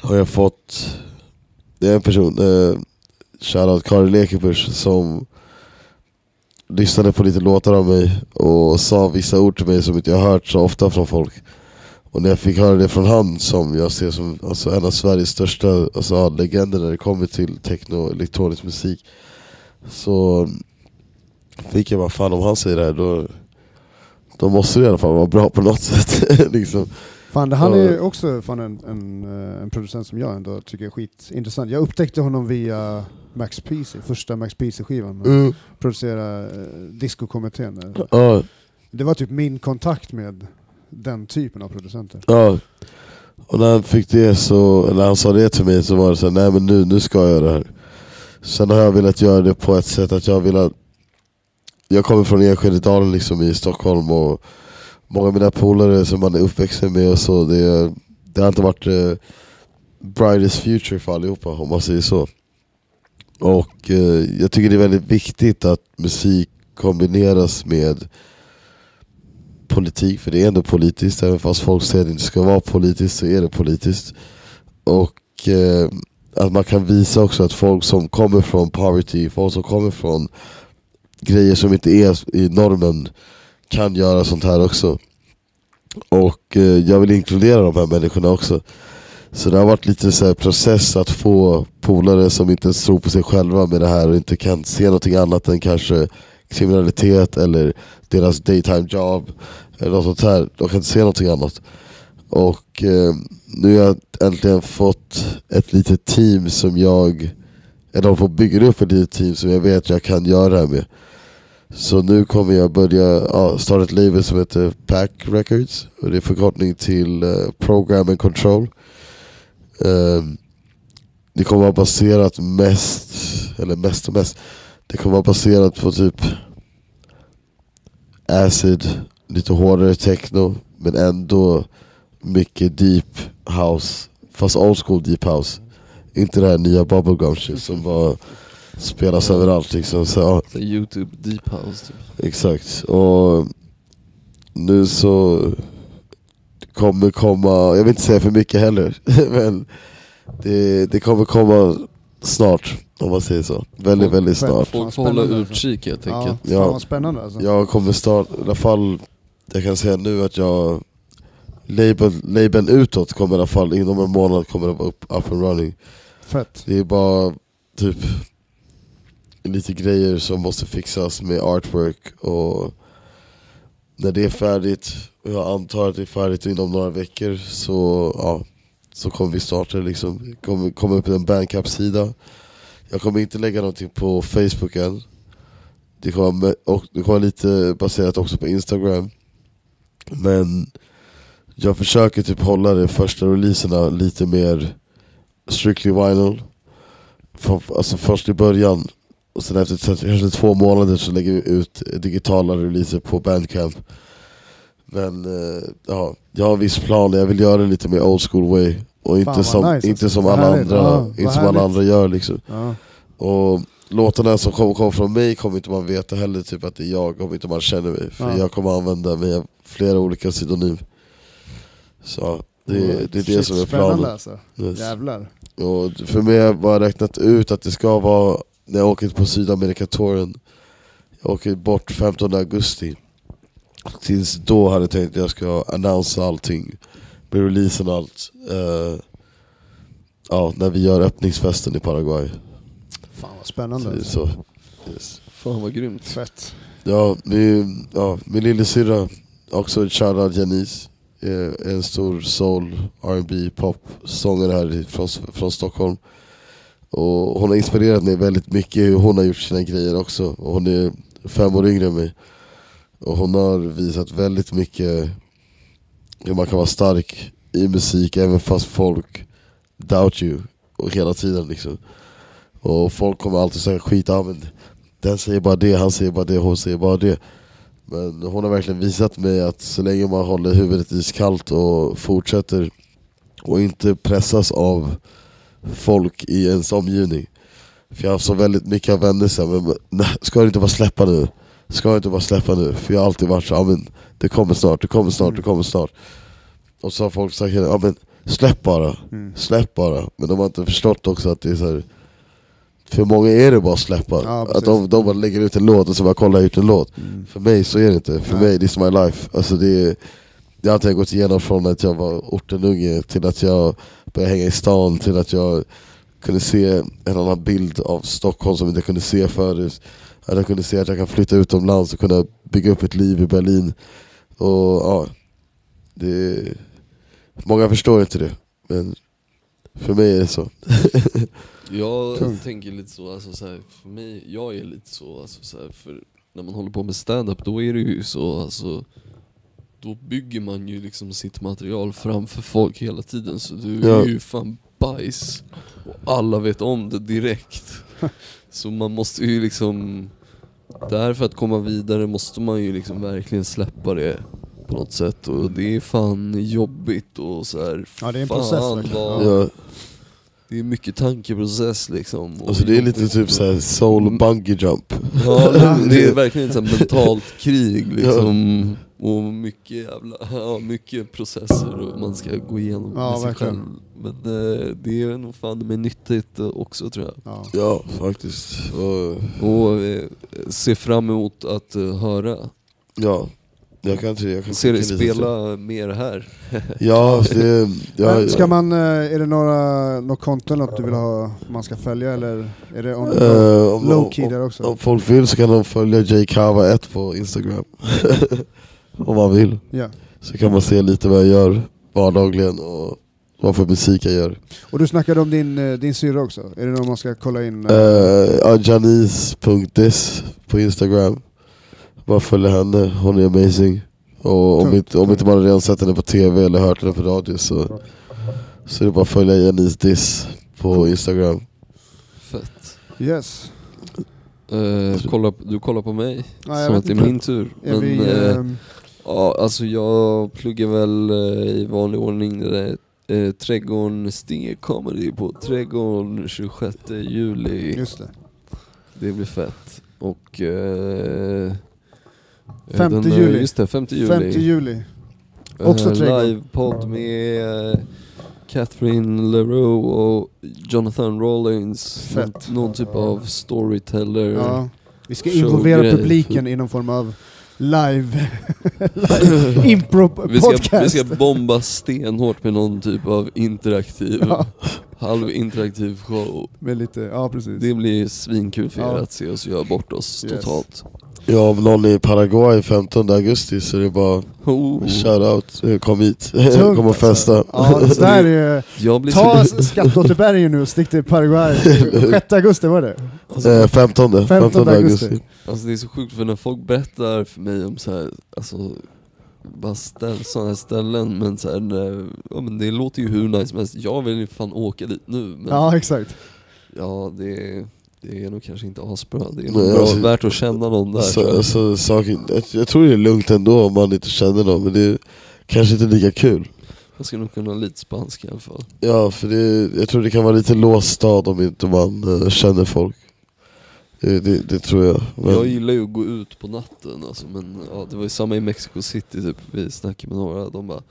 har jag fått, det är en person, eh, shoutout Kari Lekepers som lyssnade på lite låtar av mig och sa vissa ord till mig som inte jag har hört så ofta från folk och när jag fick höra det från han som jag ser som alltså, en av Sveriges största alltså, legender när det kommer till techno och elektronisk musik Så fick jag bara fan om han säger det här då, då måste i alla fall vara bra på något sätt liksom. Fan, han är ju också fan en, en, eh, en producent som jag ändå tycker är skitintressant. Jag upptäckte honom via Max PC, första Max PC-skivan. Mm. Producera eh, Disco-kommittén. Ja, Det var typ min kontakt med den typen av producenter. ja. Och när han fick det så, eller han sa det till mig så var det så här, nej men nu, nu ska jag göra det här Sen har jag velat göra det på ett sätt att jag vill att jag kommer från Enskededalen liksom i Stockholm och Många av mina polare som man är uppväxten med och så, det, det har inte varit eh, brightest future för allihopa om man säger så Och eh, jag tycker det är väldigt viktigt att musik kombineras med politik, för det är ändå politiskt, även fast folk säger att det inte ska vara politiskt så är det politiskt. Och eh, att man kan visa också att folk som kommer från poverty, folk som kommer från grejer som inte är i normen kan göra sånt här också. Och eh, jag vill inkludera de här människorna också. Så det har varit lite så här process att få polare som inte ens tror på sig själva med det här och inte kan se någonting annat än kanske kriminalitet eller deras daytime job eller något sånt här. De kan inte se någonting annat. Och eh, nu har jag äntligen fått ett litet team som jag, eller de får bygga upp ett litet team som jag vet jag kan göra det här med. Så nu kommer jag börja ja, starta ett label som heter Pack Records och det är förkortning till uh, Program and Control. Um, det kommer vara baserat mest, eller mest och mest, det kommer vara baserat på typ acid, lite hårdare techno men ändå mycket deep house, fast old school deep house. Inte det här nya bubblegum shit som var spelas överallt liksom. Så, ja, Så Youtube deep house typ. Exakt, och nu så kommer komma, jag vill inte säga för mycket heller, men det, det kommer komma snart, om man säger så. Väldigt, väldigt Fett. snart. Folk får hålla alltså. utkik helt Ja, enkelt. Ja. vad spännande alltså. Jag kommer starta, i alla fall, jag kan säga nu att jag label, labeln utåt kommer i alla fall, inom en månad kommer det vara upp, up and running. Fett. Det är bara typ lite grejer som måste fixas med artwork och när det är färdigt, och jag antar att det är färdigt inom några veckor så, ja, så kommer vi starta det liksom. Det kommer komma upp en bandcap-sida. Jag kommer inte lägga någonting på Facebook än. Det kommer, och det kommer vara lite baserat också på Instagram. Men jag försöker typ hålla de första releaserna lite mer strictly vinyl. För, alltså först i början, och sen efter kanske två månader så lägger vi ut digitala releaser på bandcamp. Men eh, ja, jag har en viss plan, jag vill göra det lite mer old school way. Och inte vad som, nice, inte alltså. som alla andra, Ja, inte som alla andra gör liksom. Ja. Och låtarna som kommer kom från mig kommer inte man veta heller typ att det är jag om inte man känner mig. För Ja. jag kommer använda mig av flera olika pseudonym. Så det, det är det Shit, som är planen. alltså. Yes. Jävlar. Och för mig har jag bara räknat ut att det ska vara när jag åker på Sydamerikatouren. Jag åker bort 15 augusti. Tills då hade jag tänkt att jag ska annonsa allting. Med releasen och allt. Eh, ja, när vi gör öppningsfesten i Paraguay. Fan vad Så spännande. Alltså. så. Yes. Fan vad grymt. Fett. Ja, min, ja, min lillasyrra, också en shoutout Janice, är en stor soul, R&B pop sångare här från, från Stockholm. Och hon har inspirerat mig väldigt mycket hur hon har gjort sina grejer också. Och hon är fem år yngre än mig. Och hon har visat väldigt mycket hur man kan vara stark i musik även fast folk doubt you och hela tiden liksom. Och folk kommer alltid säga skit, ja men den säger bara det, han säger bara det, hon säger bara det. Men hon har verkligen visat mig att så länge man håller huvudet iskallt och fortsätter och inte pressas av folk i ens omgivning. För jag har så väldigt mycket vänner som men nej, ska du inte bara släppa nu? Ska du inte bara släppa nu? För jag har alltid varit så, ja, men det kommer snart, det kommer snart, det kommer snart. Och så har folk sagt, ja men släpp bara, Mm. släpp bara. Men de har inte förstått också att det är så här. För många är det bara släppa. Ja, att de, de bara lägger ut en låt och så bara kolla gjort en låt. Mm. För mig så är det inte, för Nej. mig this is my life. Alltså det är, det har alltid gått igenom från att jag var ortenunge till att jag började hänga i stan till att jag kunde se en annan bild av Stockholm som jag inte kunde se förut. Att jag kunde se att jag kan flytta utomlands och kunna bygga upp ett liv i Berlin. Och ja, det Många förstår inte det, men för mig är det så. Jag tänker lite så, alltså så här, för mig, jag är lite så, alltså så här, för när man håller på med stand-up då är det ju så, alltså då bygger man ju liksom sitt material framför folk hela tiden så du Ja. är ju fan bajs och alla vet om det direkt. Så man måste ju liksom, där för att komma vidare måste man ju liksom verkligen släppa det på något sätt och det är fan jobbigt och så här, Ja, det är en fan process verkligen. vad- Ja, det är mycket tankeprocess liksom. och alltså det är lite typ såhär soul bungee jump. Ja, det- är verkligen ett mentalt krig liksom. Och mycket jävla, ja, mycket processer och man ska gå igenom Ja, med sig verkligen. själv. Men eh, det är nog fan med nyttigt också tror jag. Ja. Ja, faktiskt. Och, Och eh, se fram emot att eh, höra. ja, jag kan inte... Jag kan Se dig skicka lite spela mer här. Ja, det... Ja, Men ska man, eh, är det några, något konto eller något du vill ha, man ska följa eller är det on, om- low key om- där också? Om folk vill så kan de följa jkava1 på instagram. om man vill. Ja. Så kan man se lite vad jag gör vardagligen och vad för musik jag gör. Och du snackade om din, eh, din syrra också, är det någon man ska kolla in? Uh, ja, Janice.dis på instagram. Bara följa henne, hon är amazing. Och om Tungt, inte, om tungt. inte man redan sett henne på tv eller hört henne på radio så, så är det bara att följa Janice Diss på instagram. Fett. Yes. Eh, kolla, du kollar på mig, jag som att det är min tur. Är Men, vi, eh, ehm, Ja, alltså jag pluggar väl eh, i vanlig ordning det där eh, Trädgården Stinger Comedy på Trädgården 26 juli. just det. Det blir fett. Och... Eh, eh, Femte den, eh, juli. Just det, 5 juli. 5 juli. Eh, också Trädgården. Livepodd med eh, Catherine LeRoux och Jonathan Rollins. Fett. Någon typ av storyteller. Ja. Vi ska involvera publiken i någon form av live, live impro Vi ska, podcast. vi ska bomba stenhårt med någon typ av interaktiv, Ja. halvinteraktiv show. Med lite, ja precis. Det blir svinkul för er Ja. att se oss göra bort oss Yes. totalt. Ja, om någon är i Paraguay 15 augusti så är det bara Oh. shoutout, kom hit, Tungt, kom och alltså. festa. Ja, det där är, blir ta så... Skattåterbäringen nu och stick till Paraguay. 6 augusti var det? Eh, 15, 15 augusti. augusti. Alltså det är så sjukt för när folk berättar för mig om så här, alltså bara ställ, sådana här ställen men så här, när, ja, men det låter ju hur nice som helst. Jag vill ju fan åka dit nu men ja, Ja exakt. det, det är nog kanske inte asbra. Det är Nej, nog bra, alltså- värt att känna någon där. Så, jag. alltså, saken, jag, jag tror det är lugnt ändå om man inte känner någon, men det är kanske inte lika kul. Jag ska nog kunna lite spanska i alla fall. Ja, för det, jag tror det kan vara lite låst stad om inte man eh, känner folk. Det, det, det tror jag. Men, Jag gillar ju att gå ut på natten alltså, men ja, det var ju samma i Mexico City typ, vi snackade med några, de bara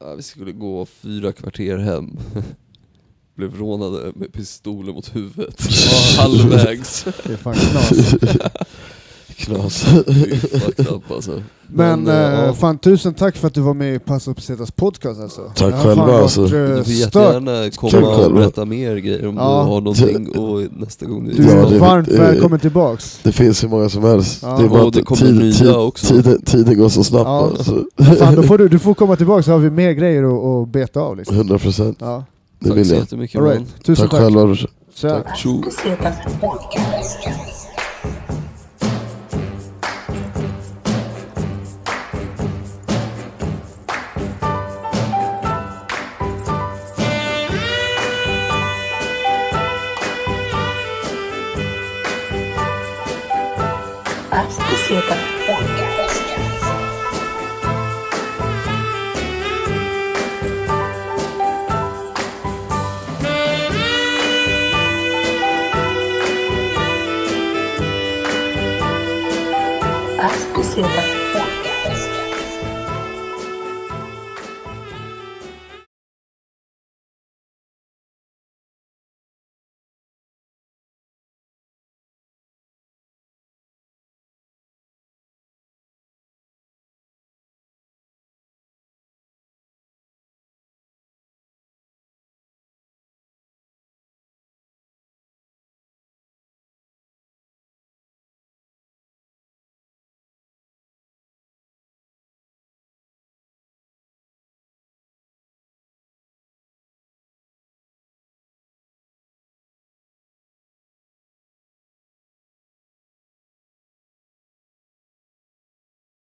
ja, vi skulle gå fyra kvarter hem. Blev rånade med pistoler mot huvudet. Halvvägs. Det är fan knas. knas. Det är ju fucked up alltså. Men, eh, eh, ja, fan tusen tack för att du var med i Passa på Zetas podcast alltså. Tack själva, alltså. eh, du får jättegärna komma och berätta mer grejer om Ja. du har någonting och nästa gång du Ja, är det- varmt det- välkommen tillbaks. Det finns hur många som helst. Ja. Det är bara Och det att kommer tid, nya tid, också. Tiden, tiden går så snabbt Ja. alltså. Fan, då får du, du får komma tillbaka så har vi mer grejer att, att beta av liksom. 100 procent, Ja. Det Tack vill så jag. jättemycket All man. right. Tusen Tack tack. själva. Tja. Tjo. Bucetas Podcast.